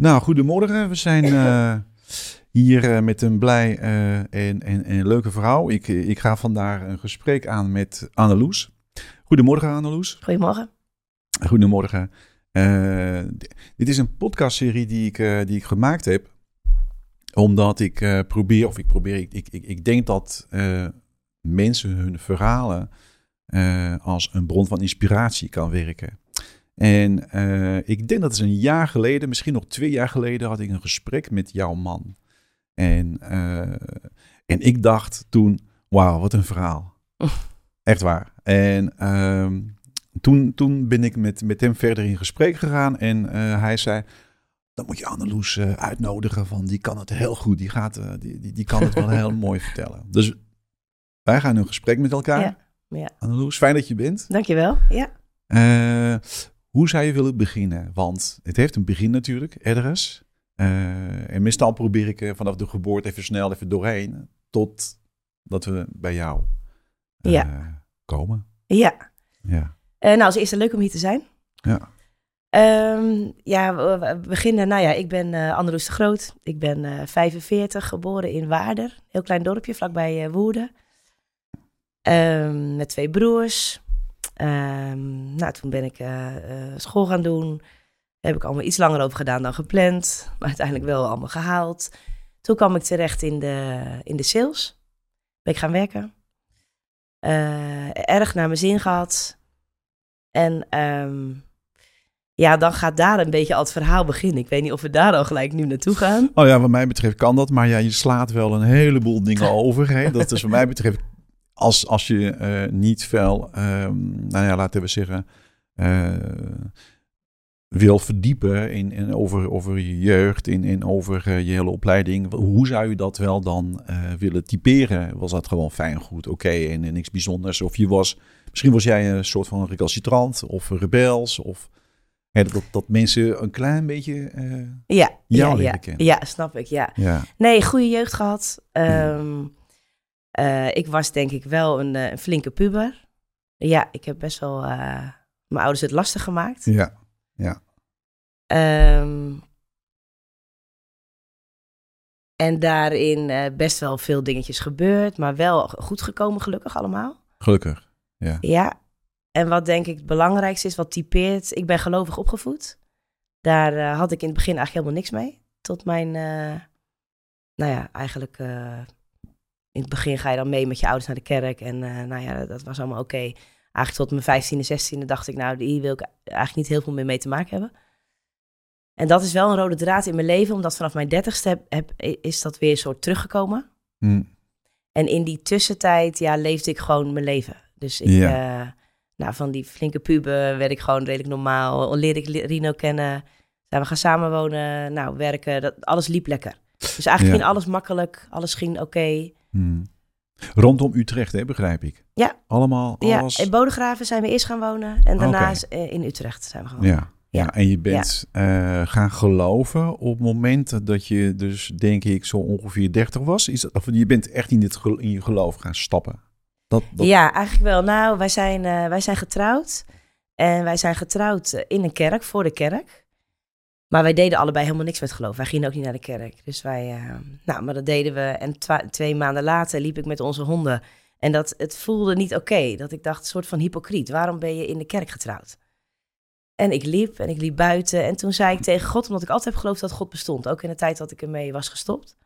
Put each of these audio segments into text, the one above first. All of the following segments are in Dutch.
Nou, goedemorgen. We zijn uh, hier uh, met een blij uh, en, en, en leuke vrouw. Ik, ik ga vandaag een gesprek aan met Anneloes. Goedemorgen, Anneloes. Goedemorgen. Goedemorgen. dit is een podcastserie die ik, die ik gemaakt heb. Omdat ik probeer, of ik probeer, ik, ik, ik denk dat mensen hun verhalen als een bron van inspiratie kan werken. En uh, ik denk dat het een jaar geleden, misschien nog twee jaar geleden, had ik een gesprek met jouw man. En, uh, en ik dacht toen, wauw, wat een verhaal. Echt waar. En uh, toen, toen ben ik met, met hem verder in gesprek gegaan. En uh, hij zei, dan moet je Anneloes uitnodigen, van die kan het heel goed. Die, gaat, die, die, die kan het wel heel mooi vertellen. Dus wij gaan een gesprek met elkaar. Ja, ja. Anneloes, fijn dat je bent. Dankjewel, ja. Hoe zou je willen beginnen? Want het heeft een begin natuurlijk, ergens. Uh, en meestal probeer ik uh, vanaf de geboorte even snel even doorheen. Tot dat we bij jou uh, ja. komen. Ja. ja. nou, als eerste leuk om hier te zijn. Ja. Um, ja, we beginnen. Nou ja, ik ben uh, Anneloes de Groot. Ik ben 45, geboren in Waarder. Heel klein dorpje vlakbij Woerden. Um, met twee broers. Um, nou, toen ben ik uh, uh, school gaan doen. Daar heb ik allemaal iets langer over gedaan dan gepland. Maar uiteindelijk wel allemaal gehaald. Toen kwam ik terecht in de, in de sales. Ben ik gaan werken. Uh, erg naar mijn zin gehad. En um, ja, dan gaat daar een beetje al het verhaal beginnen. Ik weet niet of we daar al gelijk nu naartoe gaan. Oh ja, wat mij betreft kan dat. Maar ja, je slaat wel een heleboel dingen over. Hè? Dat is wat mij betreft als, als je uh, niet veel, um, nou ja, laten we zeggen, uh, wil verdiepen in, in over, over je jeugd, in, in over uh, je hele opleiding, hoe zou je dat wel dan willen typeren? Was dat gewoon fijn, goed, oké okay, en, en, niks bijzonders? Of je was, misschien was jij een soort van recalcitrant of rebels of... dat, dat mensen een klein beetje uh, ja, jou ja, kennen. Ja, snap ik, ja. ja. Nee, goede jeugd gehad. Um, uh, ik was denk ik wel een, uh, een, flinke puber. Ja, ik heb best wel uh, mijn ouders het lastig gemaakt. Ja, ja. Um, en daarin best wel veel dingetjes gebeurd, maar wel goed gekomen, gelukkig allemaal. Gelukkig, ja. Ja. En wat denk ik het belangrijkste is, wat typeert, ik ben gelovig opgevoed. Daar had ik in het begin eigenlijk helemaal niks mee. Tot mijn, nou ja, eigenlijk in het begin ga je dan mee met je ouders naar de kerk. En uh, nou ja, dat was allemaal oké. Okay. Eigenlijk tot mijn 15e, 16e dacht ik, nou, hier wil ik eigenlijk niet heel veel meer mee te maken hebben. En dat is wel een rode draad in mijn leven, omdat vanaf mijn dertigste heb, heb, is dat weer een soort teruggekomen. Mm. En in die tussentijd, ja, leefde ik gewoon mijn leven. Dus ik, uh, nou, van die flinke puber werd ik gewoon redelijk normaal. Leerde ik Rino kennen, zijn we gaan samenwonen, nou, werken. Dat, alles liep lekker. Dus eigenlijk ging alles makkelijk, alles ging oké. Okay. Hmm. Rondom Utrecht, hè, begrijp ik. Ja. Allemaal, alles... Ja, in Bodegraven zijn we eerst gaan wonen en daarna okay. in Utrecht zijn we gaan wonen. Ja. Ja, en je bent ja. uh, gaan geloven op het moment dat je dus, denk ik, zo ongeveer 30 was. Is dat, of je bent echt in, dit, in je geloof gaan stappen? Dat, dat... Ja, eigenlijk wel. Nou, wij zijn, uh, wij zijn getrouwd. En wij zijn getrouwd in een kerk, voor de kerk. Maar wij deden allebei helemaal niks met geloof. Wij gingen ook niet naar de kerk. Dus wij, uh, nou, maar dat deden we. En twee maanden later liep ik met onze honden. En dat, het voelde niet oké. dat ik dacht, een soort van hypocriet. Waarom ben je in de kerk getrouwd? En ik liep en ik liep buiten. En toen zei ik tegen God, omdat ik altijd heb geloofd dat God bestond. Ook in de tijd dat ik ermee was gestopt.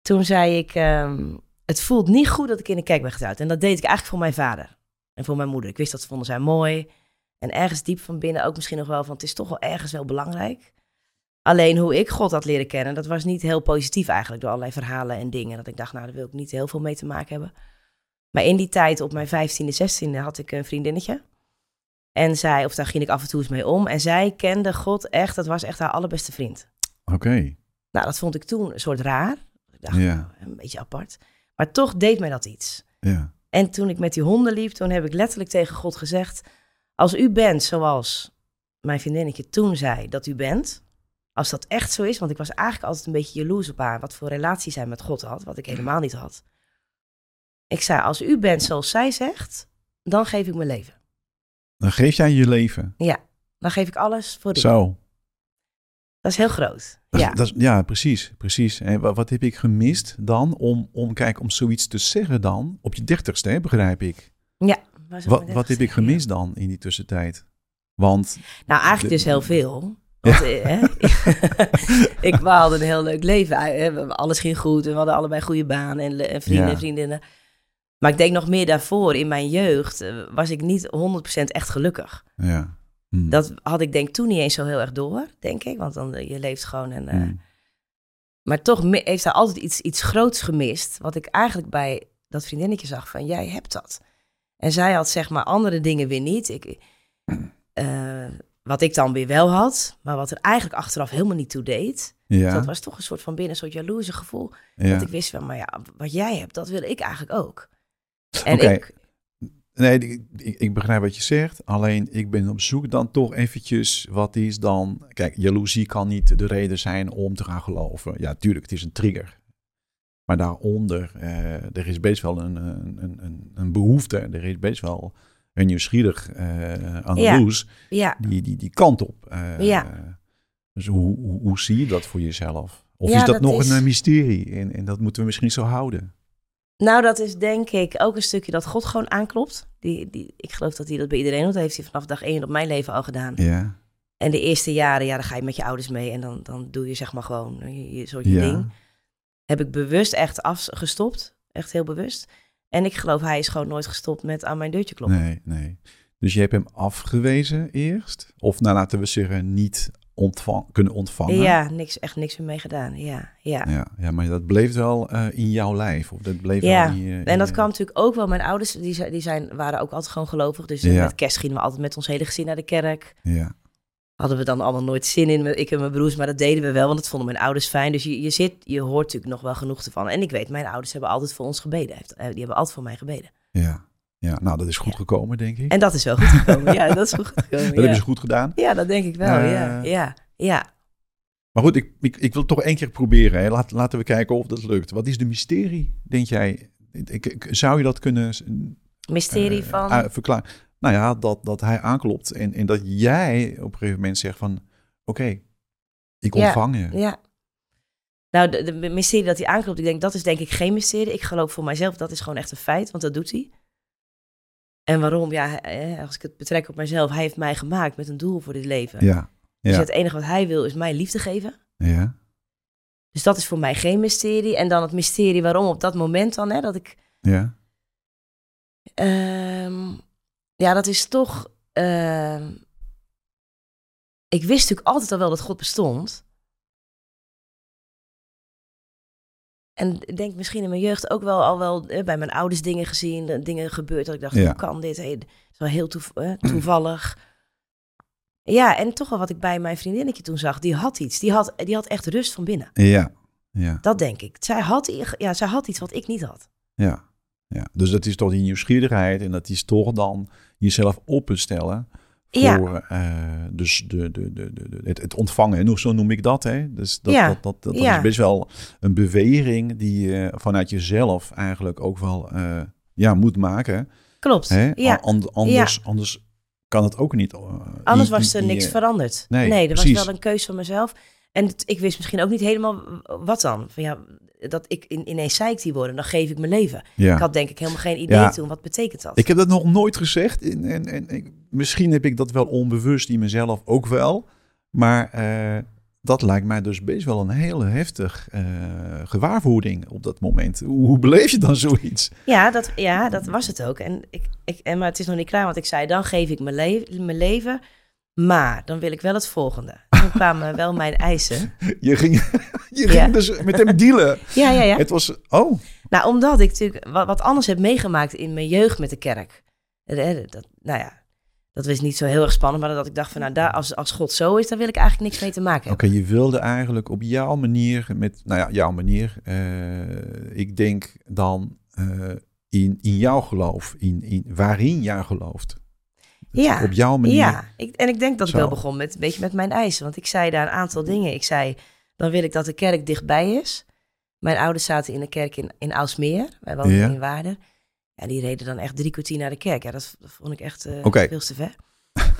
Toen zei ik, um, het voelt niet goed dat ik in de kerk ben getrouwd. En dat deed ik eigenlijk voor mijn vader en voor mijn moeder. Ik wist dat vonden zij mooi. En ergens diep van binnen ook misschien nog wel van het is toch wel ergens wel belangrijk. Alleen hoe ik God had leren kennen, dat was niet heel positief eigenlijk door allerlei verhalen en dingen. Dat ik dacht, nou daar wil ik niet heel veel mee te maken hebben. Maar in die tijd, op mijn 15e, 16e, had ik een vriendinnetje. En zij, of daar ging ik af en toe eens mee om. En zij kende God echt, dat was echt haar allerbeste vriend. Oké. Nou, dat vond ik toen een soort raar. Ik dacht, ja. nou, een beetje apart. Maar toch deed mij dat iets. Ja. En toen ik met die honden liep, toen heb ik letterlijk tegen God gezegd... Als u bent zoals mijn vriendinnetje toen zei dat u bent, als dat echt zo is, want ik was eigenlijk altijd een beetje jaloers op haar, wat voor relatie zij met God had, wat ik helemaal niet had. Ik zei, als u bent zoals zij zegt, dan geef ik mijn leven. Dan geef jij je leven? Ja, dan geef ik alles voor u. Zo. Dat is heel groot. Dat ja. dat is- ja, precies. precies. En wat, wat heb ik gemist dan om, om, kijk, om zoiets te zeggen dan? Op je dertigste, hè, begrijp ik. Maar Wat, wat heb ik ja. gemist dan in die tussentijd? Want, Nou, eigenlijk dus heel veel. Want, eh, hè, ik, we hadden een heel leuk leven. Alles ging goed. En we hadden allebei goede baan en, vrienden en vriendinnen. Maar ik denk nog meer daarvoor, in mijn jeugd, eh, was ik niet 100% echt gelukkig. ja. Hm. Dat had ik denk toen niet eens zo heel erg door, denk ik. Want dan, eh, je leeft gewoon en... eh, Hm. Maar toch heeft hij altijd iets, iets groots gemist. Wat ik eigenlijk bij dat vriendinnetje zag van, jij hebt dat. En zij had zeg maar andere dingen weer niet. Ik, eh, wat ik dan weer wel had, maar wat er eigenlijk achteraf helemaal niet toe deed. Ja, Dat was toch een soort van binnen, een soort jaloerse gevoel. ja. Dat ik wist van, maar ja, wat jij hebt, dat wil ik eigenlijk ook. En ik, Nee, ik, ik, ik begrijp wat je zegt. Alleen ik ben op zoek dan toch eventjes. Wat is dan. Kijk, jaloezie kan niet de reden zijn om te gaan geloven. Ja, tuurlijk, het is een trigger. Maar daaronder, eh, er is best wel een, een, een, een behoefte. Er is best wel een nieuwsgierig eh Anneloes. ja, Die, die, die kant op. eh, Ja. Dus hoe, hoe, hoe zie je dat voor jezelf? Of Ja, is dat, dat nog is- een mysterie? En, en dat moeten we misschien zo houden. nou dat is denk ik ook een stukje dat God gewoon aanklopt. Die, die, ik geloof dat hij dat bij iedereen doet. Dat heeft hij vanaf dag één op mijn leven al gedaan. Ja. En de eerste jaren, ja, dan ga je met je ouders mee en dan, dan doe je zeg maar gewoon je, je soort je Ja. ding. Heb ik bewust echt afgestopt, echt heel bewust. En ik geloof, hij is gewoon nooit gestopt met aan mijn deurtje kloppen. Nee, nee. Dus je hebt hem afgewezen eerst? Of nou, laten we zeggen, niet ontvang, kunnen ontvangen? Ja, niks, echt niks meer mee gedaan. Ja, ja. Ja, ja, maar dat bleef wel eh, in jouw lijf. Of dat bleef Ja, wel in je, in En dat je- kwam natuurlijk ook wel. Mijn ouders die zijn, die zijn, waren ook altijd gewoon gelovig. Dus Ja. met kerst gingen we altijd met ons hele gezin naar de kerk. Ja, Hadden we dan allemaal nooit zin in, ik en mijn broers. Maar dat deden we wel, want dat vonden mijn ouders fijn. Dus je, je, zit, je hoort natuurlijk nog wel genoeg ervan. En ik weet, mijn ouders hebben altijd voor ons gebeden. Eh, Die hebben altijd voor mij gebeden. ja, ja. Nou, dat is goed gekomen, denk ik. En dat is wel goed gekomen. ja, dat is goed gekomen. dat ja. hebben ze goed gedaan. Ja, dat denk ik wel. ja, Eh, ja, ja. Maar goed, ik, ik, ik wil toch één keer proberen. Hè. Laat, laten we kijken of dat lukt. Wat is de mysterie, denk jij? Ik, ik- zou je dat kunnen Mysterie eh, van... ah, verklaren? Nou ja, dat, dat hij aanklopt en, en dat jij op een gegeven moment zegt van... Oké, ik Ja, ontvang je. Ja. Nou, de, de mysterie dat hij aanklopt, ik denk, dat is denk ik geen mysterie. Ik geloof voor mijzelf, dat is gewoon echt een feit, want dat doet hij. En waarom? Ja, als ik het betrek op mijzelf, hij heeft mij gemaakt met een doel voor dit leven. Ja, Dus het enige wat hij wil is mij liefde geven. ja. Dus dat is voor mij geen mysterie. En dan het mysterie waarom op dat moment dan, hè, dat ik... ja. ehm, ja, dat is toch... ehm, ik wist natuurlijk altijd al wel dat God bestond. En ik denk misschien in mijn jeugd ook wel al wel eh, bij mijn ouders dingen gezien, eh, dingen gebeurd dat ik dacht, Ja. hoe kan dit? Hey, het is wel heel toev- eh, toevallig. Ja, en toch wel wat ik bij mijn vriendinnetje toen zag, die had iets. Die had, die had echt rust van binnen. Ja, ja, Dat denk ik. Zij had, ja, zij had iets wat ik niet had. ja, ja. Dus dat is toch die nieuwsgierigheid en dat is toch dan jezelf openstellen voor Ja. eh, dus de, de, de, de, de- het, het ontvangen. En hoe zo noem ik dat, hè? Dus dat, Ja, dat, dat, dat, dat ja. is best wel een beweging die je vanuit jezelf eigenlijk ook wel eh, ja, moet maken. Klopt. Hè? Ja. An- anders, anders kan het ook niet. eh, Anders was er niks veranderd. Nee, Nee, er was wel een keuze van mezelf. En het- ik wist misschien ook niet helemaal wat dan. Van ja, dat ik in, ineens zei ik die woorden, dan geef ik mijn leven. Ja. Ik had denk ik helemaal geen idee Ja. toen, wat betekent dat? Ik heb dat nog nooit gezegd. En, en, en ik- misschien heb ik dat wel onbewust in mezelf ook wel. Maar eh, dat lijkt mij dus best wel een hele heftig eh, gewaarwording op dat moment. Hoe, hoe beleef je dan zoiets? Ja, dat, ja, dat was het ook. En ik, ik, en, maar het is nog niet klaar, want ik zei, dan geef ik mijn, le- mijn leven. Maar dan wil ik wel het volgende. Toen kwamen wel mijn eisen. Je ging, je ging Ja. dus met hem dealen. Ja, ja, ja. Het was, oh, Nou, omdat ik natuurlijk wat, wat anders heb meegemaakt in mijn jeugd met de kerk. Eh, eh, Dat, nou ja, dat was niet zo heel erg spannend, maar dat ik dacht van, nou, daar, als, als God zo is, dan wil ik eigenlijk niks mee te maken oké, hebben. je wilde eigenlijk op jouw manier, met, nou ja, jouw manier, eh, ik denk dan in, in jouw geloof, in, in, waarin jij gelooft. Ja, Op jouw manier. Ja, ik, en ik denk dat ik wel begon met een beetje met mijn eisen. Want ik zei daar een aantal dingen. Ik zei, dan wil ik dat de kerk dichtbij is. Mijn ouders zaten in een kerk in, in Aalsmeer. Wij woonden Ja. in Waarden. Ja, die reden dan echt drie kwartier naar de kerk. Ja, dat, dat vond ik echt eh veel te ver.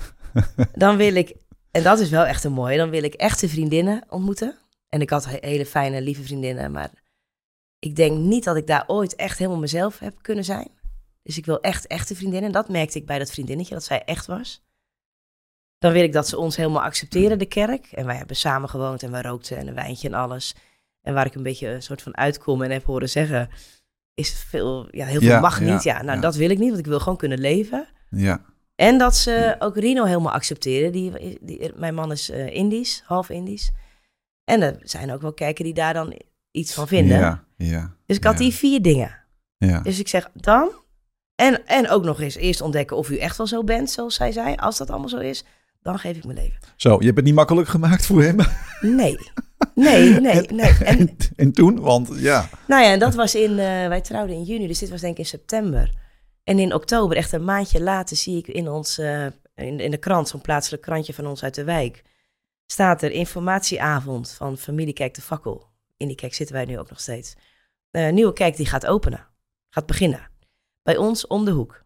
dan wil ik En dat is wel echt een mooie. Dan wil ik echte vriendinnen ontmoeten. En ik had he- hele fijne, lieve vriendinnen. Maar ik denk niet dat ik daar ooit echt helemaal mezelf heb kunnen zijn. Dus ik wil echt echte vriendinnen. En dat merkte ik bij dat vriendinnetje, dat zij echt was. Dan wil ik dat ze ons helemaal accepteren, de kerk. En wij hebben samen gewoond en we rookten en een wijntje en alles. En waar ik een beetje een soort van uitkom en heb horen zeggen... is veel, ja, heel veel Ja, mag ja, niet. Ja, nou ja. dat wil ik niet, want ik wil gewoon kunnen leven. Ja, En dat ze ook Rino helemaal accepteren. Die, die, mijn man is eh, Indisch, half Indisch. En er zijn ook wel kijken die daar dan iets van vinden. ja, ja. Dus ik had die vier dingen. Ja, Dus ik zeg dan. En, en ook nog eens eerst ontdekken of u echt wel zo bent, zoals zij zei. Als dat allemaal zo is, dan geef ik mijn leven. Zo, je hebt het niet makkelijk gemaakt voor hem. Nee. Nee, nee, nee. En, En, en toen, want ja. nou ja, en dat was in, eh, wij trouwden in juni, dus dit was denk ik in september. En in oktober, echt een maandje later, zie ik in ons, eh, in, in de krant, zo'n plaatselijk krantje van ons uit de wijk, staat er informatieavond van familie Kijk de Fakkel. In die kerk zitten wij nu ook nog steeds. Een nieuwe kerk die gaat openen, gaat beginnen. Bij ons om de hoek.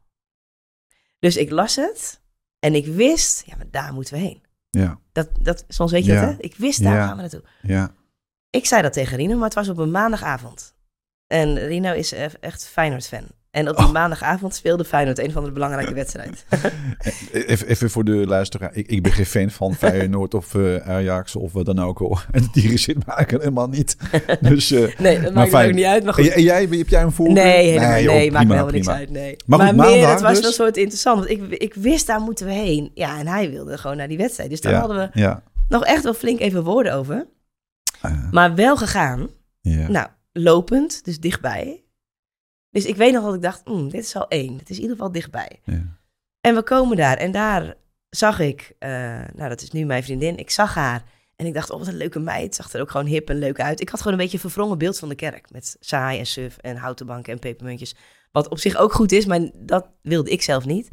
Dus ik las het en ik wist, ja, maar daar moeten we heen. Ja, Dat, dat, soms weet je Ja. dat, hè? Ik wist, daar Ja. gaan we naartoe. ja. Ik zei dat tegen Rino, maar het was op een maandagavond. En Rino is e- echt Feyenoord-fan. En op die Oh. maandagavond speelde Feyenoord een van de belangrijke wedstrijden. Even, even voor de luisteraar. Ik, ik ben geen fan van Feyenoord of eh Ajax of wat dan ook. Hoor. En die zit maken helemaal niet. Dus, eh, Nee, dat Maar maakt fijn. er ook niet uit. Maar goed. en jij, heb jij een voorkeur? Nee, helemaal, nee, maakt me helemaal niks uit. Nee. Maar Maar, goed, meer, maandag het was dus? wel soort interessant. Want ik, ik wist, daar moeten we heen. Ja, en hij wilde gewoon naar die wedstrijd. Dus daar Ja, hadden we Ja. nog echt wel flink even woorden over. Eh, Maar wel gegaan. ja. Nou, lopend, dus dichtbij. Dus ik weet nog dat ik dacht, "Hmm, dit is al één. Het is in ieder geval dichtbij. ja. En we komen daar en daar zag ik, eh, nou dat is nu mijn vriendin, ik zag haar. En ik dacht, oh wat een leuke meid, zag er ook gewoon hip en leuk uit. Ik had gewoon een beetje een verwrongen beeld van de kerk. Met saai en suf en houten banken en pepermuntjes. Wat op zich ook goed is, maar dat wilde ik zelf niet.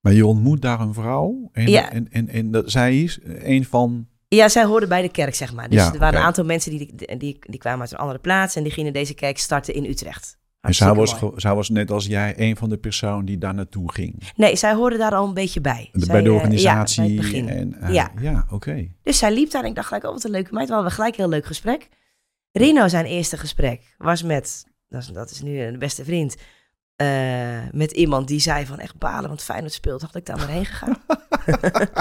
Maar je ontmoet daar een vrouw. En, Ja. en, en, en dat, zij is een van... Ja, zij hoorde bij de kerk, zeg maar. Dus Ja, er waren een aantal mensen die, die, die, die kwamen uit een andere plaats... en die gingen deze kerk starten in Utrecht. En zij was, zij net als jij een van de personen die daar naartoe ging. Nee, zij hoorde daar al een beetje bij. Zij, bij de eh, organisatie. ja, bij het begin. En, eh, Ja. ja oké. Dus zij liep daar en ik dacht gelijk, oh wat een leuke meid. We hadden gelijk een heel leuk gesprek. Rino zijn eerste gesprek was met, dat is, dat is nu een beste vriend, eh, met iemand die zei van echt balen, want Feyenoord speelt. Had ik daar maar heen gegaan.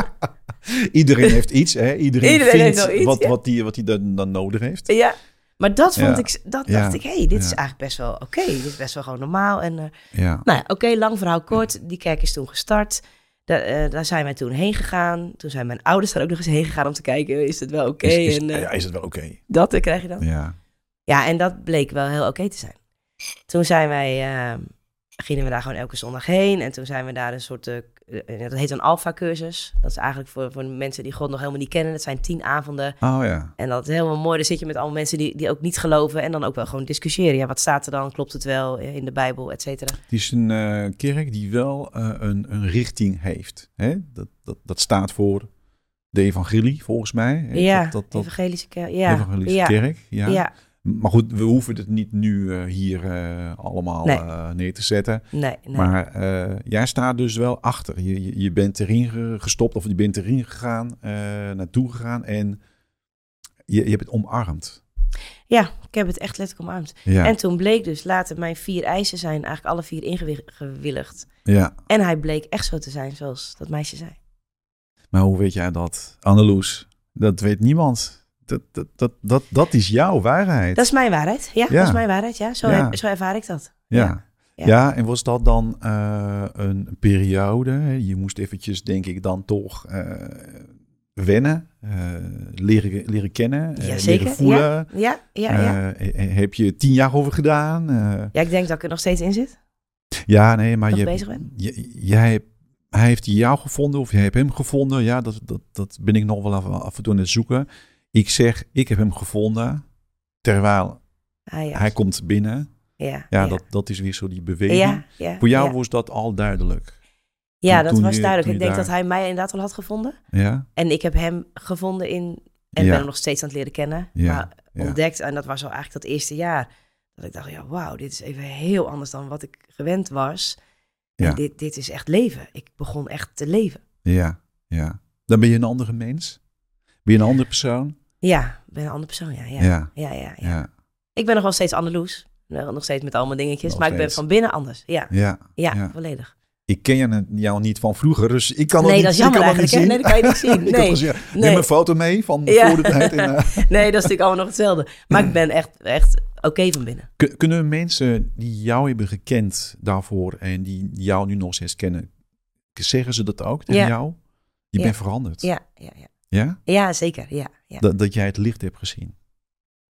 Iedereen heeft iets, hè? Iedereen, Iedereen vindt heeft wel iets, wat, ja. wat hij wat die dan, dan nodig heeft. ja, maar dat vond Ja. ik, dat Ja. dacht ik, hé, hey, dit is eigenlijk best wel oké. Dit is best wel gewoon normaal. En eh, Ja. nou ja, oké, lang verhaal kort. Die kerk is toen gestart. Da- eh, daar zijn wij toen heen gegaan. Toen zijn mijn ouders daar ook nog eens heen gegaan om te kijken, is het wel oké? Is, is, En eh, ja, is het wel oké? dat krijg je dan. Ja. Ja, en dat bleek wel heel oké te zijn. Toen zijn wij, gingen we daar gewoon elke zondag heen. En toen zijn we daar een soort, dat heet een alfa-cursus. Dat is eigenlijk voor, voor de mensen die God nog helemaal niet kennen. Het zijn tien avonden. Oh ja. En dat is helemaal mooi. Dan zit je met allemaal mensen die, die ook niet geloven. En dan ook wel gewoon discussiëren. Ja, wat staat er dan? Klopt het wel eh, in de Bijbel, et cetera? Het is een eh, kerk die wel eh, een, een richting heeft. Hè? Dat, dat, dat staat voor de evangelie, volgens mij. hè? Ja, Dat, dat, dat evangelische kerk. Ja, evangelische ja, kerk. Ja. ja. Maar goed, we hoeven het niet nu eh, hier eh, allemaal Nee. eh, neer te zetten. Nee, nee. Maar jij staat dus wel achter. Je, je, je bent erin ge- gestopt of je bent erin gegaan, naartoe gegaan en je, je hebt het omarmd. Ja, ik heb het echt letterlijk omarmd. Ja, En toen bleek dus later mijn vier eisen zijn eigenlijk alle vier ingewilligd. ja. En hij bleek echt zo te zijn zoals dat meisje zei. Maar hoe weet jij dat? Anneloes, dat weet niemand. Dat, dat, dat, dat, dat is jouw waarheid. Dat is mijn waarheid. Ja, Ja. dat is mijn waarheid. Ja, zo, Ja. heb- zo ervaar ik dat. ja. Ja. Ja. en was dat dan eh, een periode? Je moest eventjes, denk ik, dan toch eh, wennen, eh, leren, leren kennen, leren voelen. Ja, ja, ja. ja. He- heb je tien jaar over gedaan? Ja, ik denk dat ik er nog steeds in zit. ja, nee, maar je, bezig ben? je- jij, hebt- hij heeft jou gevonden of jij hebt hem gevonden. Ja, dat, dat, dat ben ik nog wel af, af en toe aan het zoeken. Ik zeg, ik heb hem gevonden, terwijl Ah, ja. hij komt binnen. ja, Ja, Dat, dat is weer zo die beweging. Voor jou was dat al duidelijk. Ja, dat was je- duidelijk. Ik denk daar- dat hij mij inderdaad al had gevonden. Ja, En ik heb hem gevonden in... En ben hem nog steeds aan het leren kennen. Ja, Maar ontdekt, en dat was al eigenlijk dat eerste jaar... dat ik dacht, ja, wauw, dit is even heel anders dan wat ik gewend was. Ja. En dit, dit is echt leven. Ik begon echt te leven. ja, ja. Dan ben je een andere mens? Ben je een andere persoon? Ja, ben een andere persoon, ja. Ja, Ja. ja, ja. Ik ben nog wel steeds Andeloes. Nog steeds met allemaal dingetjes. Nog maar ik ben van binnen anders. Ja, Ja. ja, volledig. Ik ken jou- niet van vroeger, dus ik kan Nee, niet dat is ik jammer eigenlijk. niet Nee, dat kan je niet zien. Nee, nee. Neem een foto mee van voor de tijd. En, eh, nee, dat is natuurlijk allemaal nog hetzelfde. Maar ik ben echt, echt oké van binnen. kun- kunnen mensen die jou hebben gekend daarvoor en die jou nu nog steeds kennen, zeggen ze dat ook tegen Ja. jou? Je Ja. bent veranderd. Ja, ja, ja. Ja? ja zeker. Ja, ja. Dat, dat jij het licht hebt gezien.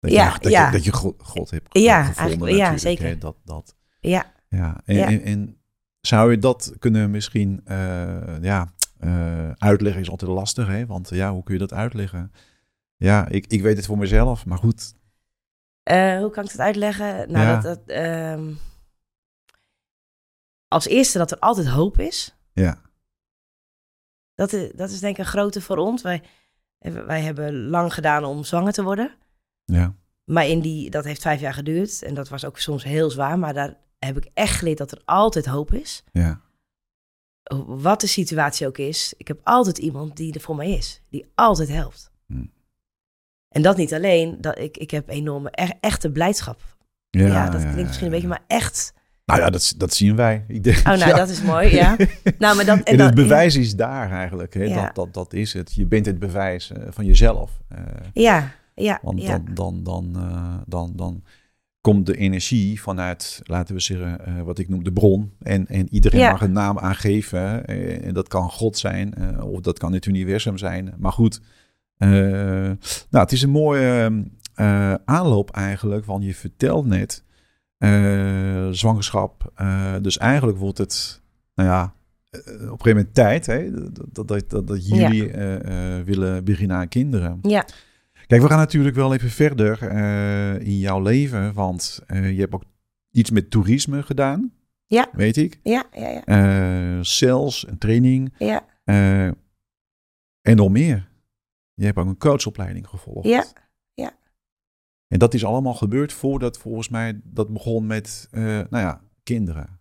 Dat, Ja, je, dat, ja. je, dat je God, God hebt Ja, gevonden ja, zeker. hè. Dat, dat, ja. ja. En, Ja. En, en zou je dat kunnen misschien eh, ja, eh, uitleggen is altijd lastig, hè? Want ja, hoe kun je dat uitleggen? Ja, ik, ik weet het voor mezelf, maar goed. Eh, hoe kan ik het uitleggen? Nou, Ja. dat, dat, ehm, als eerste dat er altijd hoop is. Ja, Dat is, dat is denk ik een grote voor ons. Wij, wij hebben lang gedaan om zwanger te worden. ja, Maar in die, dat heeft vijf jaar geduurd. En dat was ook soms heel zwaar. Maar daar heb ik echt geleerd dat er altijd hoop is. ja, Wat de situatie ook is. Ik heb altijd iemand die er voor mij is. Die altijd helpt. Hm. En dat niet alleen. Dat ik, ik heb enorme, e- echte blijdschap. Ja, dat klinkt misschien een beetje, maar echt. Nou ja, dat, dat zien wij. Ik denk, Oh, nou, ja. dat is mooi, ja. Nou, maar dat, En het bewijs is daar eigenlijk. Hè? Ja. Dat, dat, dat is het. Je bent het bewijs eh, van jezelf. Eh, Ja, ja, want ja. dan, dan, dan, eh, dan, dan komt de energie vanuit, laten we zeggen, wat ik noem de bron. En, en iedereen mag een naam aangeven. en dat kan God zijn, of dat kan het universum zijn. Maar goed, nou, het is een mooie aanloop eigenlijk. Want je vertelt net zwangerschap. eh, dus eigenlijk wordt het, nou ja, eh, op een gegeven moment tijd hè, dat, dat, dat, dat jullie eh, eh, willen beginnen aan kinderen. Ja, Kijk, we gaan natuurlijk wel even verder eh, in jouw leven, want eh, je hebt ook iets met toerisme gedaan. Ja. Weet ik. ja, ja, ja. Eh sales, een training ja. eh, en nog meer. Je hebt ook een coachopleiding gevolgd. Ja. En dat is allemaal gebeurd voordat volgens mij dat begon met, eh, nou ja, kinderen.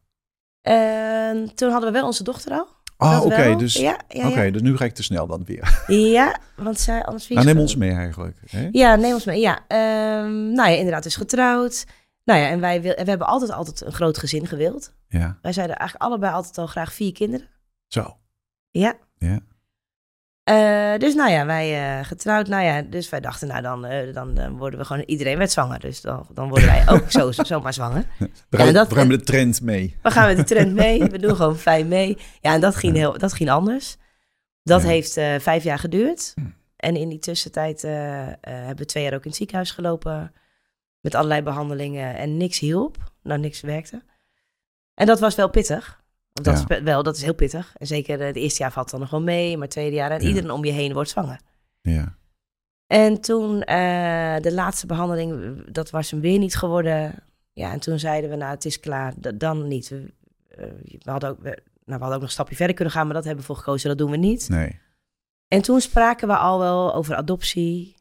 En toen hadden we wel onze dochter al. Ah, oké. dus, Ja, ja, dus nu ga ik te snel dan weer. Ja, want zij anders Nou, neem ons mee eigenlijk. Hè? Ja, neem ons mee. Ja, Ehm, nou ja, inderdaad, is getrouwd. Nou ja, en wij wil, we hebben altijd, altijd een groot gezin gewild. Ja, Wij zeiden eigenlijk allebei altijd al graag vier kinderen. zo. Ja. Ja. Eh, dus nou ja, wij eh, getrouwd. Nou ja, dus wij dachten, nou dan, eh, dan eh, worden we gewoon, iedereen werd zwanger. Dus dan, dan worden wij ook zo, zomaar zwanger. We gaan, dat- we gaan met de trend mee. We gaan met de trend mee. We doen gewoon fijn mee. Ja, en dat ging, heel, dat ging anders. Dat Ja. heeft vijf jaar geduurd. Hm. En in die tussentijd hebben we twee jaar ook in het ziekenhuis gelopen. Met allerlei behandelingen. En niks hielp. Nou, niks werkte. En dat was wel pittig. Want dat, Ja. is wel, dat is heel pittig. En zeker eh, de eerste jaar valt dan nog wel mee. Maar het tweede jaar. En Ja. iedereen om je heen wordt zwanger. Ja. En toen eh, de laatste behandeling, dat was hem weer niet geworden. Ja, en toen zeiden we, nou, het is klaar. D- dan niet. We, eh, we, hadden ook, we, nou, we hadden ook nog een stapje verder kunnen gaan, maar dat hebben we voor gekozen. Dat doen we niet. Nee. En toen spraken we al wel over adoptie.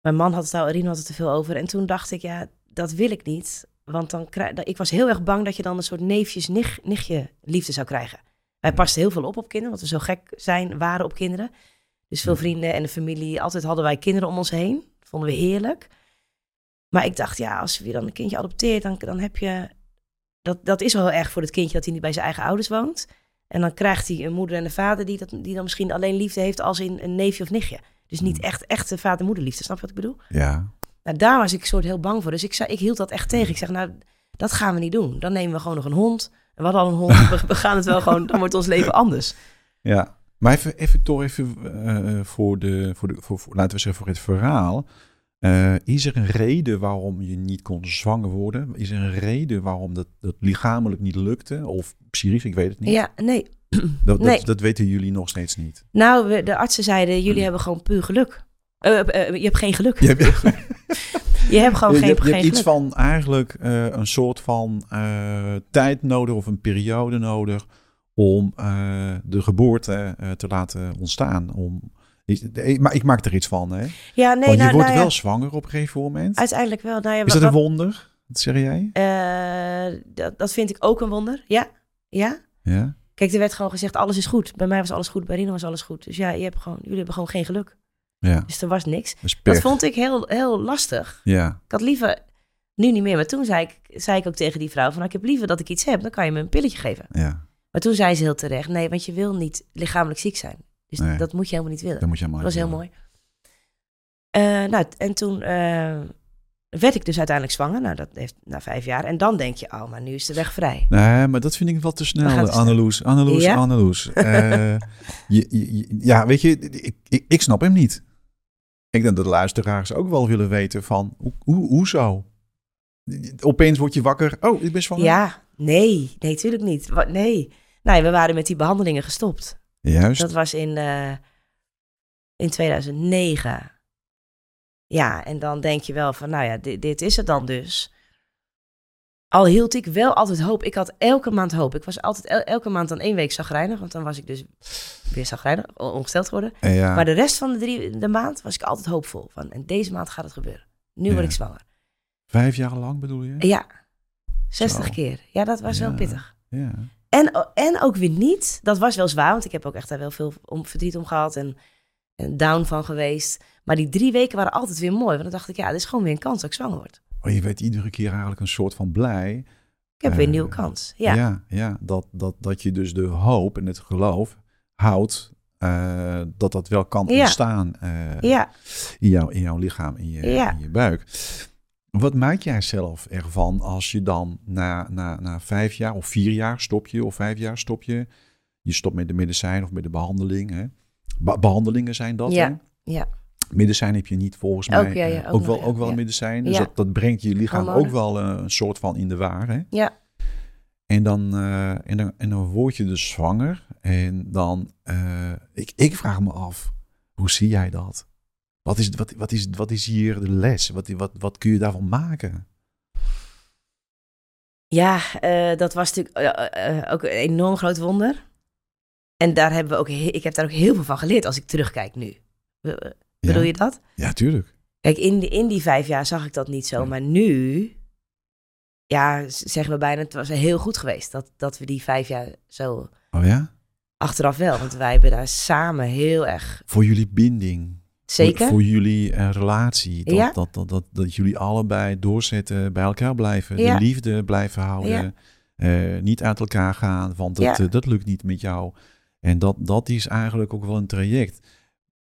Mijn man had het al, Rien had het er veel over. En toen dacht ik, ja, dat wil ik niet. Want dan krijg, ik was heel erg bang dat je dan een soort neefjes, nicht, nichtje liefde zou krijgen. Wij pasten heel veel op op kinderen, want we zo gek zijn, waren op kinderen. Dus veel Ja. vrienden en de familie, altijd hadden wij kinderen om ons heen. Dat vonden we heerlijk. Maar ik dacht, ja, als je dan een kindje adopteert, dan, dan heb je... Dat, dat is wel heel erg voor het kindje dat hij niet bij zijn eigen ouders woont. En dan krijgt hij een moeder en een vader die, dat, die dan misschien alleen liefde heeft als in een neefje of nichtje. Dus niet echt echte vader-moederliefde, snap je wat ik bedoel? Ja. Nou, daar was ik soort heel bang voor. Dus ik, zei, ik hield dat echt tegen. Ik zeg, nou, dat gaan we niet doen. Dan nemen we gewoon nog een hond. En we hadden al een hond. We, we gaan het wel gewoon, dan wordt ons leven anders. Ja, maar even, even toch even eh, voor, de, voor, de, voor, voor- laten we zeggen, voor het verhaal. Eh, is er een reden waarom je niet kon zwanger worden? Is er een reden waarom dat, dat lichamelijk niet lukte? Of psychisch, ik weet het niet. Ja, nee. dat, nee. dat, dat weten jullie nog steeds niet. Nou, we- de artsen zeiden, jullie hebben gewoon puur geluk. Eh, eh, je hebt geen geluk. Je hebt, Je hebt gewoon je, geen, je geen hebt iets geluk. van eigenlijk eh, een soort van tijd nodig of een periode nodig om de geboorte te laten ontstaan. Om, maar ik maak er iets van, hè? Ja, nee, Want je nou, wordt nou ja, wel zwanger op een gegeven moment. uiteindelijk wel. Nou ja, Is wat- dat een wat- wonder? Dat zeg jij? dat, dat vind ik ook een wonder. Ja, ja. Ja. Kijk, er werd gewoon gezegd, alles is goed. Bij mij was alles goed, bij Rino was alles goed. Dus ja, je hebt gewoon, jullie hebben gewoon geen geluk. Ja, Dus er was niks. dat vond ik heel, heel lastig. Ja, Ik had liever, nu niet meer, maar toen zei ik, zei ik ook tegen die vrouw van, nou, ik heb liever dat ik iets heb, dan kan je me een pilletje geven. ja. Maar toen zei ze heel terecht, nee, want je wil niet lichamelijk ziek zijn. Dus Nee. dat moet je helemaal niet willen. Dat moet je Dat was heel willen. mooi. Eh, nou, en toen eh, werd ik dus uiteindelijk zwanger. Nou, dat heeft na vijf jaar. En dan denk je, oh, maar nu is de weg vrij. Nee, maar dat vind ik wel te snel, snel. Anneloes. Anneloes, Ja? Anneloes. Eh, je, je- je- ja, weet je, ik, ik, ik snap hem niet. Ik denk dat de luisteraars ook wel willen weten van, hoe, hoe, hoezo? Opeens word je wakker, oh, ik ben zwanger. Ja, nee, nee, tuurlijk niet. Wat, nee. Nee, we waren met die behandelingen gestopt. Juist. Dat was in, eh, in 2009. Ja, en dan denk je wel van, nou ja, dit, dit is het dan dus. Al hield ik wel altijd hoop. Ik had elke maand hoop. Ik was altijd el- elke maand dan één week zagrijnig. Want dan was ik dus weer zagrijnig, on- ongesteld geworden. Ja, Maar de rest van de, drie, de maand was ik altijd hoopvol. Van, en deze maand gaat het gebeuren. Nu word ik zwanger. vijf jaar lang bedoel je? Ja, 60 Zo. keer. Ja, dat was wel pittig. Ja. En, en ook weer niet. Dat was wel zwaar, want ik heb ook echt daar wel veel om, verdriet om gehad en, en down van geweest. Maar die drie weken waren altijd weer mooi. Want dan dacht ik, ja, dit is gewoon weer een kans dat ik zwanger word. Maar je werd iedere keer eigenlijk een soort van blij. Ik heb weer een Eh, nieuwe kans. Ja, Ja, ja, dat, dat, dat je dus de hoop en het geloof houdt eh, dat dat wel kan Ja. ontstaan eh, ja. in, jouw, in jouw lichaam, in je, Ja. in je buik. Wat maak jij zelf ervan als je dan na, na, na vijf jaar of vier jaar stop je of vijf jaar stop je? Je stopt met de medicijn of met de behandeling. Hè? Be- behandelingen zijn dat. Ja, Hè? ja. Medicijn heb je niet volgens Ook, mij. ja, ja, eh, ook ook, wel, ja, ook wel medicijn. Dus dat, dat brengt je lichaam Hormonen. ook wel eh, een soort van in de war. Hè? Ja. En dan, eh, en, dan, en dan word je dus zwanger. En dan, eh, ik, ik vraag me af, hoe zie jij dat? Wat is, wat, wat is, wat is hier de les? Wat, wat, wat kun je daarvan maken? Ja, dat was natuurlijk ook een enorm groot wonder. En daar hebben we ook, ik heb daar ook heel veel van geleerd als ik terugkijk nu. Bedoel je dat? Ja, tuurlijk. Kijk, in die, in die vijf jaar zag ik dat niet zo. Ja. Maar nu, ja, zeggen we bijna, het was heel goed geweest dat, dat we die vijf jaar zo Oh ja? achteraf wel. Want wij hebben daar samen heel erg, Voor jullie binding. zeker, Voor, voor jullie eh, relatie. Dat, Ja. dat, dat, dat, dat jullie allebei doorzetten, bij elkaar blijven. Ja. De liefde blijven houden. Eh, niet uit elkaar gaan, want dat, eh, dat lukt niet met jou. En dat, dat is eigenlijk ook wel een traject.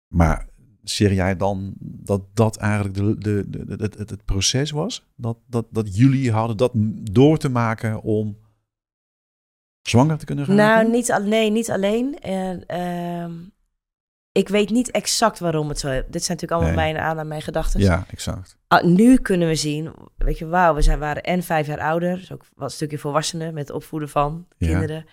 Maar zeg jij dan dat dat eigenlijk de, de, de, het, het, proces was? Dat, dat, dat jullie hadden dat door te maken om zwanger te kunnen gaan? Nou, niet, al- nee, niet alleen. En, ehm, ik weet niet exact waarom het zo is. Dit zijn natuurlijk allemaal Nee. mijn aan mijn gedachten. Ja, exact. Ah, nu kunnen we zien, weet je, wauw, we zijn, waren en vijf jaar ouder. Dus ook wat een stukje volwassenen met het opvoeden van Ja. kinderen.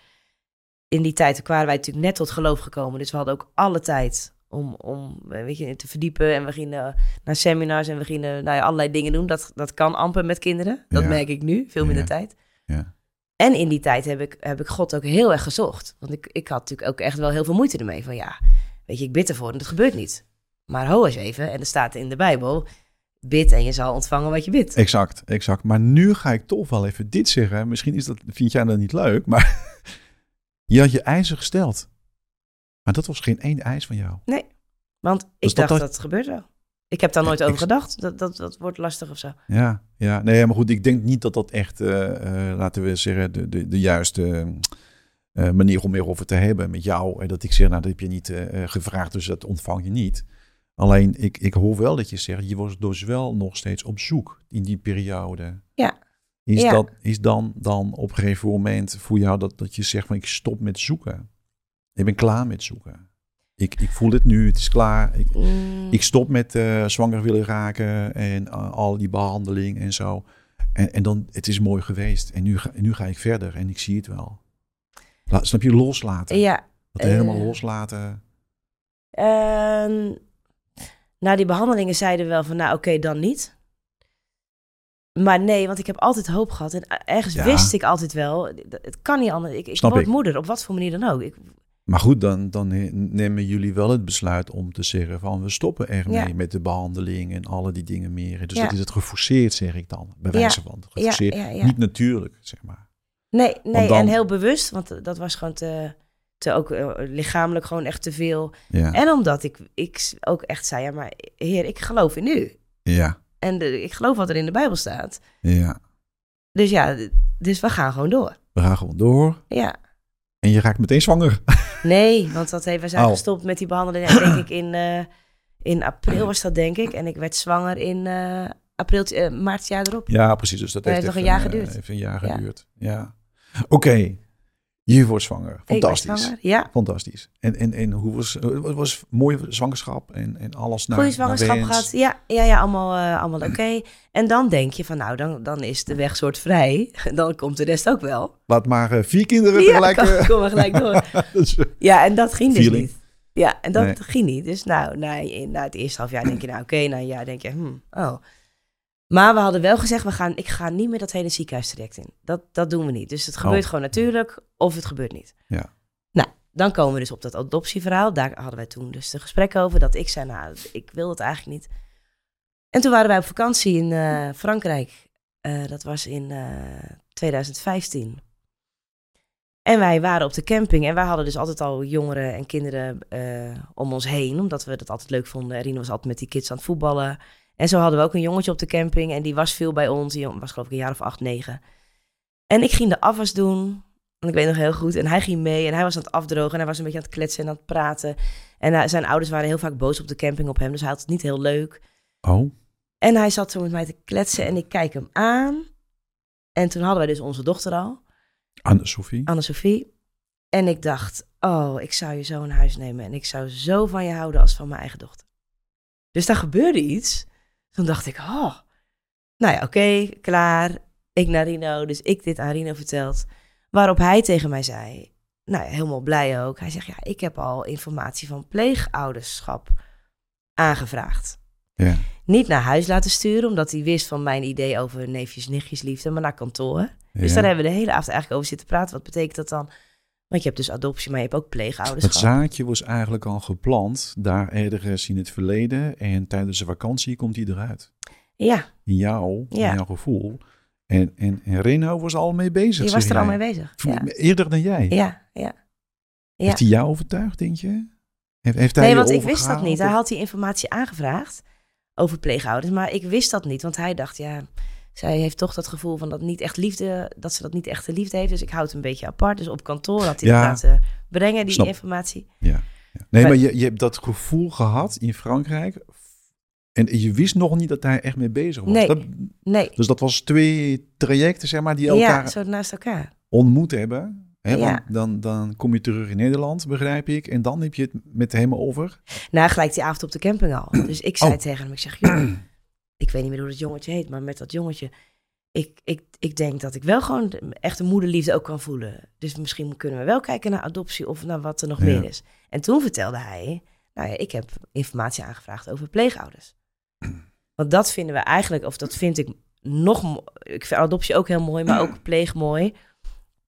In die tijd waren wij natuurlijk net tot geloof gekomen. Dus we hadden ook alle tijd om, om eh, weet je, te verdiepen. En we gingen naar seminars en we gingen nou ja, allerlei dingen doen. Dat, dat kan amper met kinderen. Dat Ja. merk ik nu, veel minder Ja. tijd. Ja. En in die tijd heb ik, heb ik God ook heel erg gezocht. Want ik, ik had natuurlijk ook echt wel heel veel moeite ermee. Van ja, weet je, ik bid ervoor en dat gebeurt niet. Maar ho eens even, en er staat in de Bijbel... bid en je zal ontvangen wat je bidt. Exact, exact. Maar nu ga ik toch wel even dit zeggen. Misschien is dat, vind jij dat niet leuk, maar je had je eisen gesteld. Maar dat was geen één eis van jou. Want ik Dus dacht, dat- dat, gebeurt wel. Ik heb daar nooit over gedacht. Dat, dat, dat wordt lastig of zo. Ja, ja. Nee, maar goed, ik denk niet dat dat echt, eh, eh, laten we zeggen, de, de, de juiste eh, manier om erover te hebben met jou. En dat ik zeg, nou, dat heb je niet gevraagd, dus dat ontvang je niet. Alleen, ik, ik hoor wel dat je zegt, je was dus wel nog steeds op zoek in die periode. Ja. Is, Ja. dat, is dan, dan op een gegeven moment voor jou dat, dat je zegt van ik stop met zoeken? Ik ben klaar met zoeken. Ik, ik voel het nu, het is klaar. Ik, Mm, ik stop met eh, zwanger willen raken en eh, al die behandeling en zo. En, en dan, het is mooi geweest. En nu ga, nu ga ik verder en ik zie het wel. La, snap je, loslaten. ja. Dat helemaal eh, loslaten. En, nou, die behandelingen zeiden wel van, nou oké, dan niet. Maar nee, want ik heb altijd hoop gehad. En ergens Ja. wist ik altijd wel, het kan niet anders. Ik, ik word ik. moeder, op wat voor manier dan ook. Ik, Maar goed, dan, dan nemen jullie wel het besluit om te zeggen van we stoppen ermee Ja. met de behandeling en alle die dingen meer. Dus Ja. dat is het geforceerd, zeg ik dan. Bij wijze van. ja, Geforceerd. Niet natuurlijk, zeg maar. Nee, nee dan- en heel bewust, want dat was gewoon te, te ook eh, lichamelijk gewoon echt te veel. Ja, En omdat ik, ik ook echt zei, ja, maar heer, ik geloof in u. ja, En de- ik geloof wat er in de Bijbel staat. ja. Dus ja, dus we gaan gewoon door. We gaan gewoon door. Ja. En je raakt meteen zwanger. Nee, want dat heeft, we zijn Oh. gestopt met die behandeling, denk ik, in, eh, in april was dat, denk ik. En ik werd zwanger in eh, april, eh, maart jaar erop. Ja, precies. Dus dat heeft, nog een jaar geduurd. heeft een jaar Ja. geduurd. Ja. Oké. Je wordt zwanger. Fantastisch. zwanger, ja. Fantastisch. En, en, en hoe was het? was mooie zwangerschap en, en alles naar Goede zwangerschap naar gehad. Ja, ja, ja allemaal, eh, allemaal oké. En dan denk je van, nou, dan, dan is de weg soort vrij. Dan komt de rest ook wel. Laat maar eh, vier kinderen Ja, tegelijk. kom, eh, kom maar gelijk door. dus, Ja, en dat ging dus niet. Ja, en dat Nee. ging niet. Dus nou, na, in- na het eerste half jaar denk je, nou oké, na een jaar denk je, hmm, oh. Maar we hadden wel gezegd, we gaan, ik ga niet meer dat hele ziekenhuistraject in. Dat, dat doen we niet. Dus het gebeurt Oh. gewoon natuurlijk, of het gebeurt niet. Ja. Nou, dan komen we dus op dat adoptieverhaal. Daar hadden wij toen dus een gesprek over. Dat ik zei, nou, ik wil het eigenlijk niet. En toen waren wij op vakantie in eh, Frankrijk. Eh, dat was in eh, 2015. En wij waren op de camping en wij hadden dus altijd al jongeren en kinderen eh, om ons heen, omdat we dat altijd leuk vonden. En Rino was altijd met die kids aan het voetballen. En zo hadden we ook een jongetje op de camping en die was veel bij ons. Die was geloof ik een jaar of acht, negen. En ik ging de afwas doen. En ik weet nog heel goed. En hij ging mee en hij was aan het afdrogen en hij was een beetje aan het kletsen en aan het praten. En hij- zijn ouders waren heel vaak boos op de camping op hem, dus hij had het niet heel leuk. oh, En hij zat zo met mij te kletsen en ik kijk hem aan. En toen hadden wij dus onze dochter al. Anne-Sophie. Anne-Sophie. En ik dacht, oh, ik zou je zo in huis nemen. En ik zou zo van je houden als van mijn eigen dochter. Dus daar gebeurde iets. Toen dacht ik, oh. Nou ja, oké, klaar. Ik naar Rino. Dus ik dit aan Rino verteld. Waarop hij tegen mij zei, nou ja, helemaal blij ook. Hij zegt, ja, ik heb al informatie van pleegouderschap aangevraagd. Ja. Niet naar huis laten sturen, omdat hij wist van mijn idee over neefjes, nichtjes, liefde, maar naar kantoor. Dus daar hebben we de hele avond eigenlijk over zitten praten. Wat betekent dat dan? Want je hebt dus adoptie, maar je hebt ook Het pleegouderschap. zaadje was eigenlijk al geplant daar ergens in het verleden. En tijdens de vakantie komt hij eruit. Ja, In jou, Ja. in jouw gevoel. En, en, en Reno was al mee bezig. je was er al mee bezig. Ja, Eerder dan jij. ja. ja. Ja. Heeft hij jou overtuigd, denk je? Heeft, heeft hij Nee, want ik wist dat niet. Hij had die informatie aangevraagd over pleegouders, maar ik wist dat niet. Want hij dacht, ja, zij heeft toch dat gevoel van dat niet echt liefde, dat ze dat niet echt de liefde heeft. Dus ik houd het een beetje apart. Dus op kantoor had hij Ja. dat laten brengen, die Snap. informatie. Ja. Nee, Maar- maar je, je hebt dat gevoel gehad in Frankrijk. En je wist nog niet dat hij echt mee bezig was. Nee. Dat, Nee, dus dat was twee trajecten, zeg maar, die elkaar ja, zo naast elkaar. ontmoet hebben. Hè, Ja. dan, dan kom je terug in Nederland, begrijp ik. En dan heb je het met hem over. Nou, gelijk die avond op de camping al. Dus ik zei Oh. tegen hem, ik zeg, joh, ik weet niet meer hoe dat jongetje heet, maar met dat jongetje, ik, ik, ik denk dat ik wel gewoon echt een moederliefde ook kan voelen. Dus misschien kunnen we wel kijken naar adoptie of naar wat er nog Ja. meer is. En toen vertelde hij, nou ja, ik heb informatie aangevraagd over pleegouders. Want dat vinden we eigenlijk, of dat vind ik nog, ik vind adoptie ook heel mooi, maar ook pleeg mooi.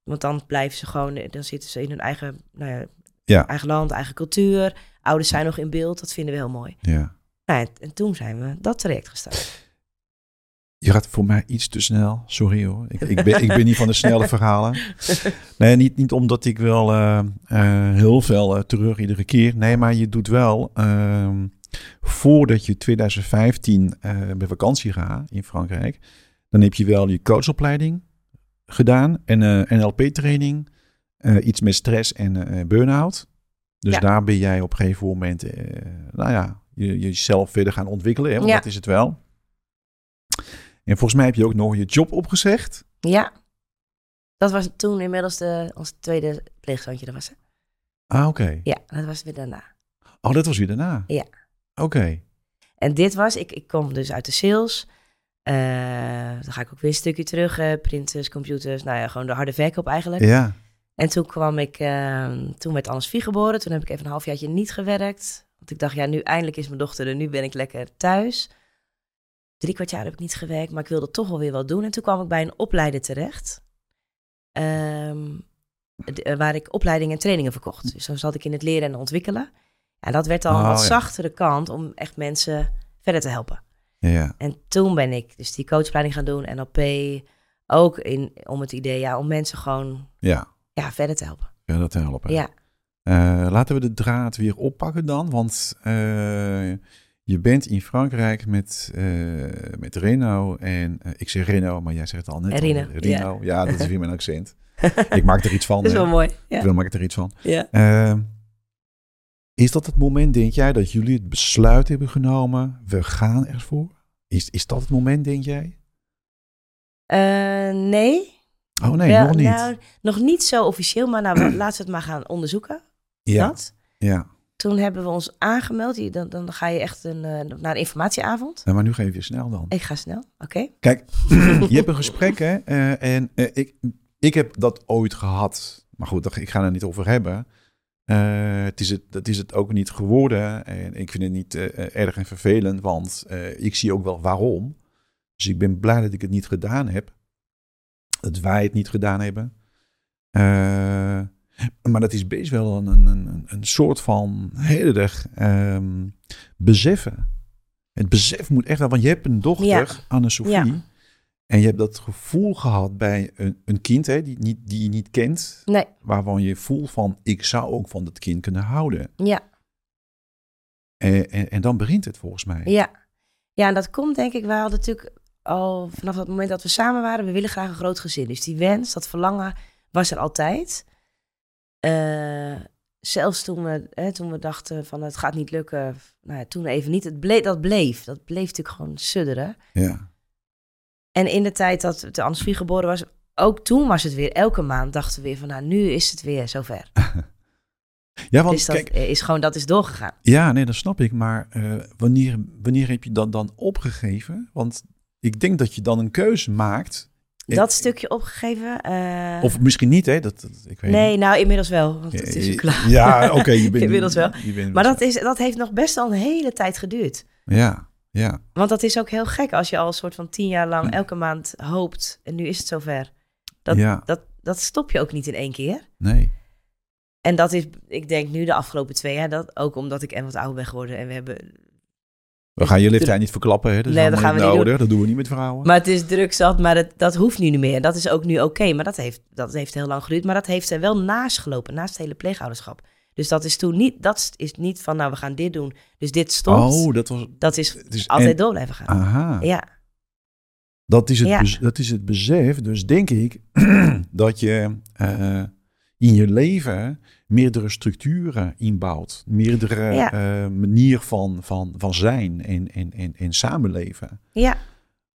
Want dan blijven ze gewoon, dan zitten ze in hun eigen, nou ja, Ja. eigen land, eigen cultuur. Ouders zijn nog in beeld, dat vinden we heel mooi. Ja. Nou, en, en toen zijn we dat traject gestart. Je gaat voor mij iets te snel. Sorry hoor. Ik, ik, ben, ik ben niet van de snelle verhalen. Nee, niet, niet omdat ik wel eh, eh, heel veel eh, terug iedere keer. Nee, maar je doet wel. ehm, voordat je 2015 eh bij vakantie gaat in Frankrijk. Dan heb je wel je coachopleiding gedaan. En NLP-training. iets met stress en burn-out. Dus Ja. daar ben jij op een gegeven moment. nou ja, je, jezelf verder gaan ontwikkelen. Hè, want Ja. dat is het wel. En volgens mij heb je ook nog je job opgezegd. Ja. Dat was toen inmiddels de, ons tweede pleegzoontje. Dat was het. Ah, oké. Ja, dat was weer daarna. Oh, dat was weer daarna? Ja. Oké. En dit was, ik, ik kom dus uit de sales. Eh, dan ga ik ook weer een stukje terug. eh, printers, computers, nou ja, gewoon de harde verkoop eigenlijk. Ja. En toen kwam ik, eh, toen werd Anne Vie geboren. Toen heb ik even een halfjaartje niet gewerkt. Want ik dacht, ja, nu eindelijk is mijn dochter er. Nu ben ik lekker thuis. Drie kwart jaar heb ik niet gewerkt, maar ik wilde toch wel weer wat doen. En toen kwam ik bij een opleider terecht. ehm, eh, waar ik opleidingen en trainingen verkocht. Dus dan zat ik in het leren en ontwikkelen. En dat werd dan Oh, een wat ja. zachtere kant om echt mensen verder te helpen. Ja. En toen ben ik dus die coachopleiding gaan doen, NLP, ook in, om het idee, ja, om mensen gewoon Ja, ja, verder te helpen. ja dat helpen. Ja, Eh, laten we de draad weer oppakken dan. Want eh, je bent in Frankrijk met, eh met Reno. En ik zeg Reno, maar jij zegt het al net. al. Ja. dat is weer mijn accent. ik maak er iets van. dat is hè. wel mooi. Ik wil maak er iets van. Ja. Eh, is dat het moment, denk jij, dat jullie het besluit hebben genomen? We gaan ervoor? Is, is dat het moment, denk jij? Nee. Oh nee, Wel, nog niet. Nou, nog niet zo officieel, maar nou, laten we het maar gaan onderzoeken. Ja, Dat. ja. Toen hebben we ons aangemeld. Dan, dan ga je echt een, eh, naar een informatieavond. Nou, maar nu ga je weer snel dan. Ik ga snel, oké. Kijk, je hebt een gesprek, hè? eh, en eh, ik, ik heb dat ooit gehad. Maar goed, ik ga er niet over hebben. Het is het, dat is het ook niet geworden. En ik vind het niet erg en vervelend, want ik zie ook wel waarom. Dus ik ben blij dat ik het niet gedaan heb. Dat wij het niet gedaan hebben. Eh, maar dat is best wel een, een, een, soort van heel erg ehm, beseffen. Het besef moet echt wel, want je hebt een dochter, Ja. Anne-Sophie. Ja. En je hebt dat gevoel gehad bij een, een kind hè, die, niet, die je niet kent. Nee, Waarvan je voelt van, ik zou ook van dat kind kunnen houden. ja, En, en, en dan begint het volgens mij. ja. Ja, en dat komt denk ik, wij hadden natuurlijk al vanaf het moment dat we samen waren, we willen graag een groot gezin. Dus die wens, dat verlangen was er altijd. Eh, zelfs toen we, hè, toen we dachten van het gaat niet lukken, nou ja, toen even niet. Het bleef, dat bleef, dat bleef natuurlijk gewoon sudderen. Ja. En in de tijd dat de Anne-Sophie geboren was, ook toen was het weer, elke maand dachten we weer van, nou, nu is het weer zover. Ja, want dus dat kijk, is gewoon, dat is doorgegaan. ja, nee, dat snap ik. Maar eh, wanneer, wanneer heb je dat dan opgegeven? Want ik denk dat je dan een keuze maakt. Dat stukje opgegeven. eh, Of misschien niet, hè? Dat, dat- ik weet nee, niet. nou, inmiddels wel, want het is klaar. Ja, oké. je bent Inmiddels wel. je bent- Maar dat, is, dat heeft nog best wel een hele tijd geduurd. Ja, ja. Want dat is ook heel gek als je al een soort van tien jaar lang elke maand hoopt en nu is het zover. Dat, ja, dat, dat stop je ook niet in één keer. nee. En dat is, ik denk nu de afgelopen twee jaar, dat ook omdat ik en wat ouder ben geworden en we hebben We gaan je leeftijd niet verklappen, hè? Dat Nee, dat gaan we niet nodig. Dat doen we niet met vrouwen. Maar het is druk zat, maar het, dat hoeft nu niet meer. Dat is ook nu oké, maar dat heeft, dat heeft heel lang geduurd. Maar dat heeft er wel naast gelopen, naast het hele pleegouderschap. Dus dat is toen niet, dat is niet van, nou, we gaan dit doen, dus dit stopt. oh, dat was... dat is altijd en- door blijven gaan. Aha. Ja, Dat is het, Ja. dat is het besef. Dus denk ik dat je eh, in je leven meerdere structuren inbouwt. Meerdere Ja. eh, manier van, van, van zijn en, en, en, en samenleven. ja,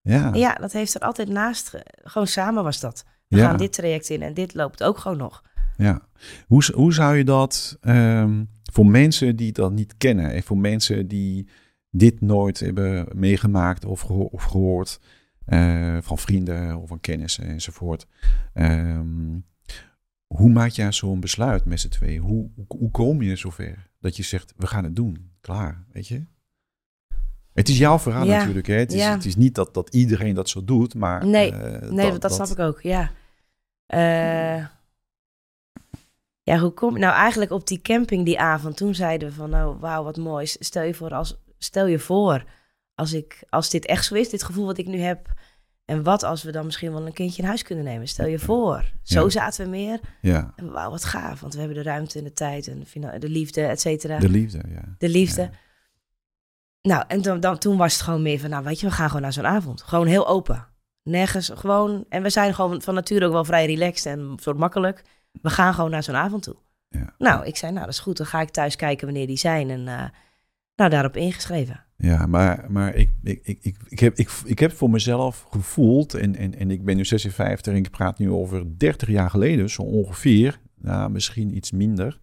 Ja. ja, dat heeft er altijd naast. ge- Gewoon samen was dat. We Ja. gaan dit traject in en dit loopt ook gewoon nog. ja. Hoe, hoe zou je dat ehm, voor mensen die dat niet kennen en voor mensen die dit nooit hebben meegemaakt of, geho- of gehoord eh, van vrienden of van kennissen enzovoort. Ehm, hoe maak jij zo'n besluit met z'n tweeën? Hoe, hoe, kom je zover dat je zegt, we gaan het doen? Klaar, weet je? Het is jouw verhaal Ja, natuurlijk. Hè? Het, is, ja. het is niet dat, dat iedereen dat zo doet, maar... Nee, eh, Nee, dat, snap ik ook, ja. Eh, ja, hoe kom Nou, eigenlijk op die camping die avond, toen zeiden we van, nou, wauw, wat mooi. Stel je voor, als, stel je voor, als, ik, als dit echt zo is, dit gevoel wat ik nu heb, en wat als we dan misschien wel een kindje in huis kunnen nemen? Stel je voor. Zo Ja. zaten we meer. Ja, En wauw, wat gaaf, want we hebben de ruimte en de tijd en de, liefde, et cetera. de liefde, ja. De liefde. Ja. Nou, en dan, dan, toen was het gewoon meer van, nou weet je, we gaan gewoon naar zo'n avond. Gewoon heel open. Nergens, gewoon. En we zijn gewoon van nature ook wel vrij relaxed en soort makkelijk. We gaan gewoon naar zo'n avond toe. Ja. Nou, ik zei, nou dat is goed. Dan ga ik thuis kijken wanneer die zijn. En eh, nou, daarop ingeschreven. Ja, maar, maar ik, ik, ik, ik, ik, heb, ik, ik heb voor mezelf gevoeld, en, en, en ik ben nu 56 en ik praat nu over 30 jaar geleden, zo ongeveer, nou, misschien iets minder.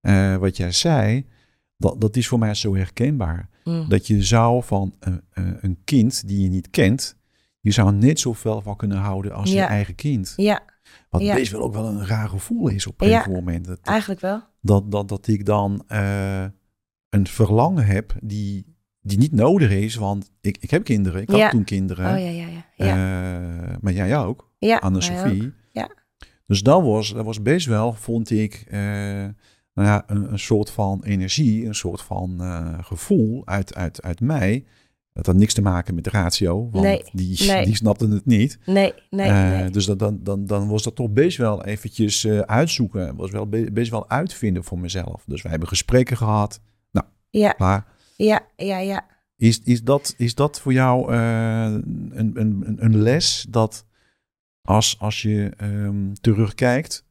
Eh, wat jij zei, dat, dat is voor mij zo herkenbaar. Mm. Dat je zou van een, een kind die je niet kent, je zou net zoveel van kunnen houden als je eigen kind. Ja, Wat Ja. best wel ook wel een raar gevoel is op een Ja. gegeven moment. Dat, eigenlijk wel. dat, dat, dat ik dan eh, een verlangen heb die, die niet nodig is. Want ik, ik heb kinderen, ik had toen kinderen. Oh ja, ja, ja. Ja, Eh, maar jij ook, ja Anne-Sophie. Ja. Dus dat was, dat was best wel, vond ik, eh, nou ja, een, een soort van energie, een soort van eh, gevoel uit, uit, uit mij. Dat had niks te maken met de ratio, want Nee, die, nee. die snapten het niet. Nee, nee, nee. Dus dat, dan, dan, dan was dat toch best wel eventjes uitzoeken. Was wel be- best wel uitvinden voor mezelf. Dus wij hebben gesprekken gehad. Ja, Maar ja, ja, ja. is, is, dat, is dat voor jou eh, een, een, een- les dat als, als je ehm, terugkijkt,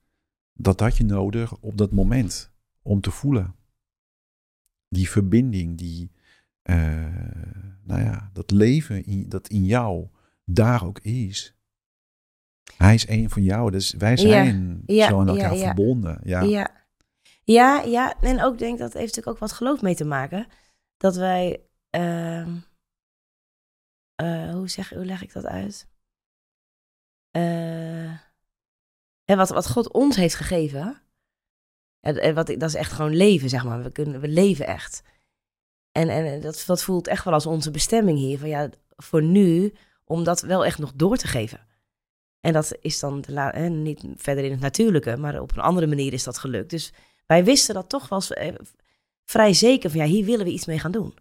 dat had je nodig op dat moment om te voelen? Die verbinding, die, eh, nou ja, dat leven in, dat in jou daar ook is. Hij is een van jou, dus wij zijn ja, zo aan elkaar ja. verbonden. Ja. Ja. ja. Ja, En ook denk dat heeft natuurlijk ook wat geloof mee te maken. Dat wij. ehm, eh, hoe, zeg, hoe leg ik dat uit? Eh, hè, wat, wat God ons heeft gegeven. En, en wat, dat is echt gewoon leven, zeg maar. We, kunnen, we leven echt. En, en dat, dat voelt echt wel als onze bestemming hier. Van ja, voor nu, om dat wel echt nog door te geven. En dat is dan niet verder in het natuurlijke, maar op een andere manier is dat gelukt. Dus wij wisten dat toch wel eh, vrij zeker van ja, hier willen we iets mee gaan doen.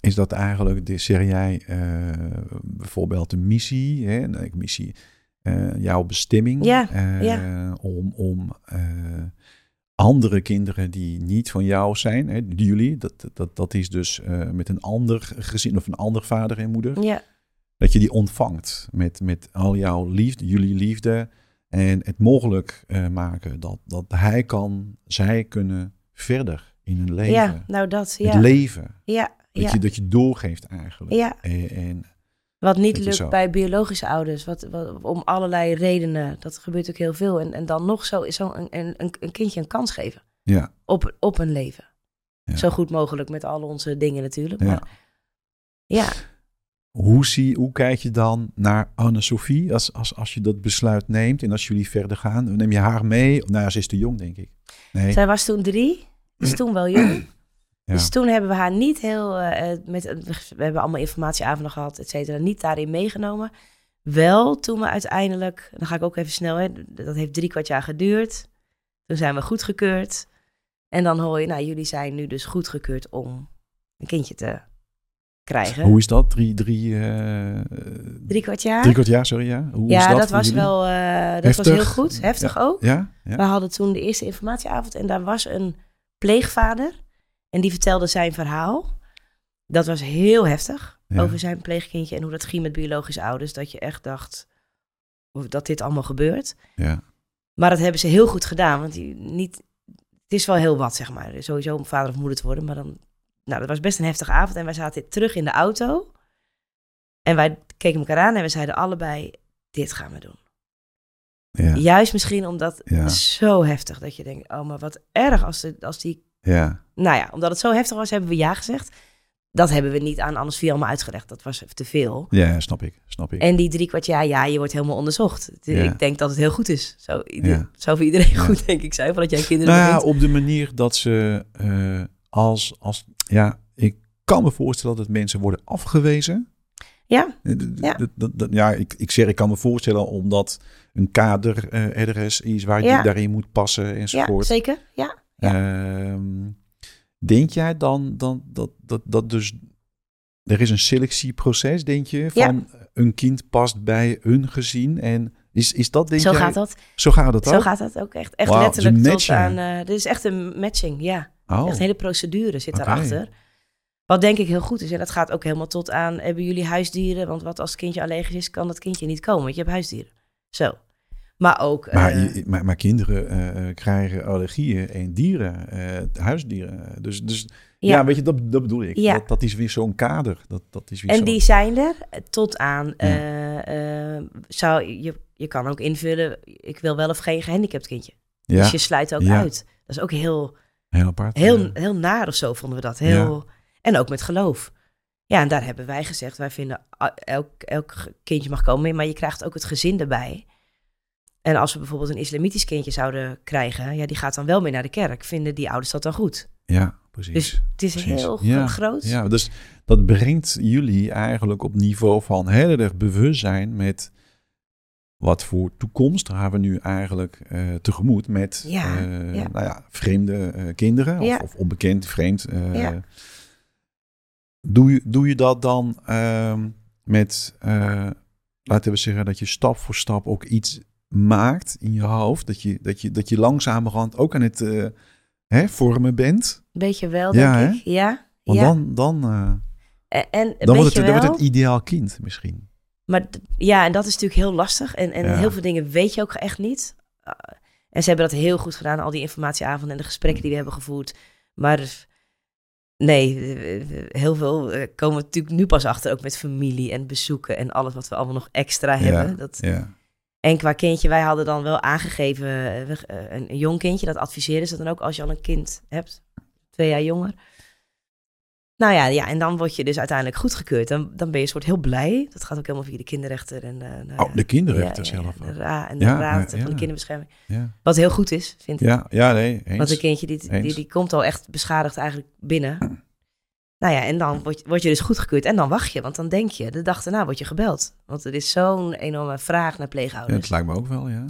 Is dat eigenlijk, de, zeg jij eh, bijvoorbeeld een missie, hè, nee, missie, eh, jouw bestemming Ja, eh, ja. om, om andere kinderen die niet van jou zijn, hè, die jullie, dat, dat, dat is dus met een ander gezin of een ander vader en moeder, Ja, dat je die ontvangt met, met al jouw liefde, jullie liefde en het mogelijk maken dat, dat hij kan, zij kunnen verder in hun leven. ja nou dat. Ja, Het leven. ja, Dat, ja, je, dat je doorgeeft eigenlijk. ja. En, en Wat niet lukt bij biologische ouders, wat, wat, om allerlei redenen. Dat gebeurt ook heel veel. En, en dan nog zo, zo een, een, een kindje een kans geven ja, op, op een leven. Ja. Zo goed mogelijk met al onze dingen natuurlijk. ja. Maar ja, Hoe, zie, hoe kijk je dan naar Anne-Sophie als, als, als je dat besluit neemt en als jullie verder gaan? Neem je haar mee? Nou, ze is te jong, denk ik. Nee. zij was toen drie, is toen wel jong. Ja. Dus toen hebben we haar niet heel, eh, eh, met, we hebben allemaal informatieavonden gehad, et cetera, niet daarin meegenomen. Wel toen we uiteindelijk, dan ga ik ook even snel, hè, dat heeft drie kwart jaar geduurd. Toen zijn we goedgekeurd. En dan hoor je, nou, jullie zijn nu dus goedgekeurd om een kindje te krijgen. Hoe is dat? Drie, drie, eh, Drie kwart jaar? drie kwart jaar, sorry. Ja, Hoe is ja, dat, dat, was jullie? wel, eh, dat Heftig? was heel goed. Heftig ook. Ja, ja. We hadden toen de eerste informatieavond en daar was een pleegvader. En die vertelde zijn verhaal. Dat was heel heftig. Ja. Over zijn pleegkindje en hoe dat ging met biologische ouders. Dat je echt dacht dat dit allemaal gebeurt. ja. Maar dat hebben ze heel goed gedaan. Want die, niet, het is wel heel wat, zeg maar. Sowieso om vader of moeder te worden. Maar dan, nou, dat was best een heftige avond. En wij zaten terug in de auto. En wij keken elkaar aan en we zeiden allebei, dit gaan we doen. Ja, Juist misschien omdat Ja. zo heftig dat je denkt, oh, maar wat erg als, de, als die... ja, Nou ja, omdat het zo heftig was, hebben we ja gezegd. Dat hebben we niet aan Anne-Sophie allemaal uitgelegd. Dat was te veel. ja, snap ik. Snap ik. En die drie kwart jaar, ja, je wordt helemaal onderzocht. Ja. Ik denk dat het heel goed is. Zo, ieder- zou voor iedereen goed, denk ik, zijn. Voordat jij kinderen Nou ja, op de manier dat ze eh, als, als... Ja, ik kan me voorstellen dat mensen worden afgewezen. Ja, Eh, Ja. ja, ik, ik zeg, ik kan me voorstellen omdat een kader eh RS is waar Ja. je daarin moet passen ja, enzovoort. zeker. Ja. Ehm, denk jij dan, dan dat, dat, dat dus er is een selectieproces, denk je, Ja. van een kind past bij een gezin en is, is dat denk Zo jij? gaat dat. Zo gaat het Zo ook? gaat dat ook echt. Echt is letterlijk tot aan... eh dit is echt een matching, ja. Oh, Echt een hele procedure zit Oké. daarachter. Wat denk ik heel goed is. En dat gaat ook helemaal tot aan, hebben jullie huisdieren? Want wat als het kindje allergisch is, kan dat kindje niet komen. Want je hebt huisdieren. Zo. Maar ook... maar, eh, maar, maar kinderen eh, eh, krijgen allergieën en dieren, huisdieren. Dus, dus ja. ja. weet je, dat, dat bedoel ik. Ja. Dat, dat is weer zo'n kader. Dat, dat is weer En zo. die zijn er tot aan... zou, je, je kan ook invullen, ik wil wel of geen gehandicapt kindje. Dus je sluit ook uit. Dat is ook heel, heel apart. heel, heel naar of zo vonden we dat. Heel, En ook met geloof. Ja, en daar hebben wij gezegd, wij vinden elk, elk kindje mag komen, maar je krijgt ook het gezin erbij. En als we bijvoorbeeld een islamitisch kindje zouden krijgen, ja, die gaat dan wel mee naar de kerk. Vinden die ouders dat dan goed? Ja, precies. Dus het is Precies. heel Ja, groot. Ja, dus dat brengt jullie eigenlijk op niveau van heel erg bewustzijn met wat voor toekomst gaan we nu eigenlijk eh, tegemoet met Ja, eh, ja. Nou ja, vreemde eh, kinderen of, of onbekend vreemd. Doe, je, doe je dat dan ehm, met, eh, laten we zeggen, dat je stap voor stap ook iets maakt in je hoofd? Dat je, dat je, dat je langzamerhand ook aan het eh, hè, vormen bent? Beetje wel, denk Ja, hè? ik. Ja. Want ja. dan, dan, eh, En, en dan, wordt het, dan wordt het ideaal kind misschien. Maar ja, en dat is natuurlijk heel lastig. En, en Ja. heel veel dingen weet je ook echt niet. Uh, en ze hebben dat heel goed gedaan, al die informatieavonden en de gesprekken die we hebben gevoerd. Maar nee, eh, heel veel eh, komen we natuurlijk nu pas achter, ook met familie en bezoeken en alles wat we allemaal nog extra hebben. Dat, Ja. en qua kindje, wij hadden dan wel aangegeven, eh, eh, een jong kindje, dat adviseren ze dan ook als je al een kind hebt, twee jaar jonger. Nou ja, ja, en dan word je dus uiteindelijk goedgekeurd. Dan, dan ben je soort heel blij. Dat gaat ook helemaal via de kinderrechter. En, eh, nou Oh, ja. de kinderrechter Ja, zelf ja, ook. de ra- en de raad van de kinderbescherming. Wat heel goed is, vind ik. ja, ja nee, eens. Want een kindje die, die, die komt al echt beschadigd eigenlijk binnen. Nou ja, en dan word, word je dus goedgekeurd. En dan wacht je, want dan denk je, de dag daarna word je gebeld. Want er is zo'n enorme vraag naar pleegouders. het lijkt me ook wel, ja.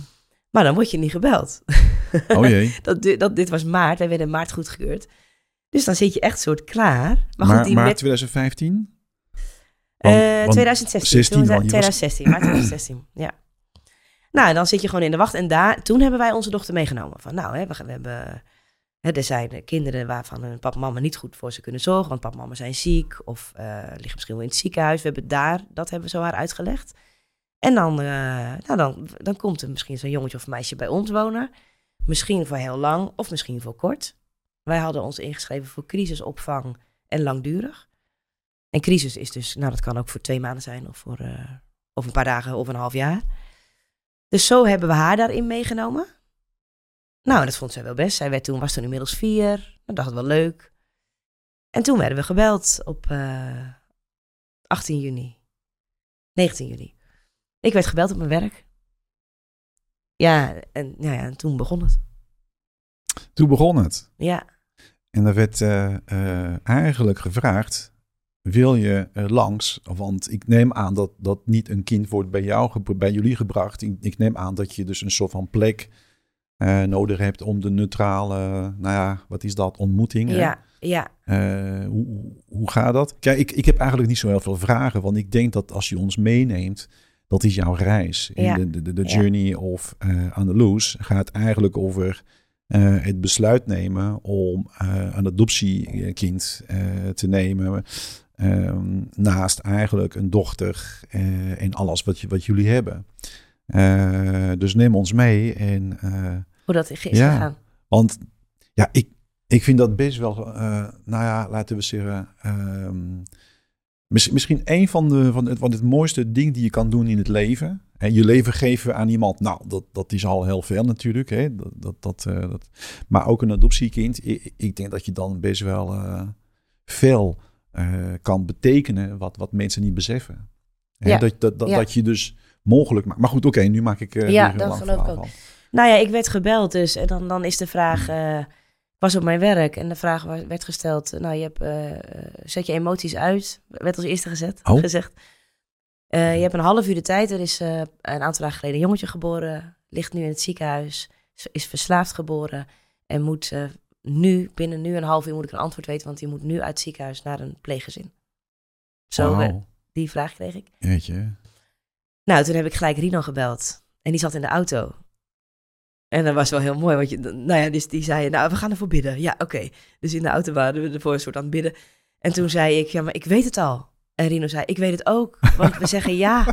Maar dan word je niet gebeld. Oh jee. dat, dat, dit was maart, wij werden in maart goedgekeurd. Dus dan zit je echt soort klaar. Maar Maar, goed, die maar met, 2015? Eh, Want- want 2016. 16 toen, al, je was- 2016, maart 2016, ja. Nou, en dan zit je gewoon in de wacht. En daar, toen hebben wij onze dochter meegenomen. Van nou, hè, we, hebben... Hè, er zijn kinderen waarvan hun papa en mama niet goed voor ze kunnen zorgen. Want papa en mama zijn ziek of eh, liggen misschien wel in het ziekenhuis. We hebben daar, dat hebben we zo haar uitgelegd. En dan, eh, nou, dan, dan komt er misschien zo'n jongetje of meisje bij ons wonen. Misschien voor heel lang of misschien voor kort. Wij hadden ons ingeschreven voor crisisopvang en langdurig. En crisis is dus, nou dat kan ook voor twee maanden zijn of voor eh, of een paar dagen of een half jaar. Dus zo hebben we haar daarin meegenomen. Nou, en dat vond zij wel best. Zij werd toen, was toen inmiddels vier. Dat dacht het wel leuk. En toen werden we gebeld op eh 18 juni. 19 juni. Ik werd gebeld op mijn werk. Ja, en, ja, ja, en toen begon het. Toen begon het. Ja, En er werd eh, eh, eigenlijk gevraagd, wil je er langs? Want ik neem aan dat, dat niet een kind wordt bij, jou, bij jullie gebracht. Ik, ik neem aan dat je dus een soort van plek eh, nodig hebt om de neutrale, nou ja, wat is dat, ontmoeting. hè? ja, ja. Eh, hoe, hoe- gaat dat? Kijk, ik, ik heb eigenlijk niet zo heel veel vragen, want ik denk dat als je ons meeneemt, dat is jouw reis. En Ja. De, de, de, Ja. journey of uh, Andalus gaat eigenlijk over eh, het besluit nemen om eh, een adoptiekind eh, te nemen. ehm, naast eigenlijk een dochter en alles wat, je, wat jullie hebben. Dus neem ons mee en Hoe dat is Ja. gegaan. want ja, ik, ik vind dat best wel, nou ja, laten we zeggen, mis- misschien een van de, van het, van het mooiste ding die je kan doen in het leven. Je leven geven aan iemand, nou, dat, dat is al heel veel natuurlijk. Hè? Dat, dat, dat, eh, dat, maar ook een adoptiekind, ik, ik denk dat je dan best wel eh, veel eh, kan betekenen wat, wat mensen niet beseffen. Ja. Dat, dat, dat, Ja. dat je dus mogelijk maakt. Maar goed, oké, nu maak ik Ja, dat lang geloof ik ook. van. Nou ja, ik werd gebeld dus. En dan, dan is de vraag... was op mijn werk en de vraag werd gesteld... Nou, je hebt, zet je emoties uit. Werd als eerste gezet, Oh. gezegd. Eh, je hebt een half uur de tijd. Er is eh, een aantal dagen geleden een jongetje geboren. Ligt nu in het ziekenhuis. is- verslaafd geboren. En moet eh, nu, binnen nu een half uur moet ik een antwoord weten. Want die moet nu uit het ziekenhuis naar een pleeggezin. Zo, die vraag kreeg ik. jeetje. Nou, toen heb ik gelijk Rino gebeld. En die zat in de auto. En dat was wel heel mooi, want je, nou ja, dus die zei, nou, we gaan ervoor bidden. Ja, oké. Dus in de auto waren we ervoor een soort aan het bidden. En toen zei ik, ja, maar ik weet het al. En Rino zei, ik weet het ook, want we zeggen ja.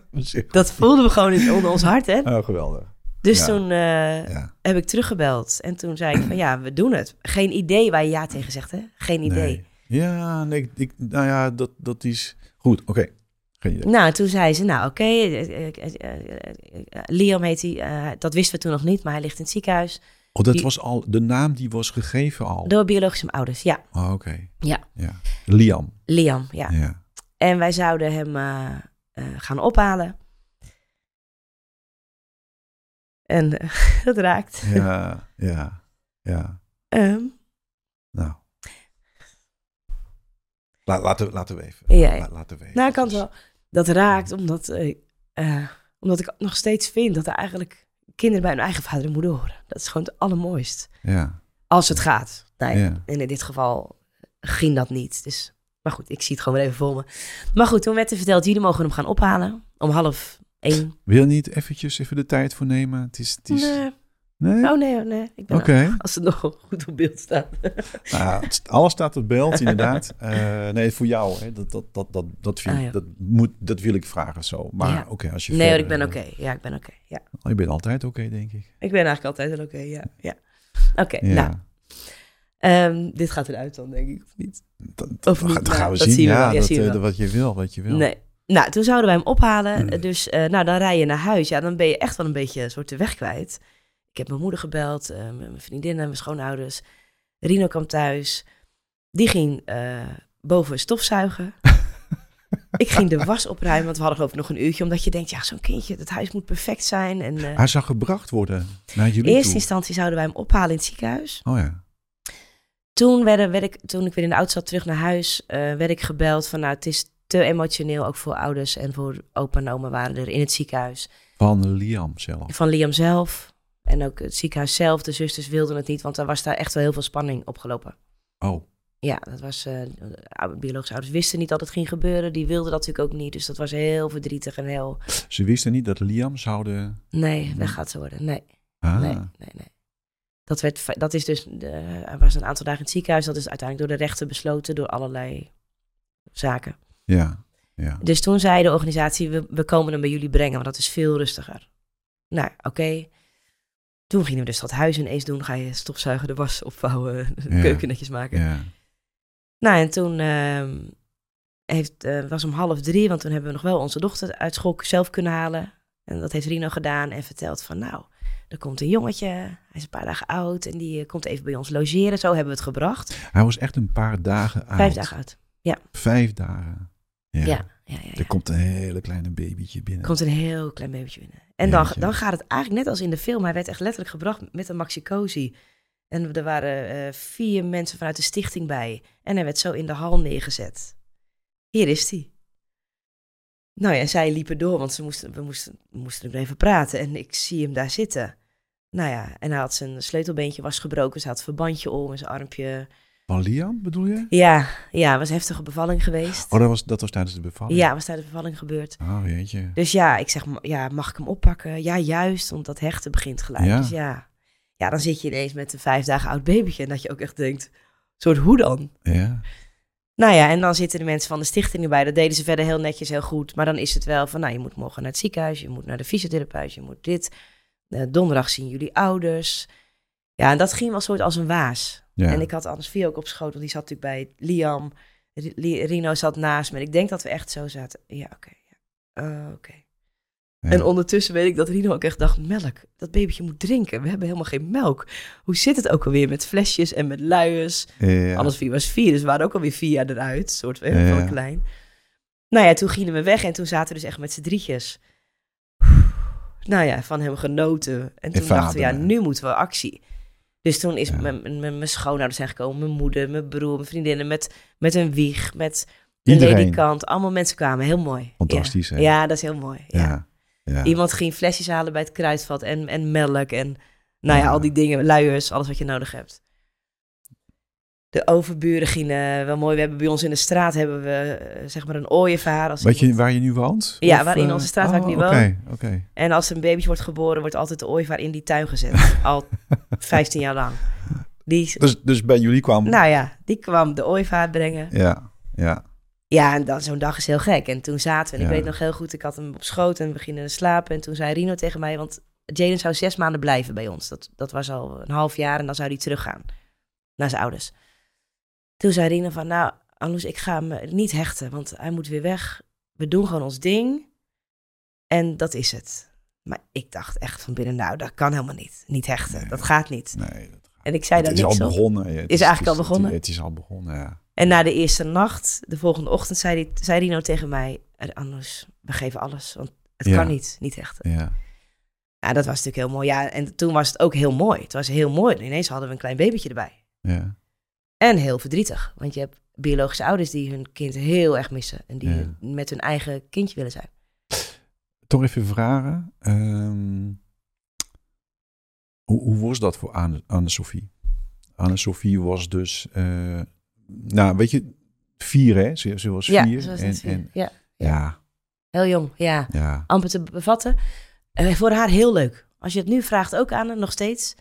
Dat voelden we gewoon in, onder ons hart, hè. Oh, geweldig. Dus Ja. toen eh, Ja. heb ik teruggebeld. En toen zei ik van, ja, we doen het. Geen idee waar je ja tegen zegt, hè. Geen idee. Nee. Ja, nee, ik, nou ja, dat, dat is goed. Oké, geen idee. Nou, toen zei ze, nou oké, eh, eh, Liam heet hij, dat wisten we toen nog niet, maar hij ligt in het ziekenhuis. Oh, dat die- was al, de naam die was gegeven al. Door biologische ouders, ja. Oh, oké. Ja. ja. Liam. Liam, ja. Ja. En wij zouden hem eh, eh, gaan ophalen. En eh, dat raakt. Ja, ja, ja. Ehm, Nou. La, laten, laten we even. Ja. La- laten we even. nou, ik kan het wel. Dat raakt omdat, omdat ik nog steeds vind dat er eigenlijk kinderen bij hun eigen vader en moeder horen. Dat is gewoon het allermooist. Ja, Als het gaat. Nou, Ja. En in dit geval ging dat niet. Dus Maar goed, ik zie het gewoon weer even voor me. Maar goed, toen werd er verteld, jullie mogen hem gaan ophalen. Om half één. Wil je niet eventjes even de tijd voor nemen? Het is, het is... Nee. Nee? Oh nee, oh, nee. Ik ben als het nog goed op beeld staat. Nou, alles staat op beeld, inderdaad. Eh, nee, voor jou. Hè. Dat, dat, dat, dat, dat, vind, Ah, ja. dat, moet, dat wil ik vragen zo. Maar Ja. oké, als je Nee, verder- ik ben oké. Ja, ik ben oké. Ja. Oh, je bent altijd oké, denk ik. Ik ben eigenlijk altijd wel oké, ja. ja. Oké, Ja. nou. Ehm, dit gaat eruit dan, denk ik, of niet? Dat, Of dat, niet, dat nou, gaan we dat zien. zien we ja. Ja, dat, zien we eh, wat je wil, wat je wil. Nee. Nou, toen zouden wij hem ophalen. Mm. Dus eh, nou, dan rij je naar huis. Ja, dan ben je echt wel een beetje een soort de weg kwijt. Ik heb mijn moeder gebeld, eh, mijn vriendinnen, mijn schoonouders. Rino kwam thuis. Die ging eh, boven stofzuigen. ik ging de was opruimen, want we hadden geloof ik nog een uurtje. Omdat je denkt, ja, zo'n kindje, het huis moet perfect zijn. En Hij zou gebracht worden naar in jullie eerste toe. instantie zouden wij hem ophalen in het ziekenhuis. Oh ja. Toen, werden, werd ik, toen ik weer in de auto zat terug naar huis, eh, werd ik gebeld van nou, het is te emotioneel, ook voor ouders en voor opa en oma waren er in het ziekenhuis. Van Liam zelf. Van Liam zelf en ook het ziekenhuis zelf. De zusters wilden het niet, want er was daar echt wel heel veel spanning opgelopen. Oh, Ja, dat was, eh, biologische ouders wisten niet dat het ging gebeuren. Die wilden dat natuurlijk ook niet, dus dat was heel verdrietig en heel... ze wisten niet dat Liam zouden... Nee, weg gaat ze worden. Nee, Ah, nee, nee, nee. Dat, werd, dat is dus, hij was een aantal dagen in het ziekenhuis. Dat is uiteindelijk door de rechter besloten door allerlei zaken. ja. ja. Dus toen zei de organisatie, we, we komen hem bij jullie brengen, want dat is veel rustiger. Nou, oké. Toen gingen we dus dat huis ineens doen. Ga je stofzuigen, de was opvouwen, de Ja. keuken netjes maken. ja. Nou, en toen ehm, heeft, eh, was om half drie, want toen hebben we nog wel onze dochter uit school zelf kunnen halen. En dat heeft Rino gedaan en verteld van, nou, er komt een jongetje, hij is een paar dagen oud en die eh, komt even bij ons logeren. Zo hebben we het gebracht. Hij was echt een paar dagen oud. Vijf dagen oud. Vijf dagen. Ja. Ja, ja, ja. ja. Er komt een hele kleine babytje binnen. komt een heel klein babytje binnen. En dan, dan gaat het eigenlijk net als in de film. Hij werd echt letterlijk gebracht met een maxicosi. En er waren eh, vier mensen vanuit de stichting bij. En hij werd zo in de hal neergezet. Hier is hij. Nou ja, zij liepen door, want ze moesten, we moesten, we moesten nog even praten. En ik zie hem daar zitten. Nou ja, en hij had zijn sleutelbeentje was gebroken. Ze had een verbandje om en zijn armpje. Van Liam, bedoel je? Ja, ja, was heftige bevalling geweest. Oh, dat was, dat was tijdens de bevalling? Ja, was tijdens de bevalling gebeurd. Oh, jeetje. Dus ja, ik zeg, ja, mag ik hem oppakken? Ja, juist, want dat hechten begint gelijk. Ja. Dus ja. ja, dan zit je ineens met een vijf dagen oud babytje en dat je ook echt denkt, soort hoe dan? Ja. Nou ja, en dan zitten de mensen van de stichting erbij. Dat deden ze verder heel netjes, heel goed. Maar dan is het wel van, nou, je moet morgen naar het ziekenhuis, je moet naar de fysiotherapeut, je moet dit. Eh, donderdag zien jullie ouders. Ja, en dat ging wel soort als een waas. ja. En ik had Anders Vie ook op schoot, want die zat natuurlijk bij Liam. Ri- Li- Rino zat naast me. En ik denk dat we echt zo zaten. Ja, oké. ja. Eh, oké. Ja. En ondertussen weet ik dat Rino ook echt dacht, melk, dat babytje moet drinken. We hebben helemaal geen melk. Hoe zit het ook alweer met flesjes en met luiers? Ja. Alles vier was vier, dus we waren ook alweer vier jaar eruit. soort heel Ja, veel ja. klein. Nou ja, toen gingen we weg en toen zaten we dus echt met z'n drietjes. Nou ja, van hem genoten. En toen dachten we, ja, nu moeten we actie. Dus toen is mijn, mijn, schoonouders zijn gekomen, mijn moeder, mijn broer, mijn vriendinnen, met, met een wieg, met een Iedereen. ledikant. Allemaal mensen kwamen, heel mooi. Fantastisch, ja. hè? Ja, dat is heel mooi. Ja. Ja. Iemand ging flesjes halen bij het kruidvat en, en melk en nou ja, Ja. al die dingen, luiers, alles wat je nodig hebt. De overburen gingen wel mooi. We hebben bij ons in de straat hebben we eh, zeg maar een ooievaar. Als Weet je waar je nu woont? Ja, Of, waar in eh, onze straat waar ik nu oh, woon. Oké, oké. En als een babytje wordt geboren, wordt altijd de ooievaar in die tuin gezet. Al 15 jaar lang. Die, Dus, dus bij jullie kwam... nou ja, die kwam de ooievaar brengen. Ja, ja. Ja, en dan zo'n dag is heel gek. En toen zaten we, en ik Ja. weet nog heel goed, ik had hem op schoot en we gingen slapen. En toen zei Rino tegen mij, want Jaden zou zes maanden blijven bij ons. Dat, dat was al een half jaar en dan zou hij teruggaan naar zijn ouders. Toen zei Rino van, nou, Anoes, ik ga hem eh, niet hechten, want hij moet weer weg. We doen gewoon ons ding en dat is het. Maar ik dacht echt van binnen, nou, dat kan helemaal niet. Niet hechten, Nee. dat gaat niet. Nee, dat En ik zei het daar is al op. begonnen. Ja, het Is eigenlijk al het begonnen? Het, is al begonnen, ja. En na de eerste nacht, de volgende ochtend, zei, die, zei Rino tegen mij... "Eh, Anders, we geven alles, want het Ja. kan niet, niet hechten. Ja, Ja, dat was natuurlijk heel mooi. Ja, en toen was het ook heel mooi. Het was heel mooi. Ineens hadden we een klein babytje erbij. ja. En heel verdrietig, want je hebt biologische ouders die hun kind heel erg missen. En die Ja. met hun eigen kindje willen zijn. Toch even vragen. ehm, hoe, hoe was dat voor Anne- Anne-Sophie? Anne-Sophie was dus... eh, nou, weet je... vier, hè? Ze, ze was Ja, vier. ze was en, vier. en ja, ja, heel jong. Ja, ja, amper te bevatten. Eh, voor haar heel leuk. Als je het nu vraagt, ook aan haar, nog steeds.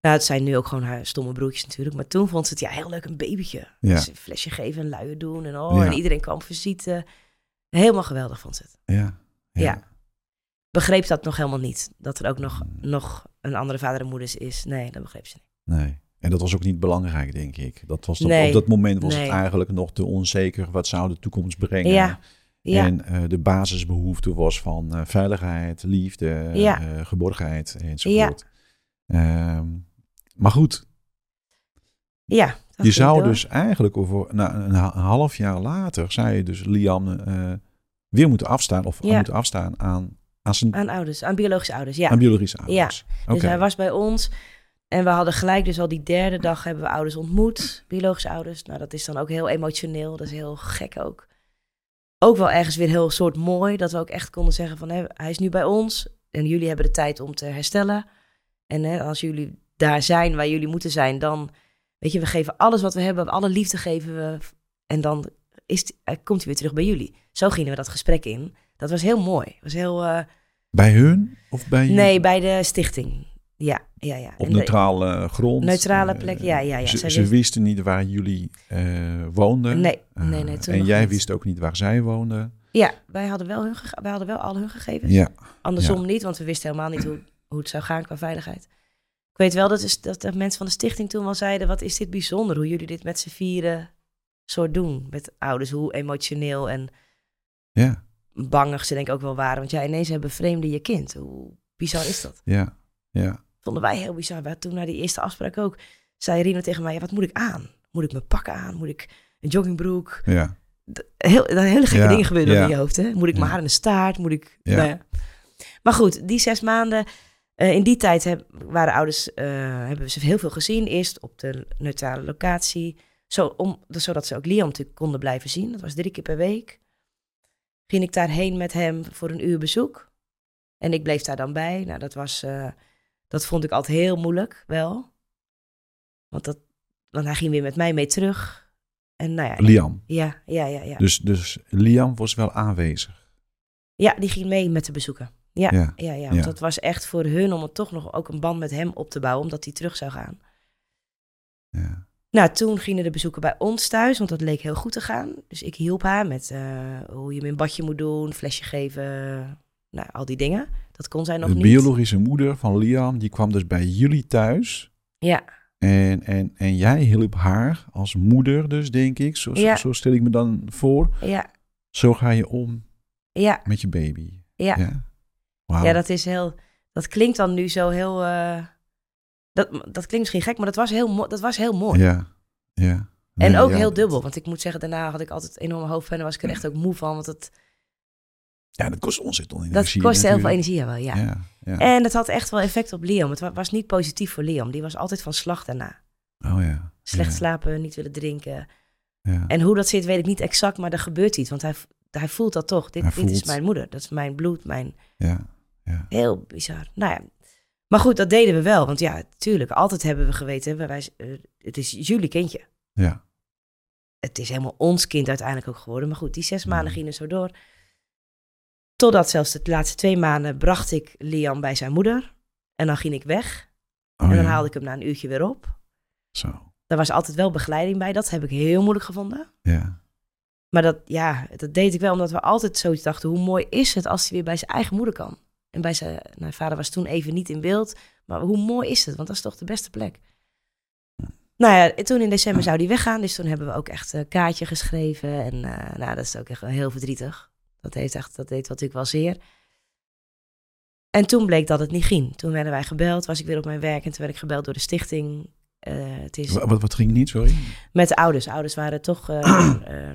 Nou, het zijn nu ook gewoon haar stomme broertjes natuurlijk. Maar toen vond ze het ja, heel leuk, een babytje. Ja. Dus een flesje geven en luien doen. En, oh, Ja. en iedereen kwam visite. Helemaal geweldig vond ze het. ja, Ja. Begreep dat nog helemaal niet. Dat er ook nog, nog een andere vader en moeder is. Nee, dat begreep ze niet. Nee. En dat was ook niet belangrijk, denk ik. Dat was Nee. Op dat moment was Nee. het eigenlijk nog te onzeker. Wat zou de toekomst brengen? Ja. Ja, En eh, de basisbehoefte was van eh, veiligheid, liefde, Ja. eh, geborgenheid enzovoort. Ehm, maar goed, ja. je zou door. dus eigenlijk over na een ha- half jaar later, zou je dus Liam weer moeten afstaan of moeten afstaan aan, aan zijn Aan ouders, aan biologische ouders, ja. aan biologische ouders. Dus hij was bij ons. En we hadden gelijk dus al die derde dag hebben we ouders ontmoet. Biologische ouders. Nou, dat is dan ook heel emotioneel. Dat is heel gek ook. Ook wel ergens weer heel soort mooi. Dat we ook echt konden zeggen van... Hé, hij is nu bij ons. En jullie hebben de tijd om te herstellen. En hè, als jullie daar zijn waar jullie moeten zijn... dan, weet je, we geven alles wat we hebben. Alle liefde geven we. En dan is, die- eh, komt hij weer terug bij jullie. Zo gingen we dat gesprek in. Dat was heel mooi. Was heel... eh, Bij hun of bij jullie? nee, bij de stichting. Ja, ja, ja. Op neutrale grond? Neutrale Eh, plek, ja, ja, ja. Ze, wisten niet waar jullie eh, woonden. Nee, Eh, nee, nee, toen en jij niet. wist ook niet waar zij woonden. Ja, wij hadden wel, hun wij hadden wel al hun gegevens. Ja, Andersom niet, want we wisten helemaal niet hoe, hoe het zou gaan qua veiligheid. Ik weet wel dat, is, dat de mensen van de stichting toen wel zeiden... wat is dit bijzonder, hoe jullie dit met z'n vieren soort doen. Met ouders, hoe emotioneel en ja, bangig ze denk ik ook wel waren. Want ja, ineens hebben vreemden je kind. Hoe bizar is dat? ja, ja. Vonden wij heel bizar. Toen na die eerste afspraak ook... zei Rino tegen mij, ja, wat moet ik aan? Moet ik mijn pak aan? Moet ik een joggingbroek? ja. heel, hele gekke Ja, dingen gebeuren ja. in je hoofd. Hè? Moet ik mijn haar in de staart? Moet ik... Ja. Nou ja. Maar goed, die zes maanden... eh, in die tijd heb, waren ouders, eh, hebben ze heel veel gezien. Eerst op de neutrale locatie. Zo, om, zodat ze ook Liam natuurlijk konden blijven zien. Dat was drie keer per week. Ging ik daarheen met hem voor een uur bezoek. En ik bleef daar dan bij. Nou, dat was... eh, dat vond ik altijd heel moeilijk, wel. Want, dat, want hij ging weer met mij mee terug. En nou ja, Liam. ja, ja, ja, ja. Dus, dus Liam was wel aanwezig. Ja, die ging mee met de bezoeken. Ja, Ja, ja, ja, ja. want dat was echt voor hun om het toch nog ook een band met hem op te bouwen, omdat hij terug zou gaan. Ja, Nou, toen gingen de bezoeken bij ons thuis, want dat leek heel goed te gaan. Dus ik hielp haar met eh, hoe je hem in badje moet doen, flesje geven, nou, al die dingen. Dat kon zij nog de niet. biologische moeder van Liam, die kwam dus bij jullie thuis. Ja, En, en, en jij hielp haar als moeder dus, denk ik. Zo, Ja. zo stel ik me dan voor. ja, Zo ga je om ja, met je baby. ja. Ja, Wauw. Ja, dat is heel. Dat klinkt dan nu zo heel. eh, dat, dat klinkt misschien gek, maar dat was heel, dat was heel mooi. Ja, ja. En ook ja, heel dubbel. Want ik moet zeggen, daarna had ik altijd enorme hoofdpijn. En was ik er echt ook moe van. Want het, Ja, dat kost ontzettend dat energie. kostte heel veel energie, wel. Ja. Ja, ja. En het had echt wel effect op Liam. Het wa- was niet positief voor Liam. Die was altijd van slag daarna. Oh ja. Slecht ja, slapen, niet willen drinken. Ja. En hoe dat zit, weet ik niet exact. Maar er gebeurt iets. Want hij, hij voelt dat toch. Dit, dit is mijn moeder. Dat is mijn bloed. Mijn... ja, ja. Heel bizar. Nou ja. Maar goed, dat deden we wel. Want ja, tuurlijk. Altijd hebben we geweten. Wij, eh, het is jullie kindje. ja. het is helemaal ons kind uiteindelijk ook geworden. Maar goed, die zes maanden gingen zo door. Totdat zelfs de laatste twee maanden bracht ik Liam bij zijn moeder. En dan ging ik weg. Oh, en dan ja. haalde ik hem na een uurtje weer op. Zo, Daar was altijd wel begeleiding bij. Dat heb ik heel moeilijk gevonden. ja. Maar dat, ja, dat deed ik wel omdat we altijd zoiets dachten... hoe mooi is het als hij weer bij zijn eigen moeder kan? En bij zijn... Nou, vader was toen even niet in beeld. Maar hoe mooi is het? Want dat is toch de beste plek. Nou ja, en toen in december zou hij weggaan. Dus toen hebben we ook echt een kaartje geschreven. En eh, nou, dat is ook echt wel heel verdrietig. Dat deed, echt, dat deed natuurlijk wel zeer. En toen bleek dat het niet ging. Toen werden wij gebeld, was ik weer op mijn werk. En toen werd ik gebeld door de stichting. Eh, het is Wa- Wat, wat ging niet, sorry? met de ouders. Ouders waren toch... eh,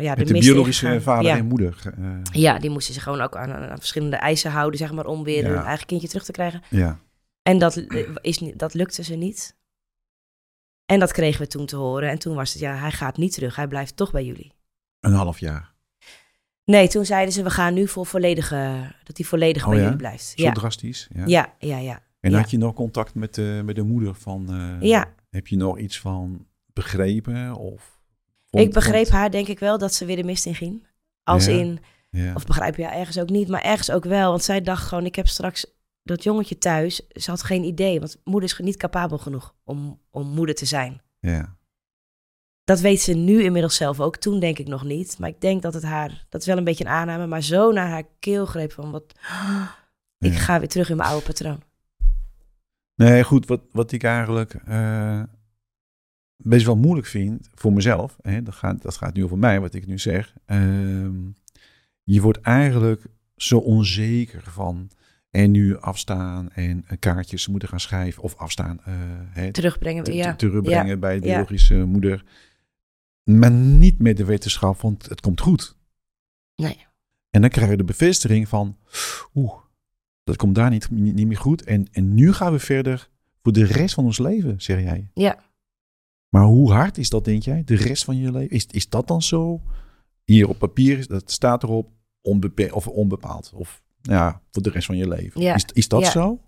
ja, Met de biologische vader ja. en moeder. Ja, die moesten zich gewoon ook aan, aan verschillende eisen houden, zeg maar, om weer Ja. hun eigen kindje terug te krijgen. ja. En dat, is, dat lukte ze niet. En dat kregen we toen te horen. En toen was het, ja, hij gaat niet terug. Hij blijft toch bij jullie. Een half jaar. Nee, toen zeiden ze, we gaan nu voor volledige, dat hij volledig Oh bij ja? jullie blijft. Zo Ja, drastisch. Ja. ja, ja, ja. En had je nog contact met de, met de moeder van... eh, Ja. Heb je nog iets van begrepen? Of ik begreep haar denk ik wel dat ze weer de mist in ging. Als in, of begrijp je ergens ook niet, maar ergens ook wel. Want zij dacht gewoon, ik heb straks dat jongetje thuis. Ze had geen idee, want moeder is niet capabel genoeg om, om moeder te zijn. ja. Dat weet ze nu inmiddels zelf ook. Toen denk ik nog niet. Maar ik denk dat het haar, dat is wel een beetje een aanname, maar zo naar haar keel greep van wat. Ik Ja. ga weer terug in mijn oude patroon. Nee, goed, wat, wat ik eigenlijk eh, best wel moeilijk vind voor mezelf, hè, dat, gaat, dat gaat nu over mij, wat ik nu zeg. Ehm, je wordt eigenlijk zo onzeker van en nu afstaan en eh, kaartjes moeten gaan schrijven of afstaan, eh, hè, Terugbrengen. te- ja. te- terugbrengen bij de biologische moeder. Maar niet met de wetenschap, want het komt goed. Nee. En dan krijg je de bevestiging van, oeh, dat komt daar niet, niet, meer goed. En, en nu gaan we verder voor de rest van ons leven, zeg jij. Ja. Maar hoe hard is dat, denk jij? De rest van je leven? Is, is dat dan zo? Hier op papier, dat staat erop, onbeperkt of onbepaald. Of ja, voor de rest van je leven. Ja. Is, is dat Ja. zo?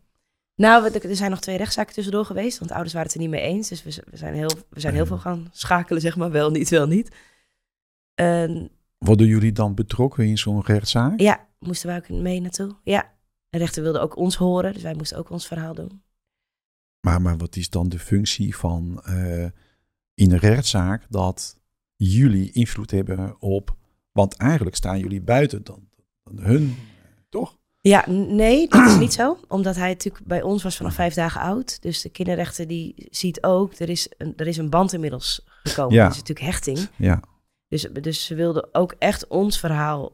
Nou, er zijn nog twee rechtszaken tussendoor geweest, want de ouders waren het er niet mee eens. Dus we, zijn, heel, we zijn heel veel gaan schakelen, zeg maar. Wel, niet, wel, niet. En Worden jullie dan betrokken in zo'n rechtszaak? ja, moesten wij ook mee naartoe. Ja. De rechter wilde ook ons horen, dus wij moesten ook ons verhaal doen. Maar, maar wat is dan de functie van eh, in een rechtszaak dat jullie invloed hebben op... Want eigenlijk staan jullie buiten dan, dan hun, toch? Ja, nee, dat is niet zo. Omdat hij natuurlijk bij ons was vanaf vijf dagen oud. Dus de kinderrechter die ziet ook, er is een, er is een band inmiddels gekomen. Ja. Dat is natuurlijk hechting. Ja, Dus, dus ze wilden ook echt ons verhaal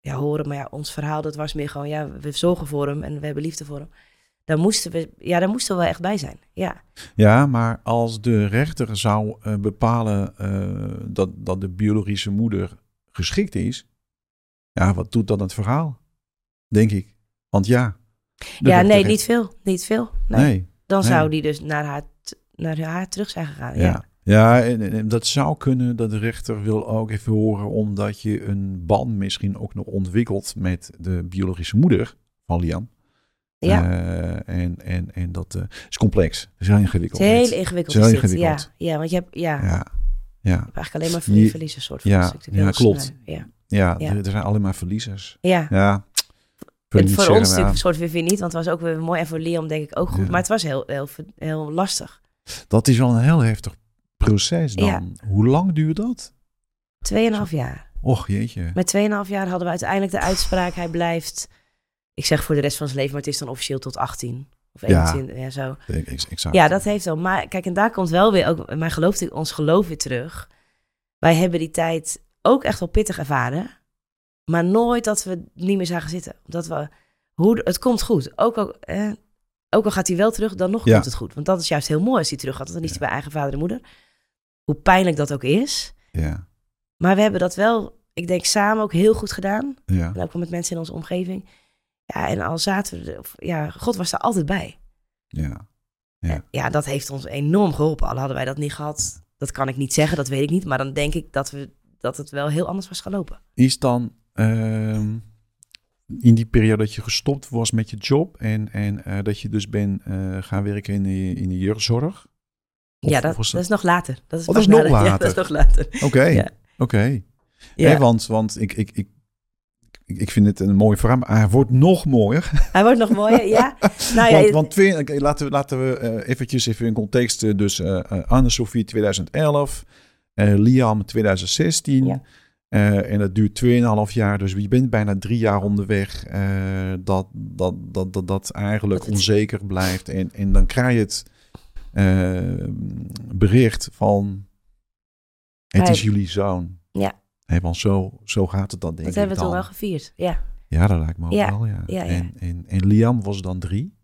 ja, horen. Maar ja, ons verhaal, dat was meer gewoon, ja, we zorgen voor hem en we hebben liefde voor hem. Daar moesten we, ja, daar moesten we wel echt bij zijn. Ja, ja maar als de rechter zou eh, bepalen eh, dat, dat de biologische moeder geschikt is... Ja, wat doet dat aan het verhaal? Denk ik. Want ja... ja nee, niet veel. Niet veel. Nee. Nee, Dan nee. zou die dus naar haar, naar haar terug zijn gegaan. Ja, Ja. ja en, dat zou kunnen dat de rechter wil ook even horen, omdat je een band misschien ook nog ontwikkelt met de biologische moeder van Liam. Ja. Eh, en, en, en dat eh, is complex. Het is heel ingewikkeld. Het is heel ingewikkeld. Is heel dit. Ja, ingewikkeld. ja, want je hebt, ja, je Ja, ja, hebt eigenlijk alleen maar verlie- Je- verliezen soort van. ja, ja, klopt. ja, Ja. Er, er zijn alleen maar verliezers. ja. Ja. Voor ons zeggen, natuurlijk een soort weer niet, want het was ook weer mooi. En voor Liam denk ik ook goed. Ja. Maar het was heel, heel, heel lastig. Dat is wel een heel heftig proces dan. Ja. Hoe lang duurt dat? Tweeënhalf jaar. Och jeetje. Met 2,5 jaar hadden we uiteindelijk de uitspraak. Hij blijft, ik zeg voor de rest van zijn leven, maar het is dan officieel tot 18 of Ja. 21. Ja, zo. Ik- ik- Exact. Ja, dat heeft wel. Maar kijk, en daar komt wel weer ook mijn geloof, ons geloof weer terug. Wij hebben die tijd ook echt wel pittig ervaren. Maar nooit dat we niet meer zagen zitten. Dat we, hoe, het komt goed. Ook al, eh, ook al gaat hij wel terug, dan nog Ja. komt het goed. Want dat is juist heel mooi als hij terug gaat. Want dan is hij bij eigen vader en moeder. Hoe pijnlijk dat ook is. Ja, Maar we hebben dat wel, ik denk, samen ook heel goed gedaan. ja. En ook wel met mensen in onze omgeving. Ja, en al zaten we, er- of, ja, God was er altijd bij. ja. Ja. Ja, dat heeft ons enorm geholpen. Al hadden wij dat niet gehad, dat kan ik niet zeggen, dat weet ik niet. Maar dan denk ik dat, we, dat het wel heel anders was gelopen. is dan in die periode dat je gestopt was met je job en, en eh, dat je dus bent eh, gaan werken in de, in de jeugdzorg? Of- ja, dat, dat is nog later. Dat is, Oh, dat is nog Ja, later. dat is nog later. Oké, Ja. oké. Ja. Hè, want want ik, ik, ik, ik vind het een mooi verhaal, maar hij wordt nog mooier. Hij wordt nog mooier, ja. Nou ja, want want twee, laten we, laten we eh, eventjes even in context. dus Anne-Sophie 2011, eh, Liam 2016. Ja. Eh, en dat duurt 2,5 jaar, dus je bent bijna drie jaar onderweg. eh, dat, dat, dat, dat, dat eigenlijk Dat onzeker blijft. En, en dan krijg je het eh, bericht van: Het is jullie zoon. Ja. Want zo, zo gaat het dan, denk dat ik. hebben we toen wel gevierd. Ja, Ja, dat lijkt me ook Ja, wel. Ja. ja, ja. En, en, en Liam was dan drie.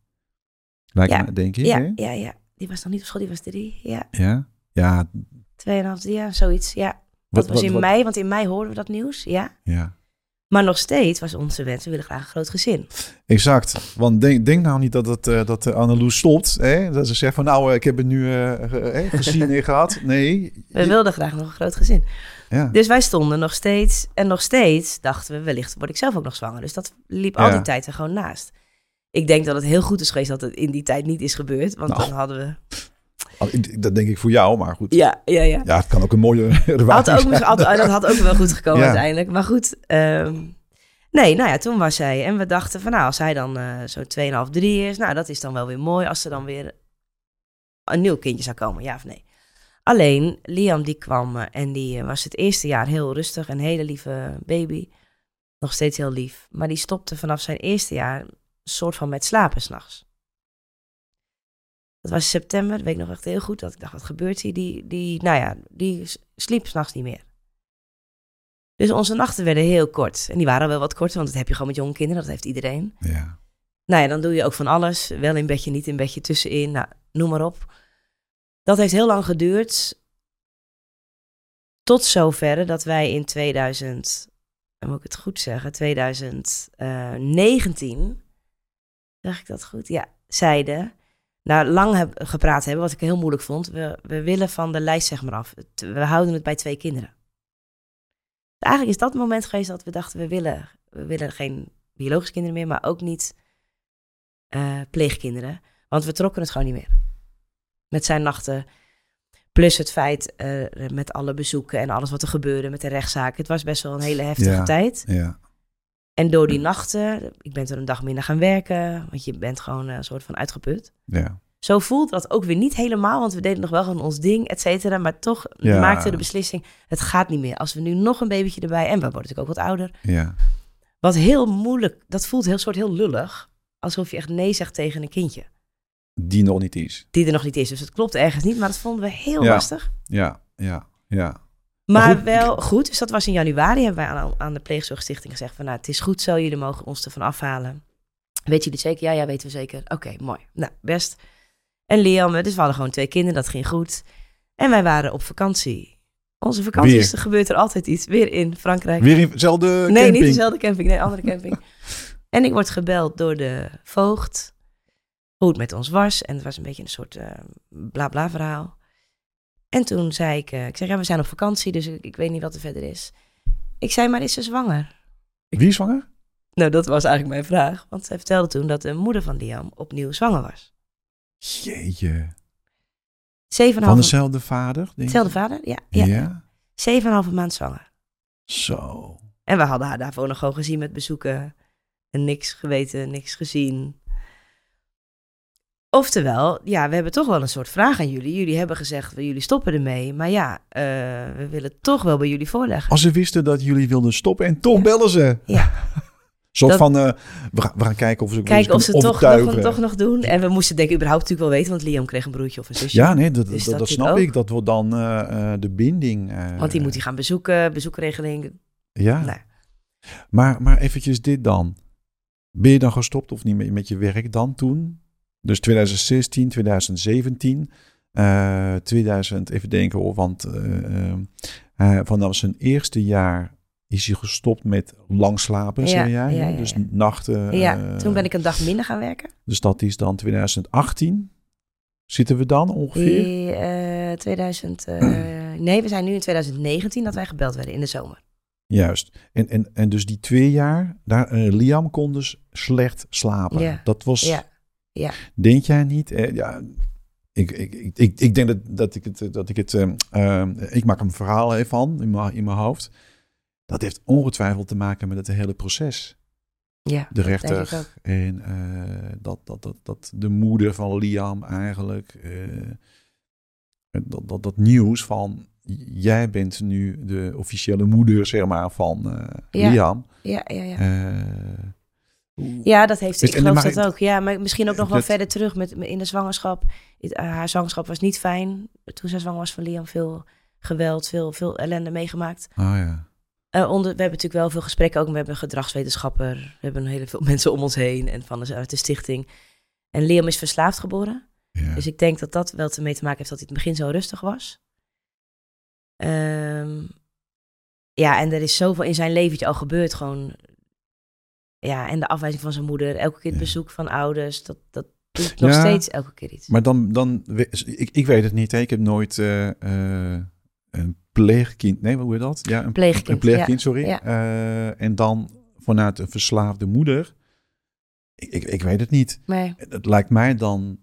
Lijkt me, denk ik. ja, hè? ja, ja. Die was nog niet op school, die was drie. Ja, Ja. Ja. tweeënhalf, drie jaar, zoiets. Ja, Wat, dat was in wat- mei, want in mei hoorden we dat nieuws. Ja. Ja. Maar nog steeds was onze wens, we willen graag een groot gezin. Exact. Want denk, denk nou niet dat, het, eh, dat de Anneloes stopt. Hè? Dat ze zegt van nou, eh, ik heb het nu eh, ge- eh, gezien en gehad. Nee. We wilden graag nog een groot gezin. Ja. Dus wij stonden nog steeds. En nog steeds dachten we, wellicht word ik zelf ook nog zwanger. Dus dat liep al die tijd er gewoon naast. Ik denk dat het heel goed is geweest dat het in die tijd niet is gebeurd. Want Nou. dan hadden we... Dat denk ik voor jou, maar goed. Ja, ja, ja. Ja, het kan ook een mooie had ook, zijn. had, dat had ook wel goed gekomen uiteindelijk. Maar goed, ehm, nee, nou ja, toen was zij. En we dachten van nou, als hij dan uh, zo 2,5, 3 is, nou dat is dan wel weer mooi als er dan weer een nieuw kindje zou komen, ja of nee. Alleen, Liam die kwam eh, en die eh, was het eerste jaar heel rustig, een hele lieve baby. Nog steeds heel lief. Maar die stopte vanaf zijn eerste jaar een soort van met slapen s'nachts. Dat was september, dat weet ik nog echt heel goed. Dat ik dacht, wat gebeurt hier? Die, die, nou ja, die sliep s'nachts niet meer. Dus onze nachten werden heel kort. En die waren wel wat korter, want dat heb je gewoon met jonge kinderen. Dat heeft iedereen. Ja. Nou ja, dan doe je ook van alles. Wel in bedje, niet in bedje, tussenin. Nou, noem maar op. Dat heeft heel lang geduurd. Tot zover dat wij in 2000, moet ik het goed zeggen, 2019, zeg ik dat goed? Ja, zeiden, nou lang heb, gepraat hebben, wat ik heel moeilijk vond. We, we willen van de lijst zeg maar af. We houden het bij twee kinderen. Eigenlijk is dat het moment geweest dat we dachten, we willen, we willen geen biologische kinderen meer, maar ook niet uh, pleegkinderen. Want we trokken het gewoon niet meer met zijn nachten. Plus het feit uh, met alle bezoeken en alles wat er gebeurde met de rechtszaak. Het was best wel een hele heftige tijd. Ja. En door die nachten, ik ben er een dag minder gaan werken, want je bent gewoon een soort van uitgeput. Ja. Zo voelt dat ook weer niet helemaal, want we deden nog wel gewoon ons ding, et cetera. Maar toch ja. maakte de beslissing, het gaat niet meer. Als we nu nog een babytje erbij, en we worden natuurlijk ook wat ouder. Ja. Wat heel moeilijk, dat voelt heel soort heel lullig. Alsof je echt nee zegt tegen een kindje. Die nog niet is. Die er nog niet is. Dus het klopt ergens niet, maar dat vonden we heel lastig. Ja, ja, ja. Maar, goed, wel goed. Dus dat was in januari. Hebben wij aan, aan de Pleegzorgstichting gezegd van... nou, het is goed zo, jullie mogen ons ervan afhalen. Weet jullie zeker? Ja, ja, weten we zeker. Oké, mooi. Nou, best. En Liam, dus we hadden gewoon twee kinderen, dat ging goed. En wij waren op vakantie. Onze vakanties, er gebeurt er altijd iets. Weer in Frankrijk. Weer in dezelfde camping? Nee, niet dezelfde camping. Nee, andere camping. en ik word gebeld door de voogd hoe het met ons was. En het was een beetje een soort uh, bla bla verhaal. En toen zei ik, uh, ik zeg ja, we zijn op vakantie, dus ik, ik, weet niet wat er verder is. Ik zei, maar is ze zwanger? Wie is zwanger? Nou, dat was eigenlijk mijn vraag. Want zij vertelde toen dat de moeder van Liam opnieuw zwanger was. Jeetje. Zeven van dezelfde vader? Denk dezelfde vader, ja. ja. ja. Zeven en halve maand zwanger. Zo. En we hadden haar daarvoor nog gewoon gezien met bezoeken. En niks geweten, niks gezien. Oftewel, ja, we hebben toch wel een soort vraag aan jullie. Jullie hebben gezegd, jullie stoppen ermee. Maar ja, uh, we willen toch wel bij jullie voorleggen. Als ze wisten dat jullie wilden stoppen en toch bellen ze. Ja. Zo van, uh, we, gaan, we gaan kijken of ze Kijken of ze toch nog, toch nog doen. En we moesten denk ik überhaupt natuurlijk wel weten, want Liam kreeg een broertje of een zusje. Ja, nee, dat, dus dat, dat snap ik. Dat wordt dan uh, de binding. want die moet hij gaan bezoeken, bezoekregeling. Ja. Nou. Maar, maar eventjes dit dan. Ben je dan gestopt of niet met je werk dan toen? Dus 2016, 2017, uh, 2000, even denken hoor, want uh, vanaf zijn eerste jaar is hij gestopt met lang slapen, ja, zei jij. Ja, ja, dus nachten. Ja, toen ben ik een dag minder gaan werken. Dus dat is dan 2018. Zitten we dan ongeveer? Die, 2000, nee, we zijn nu in 2019 dat wij gebeld werden in de zomer. Juist. En, en, en dus die twee jaar, daar, Liam kon dus slecht slapen. Ja. Dat was... Ja. Ja. Denk jij niet? Eh, ja, ik, ik, ik, ik denk dat, dat ik het. Dat ik, het uh, uh, ik maak een verhaal even van in mijn, in mijn hoofd. Dat heeft ongetwijfeld te maken met het hele proces. Ja, de rechter en uh, dat, dat, dat, dat de moeder van Liam eigenlijk. dat, dat, dat nieuws van. Jij bent nu de officiële moeder, zeg maar, van ja. Liam. Ja, ja, ja. Ja, dat heeft. Ik geloof dat ook. Ja, maar misschien ook nog wel verder terug met, in de zwangerschap. Haar zwangerschap was niet fijn. Toen zij zwanger was van Liam, veel geweld, veel, veel ellende meegemaakt. Oh ja. Uh, onder, we hebben natuurlijk wel veel gesprekken ook. We hebben een gedragswetenschapper. We hebben heel veel mensen om ons heen en van de, uit de stichting. En Liam is verslaafd geboren. Ja. Dus ik denk dat dat wel te mee te maken heeft dat hij in het begin zo rustig was. Um, ja, en er is zoveel in zijn leventje al gebeurd. Gewoon ja, en de afwijzing van zijn moeder, elke keer het Ja. bezoek van ouders, dat, dat doet nog Ja, steeds elke keer iets. Maar dan, dan ik, ik weet het niet. Hè. Ik heb nooit eh, eh, een pleegkind. Nee, hoe heet dat? Ja, een Pleegkind, Een pleegkind, sorry. Eh, en dan vanuit een verslaafde moeder. Ik, ik, ik weet het niet. Nee. Het lijkt mij dan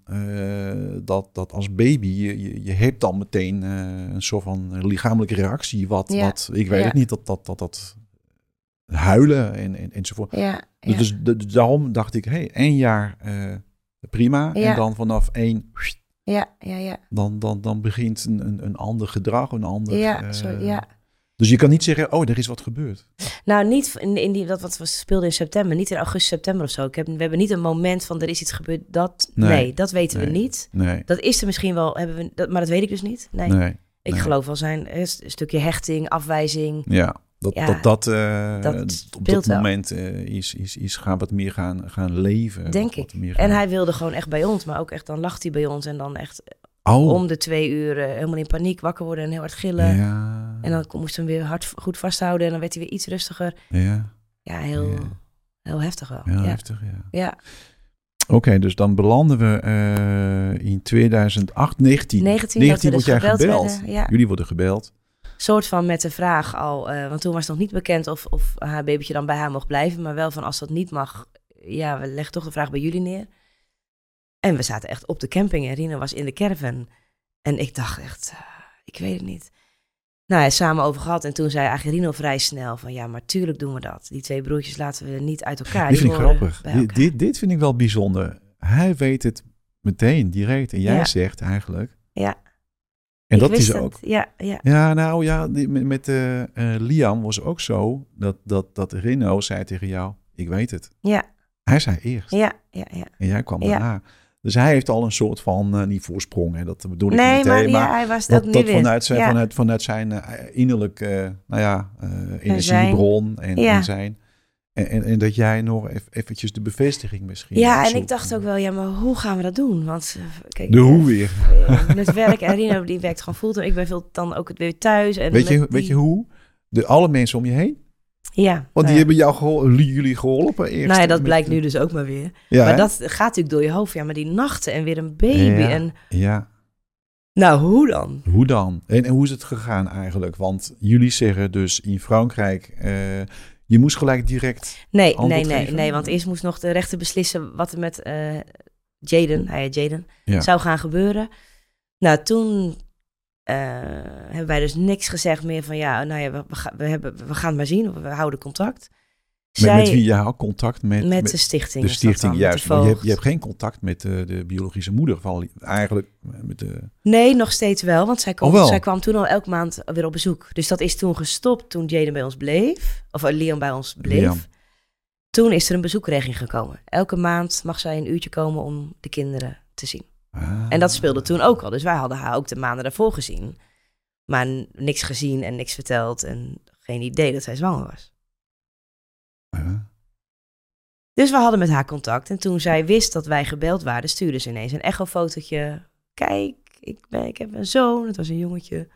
dat, dat als baby, je, je, je hebt dan meteen een soort van lichamelijke reactie. Wat, Ja. wat ik weet Ja. het niet, dat dat, dat, dat huilen en, en, enzovoort. Ja, Dus, ja. dus, dus daarom dacht ik, hé, hey, één jaar eh, prima. Ja. En dan vanaf één, ja, ja, ja. dan, dan, dan begint een, een, een ander gedrag, een ander... Ja, eh, zo, ja. Dus je kan niet zeggen, oh, er is wat gebeurd. Nou, niet in, in die, dat wat we speelden in september, niet in augustus, september of zo. Ik heb, we hebben niet een moment van er is iets gebeurd. Dat, nee, Nee, dat weten we niet. Nee, Dat is er misschien wel, hebben we, dat, maar dat weet ik dus niet. Nee, nee. ik geloof wel zijn een st- stukje hechting, afwijzing. Ja, dat Ja, dat, dat, eh, dat op dat moment eh, is, is, is gaan wat meer gaan, gaan leven. Denk wat, ik. En hij wilde gewoon echt bij ons, maar ook echt dan lacht hij bij ons en dan echt oh, om de twee uur eh, helemaal in paniek wakker worden en heel hard gillen. Ja, En dan moest hij hem weer hard, goed vasthouden en dan werd hij weer iets rustiger. ja, Ja, heel, Ja. heel heftig wel. heel Ja, heftig, ja. ja. Oké, dus dan belanden we eh, in 2008, 19. 19, dat we word dus jij gebeld werden. Jullie worden gebeld. Soort van met de vraag al, eh, want toen was het nog niet bekend of, of haar babytje dan bij haar mocht blijven, maar wel van als dat niet mag, ja, we leggen toch de vraag bij jullie neer. En we zaten echt op de camping en Rino was in de caravan. En ik dacht echt, eh, ik weet het niet. Nou, ja, samen over gehad en toen zei eigenlijk Rino vrij snel van ja, maar tuurlijk doen we dat. Die twee broertjes laten we niet uit elkaar. Dit vind ik grappig. Dit, dit, dit vind ik wel bijzonder. Hij weet het meteen, direct. En jij Ja. zegt eigenlijk. Ja. En Ik dat is het. ook. Ja, ja. Ja, nou ja, die- met, met eh, Liam was ook zo dat, dat, dat Rino zei tegen jou: Ik weet het. Ja, Hij zei eerst. ja, ja, ja. En jij kwam Ja. daarna. Dus hij heeft al een soort van, eh, niet voorsprong, hè, dat bedoel ik Nee, niet. maar, ja, hij was dat, dat, dat vanuit zijn, ja. vanuit, vanuit zijn innerlijk, eh, nou ja, energiebron en, Ja. en zijn. En, en, en dat jij nog eventjes de bevestiging misschien. Ja, en ik dacht ook wel, ja, maar hoe gaan we dat doen? Want eh, kijk, De eh, hoe weer. eh, met werk en Rino die werkt gewoon fulltime. Ik ben veel dan ook weer thuis. En Weet je, weet je hoe? De, alle mensen om je heen? Ja. Want nou die ja. hebben jou gehol- jullie geholpen eerst. Nou ja, dat blijkt nu dus ook maar weer. Ja, maar hè? dat gaat natuurlijk door je hoofd. Ja, maar die nachten en weer een baby. Ja. En Ja, nou, hoe dan? hoe dan? En, en hoe is het gegaan eigenlijk? Want jullie zeggen dus in Frankrijk, eh, je moest gelijk direct... Nee, nee, nee, geven? nee. Want eerst moest nog de rechter beslissen wat er met eh, Jaden, hij heet Jaden, Ja. zou gaan gebeuren. Nou, toen eh, hebben wij dus niks gezegd meer van ja, nou ja, we, we, we, hebben, we gaan het maar zien. We houden contact. Met, met wie je contact met, Met, met de stichting. de stichting, dan, juist. de je, hebt, je hebt geen contact met eh, de biologische moeder van eigenlijk met de... Nee, nog steeds wel. Want zij, kwam, Oh, zij kwam toen al elke maand weer op bezoek. Dus dat is toen gestopt toen Jaden bij ons bleef. Of eh, Liam bij ons bleef. Liam. Toen is er een bezoekregeling gekomen. Elke maand mag zij een uurtje komen om de kinderen te zien. Ah. En dat speelde toen ook al. Dus wij hadden haar ook de maanden daarvoor gezien. Maar niks gezien en niks verteld. En geen idee dat zij zwanger was. Ja. Dus we hadden met haar contact. En toen zij wist dat wij gebeld waren, stuurde ze ineens een echofotootje. Kijk, ik, ben, ik heb een zoon. Het was een jongetje.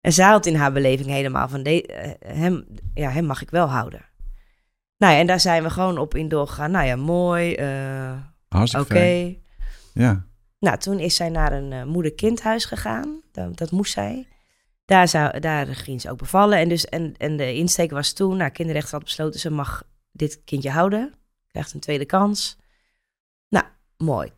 En zij had in haar beleving helemaal van... De, eh, hem, ja, hem mag ik wel houden. Nou ja, en daar zijn we gewoon op in doorgegaan. Nou ja, mooi. eh, Hartstikke Oké. Ja. Nou, toen is zij naar een eh, moeder-kindhuis gegaan. Dat, dat moest zij. Daar, zou, daar ging ze ook bevallen. En, dus, en, en de insteek was toen, nou, kinderrechten had besloten, ze mag dit kindje houden. Krijgt een tweede kans. Nou, mooi.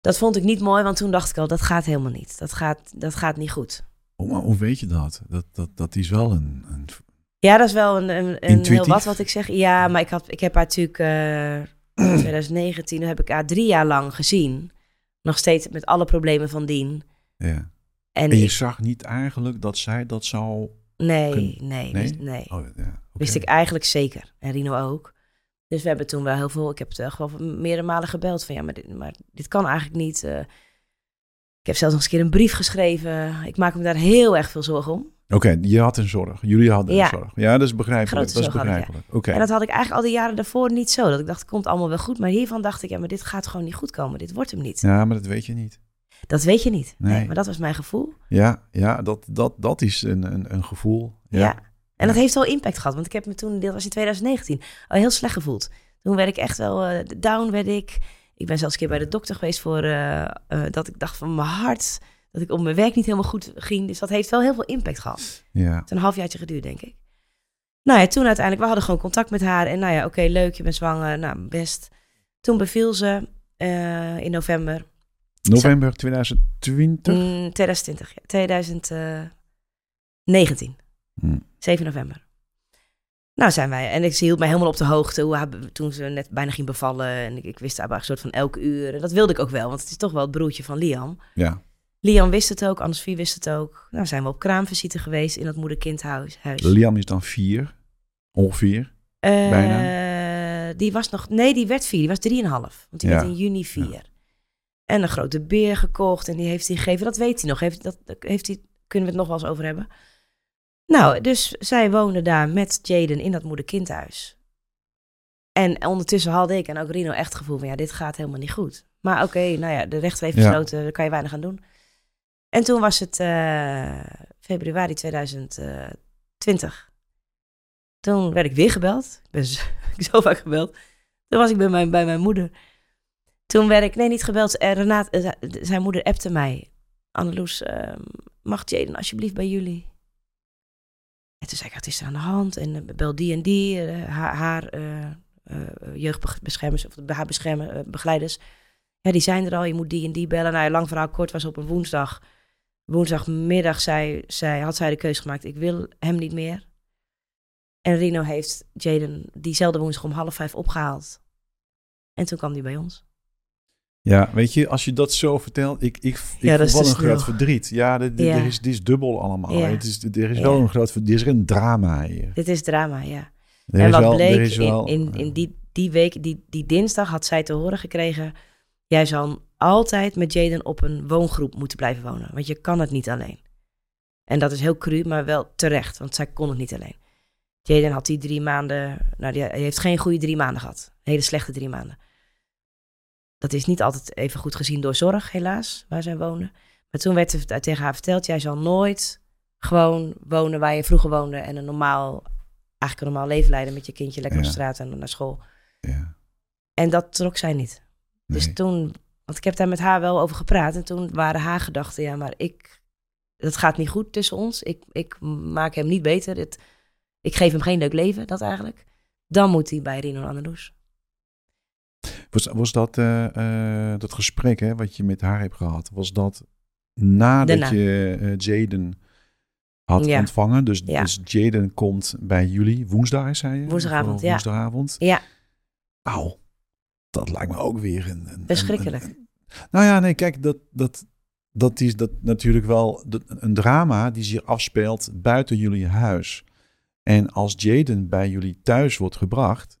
Dat vond ik niet mooi, want toen dacht ik al, dat gaat helemaal niet. Dat gaat, dat gaat niet goed. Oh, maar hoe weet je dat? Dat, dat, dat is wel een... een Ja, dat is wel een, een, een heel wat wat ik zeg. Ja, maar ik, had, ik heb haar natuurlijk eh, in 2019, heb ik haar drie jaar lang gezien. Nog steeds met alle problemen van dien. ja. En, En je ik- zag niet eigenlijk dat zij dat zou... nee, nee, Nee? wist- nee. Oh, ja. Wist ik eigenlijk zeker. En Rino ook. Dus we hebben toen wel heel veel... Ik heb het echt wel meerdere malen gebeld van... Ja, maar dit, maar dit kan eigenlijk niet. eh. ik heb zelfs nog eens een keer een brief geschreven. Ik maak me daar heel erg veel zorgen om. Oké, je had een zorg. Jullie hadden Ja. een zorg. Ja, dat is begrijpelijk. Grote dat is begrijpelijk. Oké. En dat had ik eigenlijk al die jaren daarvoor niet zo. Dat ik dacht, het komt allemaal wel goed. Maar hiervan dacht ik, ja, maar dit gaat gewoon niet goed komen. Dit wordt hem niet. Ja, maar dat weet je niet. Dat weet je niet. Nee. Nee. maar dat was mijn gevoel. Ja, ja dat, dat, dat is een, een, een gevoel. Ja. Ja. En dat heeft wel impact gehad. Want ik heb me toen, dit was in 2019, al heel slecht gevoeld. Toen werd ik echt wel eh, down, werd ik. Ik ben zelfs een keer bij de dokter geweest voor eh, eh, dat ik dacht van mijn hart, dat ik op mijn werk niet helemaal goed ging. Dus dat heeft wel heel veel impact gehad. Het ja. heeft een halfjaartje geduurd, denk ik. Nou ja, toen uiteindelijk, we hadden gewoon contact met haar. En nou ja, oké, leuk, je bent zwanger. Nou, best. Toen beviel ze in november. November 2020? Mm, 2020, ja. 2019. Hm. 7 november. Nou zijn wij, en ik hield mij helemaal op de hoogte hoe haar, toen ze net bijna ging bevallen. En ik, ik wist haar een soort van elke uur. En dat wilde ik ook wel, want het is toch wel het broertje van Liam. Ja. Liam wist het ook, Anne-Sophie wist het ook. Nou zijn we op kraamvisite geweest in dat moeder-kindhuis. huis. Liam is dan vier, ongeveer. Eh, bijna. Die was nog, nee, die werd vier. Die was drieënhalf. Want die Ja. werd in juni vier. En een grote beer gekocht en die heeft hij gegeven. Dat weet hij nog. Heeft, dat heeft hij, kunnen we het nog wel eens over hebben. Nou, dus zij woonde daar met Jaden in dat moeder-kindhuis. En ondertussen had ik en ook Rino echt het gevoel van... ja, dit gaat helemaal niet goed. Maar oké, nou ja, de rechter heeft Ja. besloten... daar kan je weinig aan doen. En toen was het eh, februari 2020. Toen werd ik weer gebeld. Ik ben zo, zo vaak gebeld. Toen was ik bij mijn, bij mijn moeder. Toen werd ik, nee, niet gebeld. En Renaat, eh, zijn moeder appte mij. Anneloes, ehm, mag Jaden alsjeblieft bij jullie? En toen zei ik, wat is er aan de hand? En eh, bel die en die, eh, haar, jeugdbeschermers, of haar begeleiders. Ja, die zijn er al, je moet die en die bellen. Nou, lang verhaal kort was op een woensdag. Woensdagmiddag zei, zei, had zij de keuze gemaakt, ik wil hem niet meer. En Rino heeft Jaden diezelfde woensdag om half vijf opgehaald. En toen kwam hij bij ons. Ja, weet je, als je dat zo vertelt, ik, ik, ik Ja, dat is voel wel te een groot verdriet. Ja, Ja. Er, is, het is dubbel allemaal. Ja. Het is, er is Ja. wel een groot verdriet. Er is een drama hier. Dit is drama, ja. Er en wat wel, bleek, er wel, in, in, in die, die week, die, die dinsdag had zij te horen gekregen... jij zal altijd met Jaden op een woongroep moeten blijven wonen. Want je kan het niet alleen. En dat is heel cru, maar wel terecht, want zij kon het niet alleen. Jaden had die drie maanden... Nou, die, hij heeft geen goede drie maanden gehad. Hele slechte drie maanden. Dat is niet altijd even goed gezien door zorg, helaas, waar zij wonen. Maar toen werd er tegen haar verteld... jij zal nooit gewoon wonen waar je vroeger woonde... en een normaal, eigenlijk een normaal leven leiden met je kindje... lekker op straat en naar school. ja, En dat trok zij niet. Dus toen, want ik heb daar met haar wel over gepraat. En toen waren haar gedachten, ja, maar ik, dat gaat niet goed tussen ons. Ik, ik maak hem niet beter. Het, ik geef hem geen leuk leven, dat eigenlijk. Dan moet hij bij Rino Anneloes. Was, was dat, eh, eh, dat gesprek hè, wat je met haar hebt gehad, was dat nadat Daarna. je eh, Jaden had Ja. ontvangen? Dus, Ja. dus Jaden komt bij jullie woensdag, zei je? Woensdagavond, ja. Woensdagavond. Ja, Auw, dat lijkt me ook weer een... een Verschrikkelijk. een- een- nou ja, nee, kijk, dat, dat, dat is dat natuurlijk wel de- een drama die zich afspeelt buiten jullie huis. En als Jaden bij jullie thuis wordt gebracht,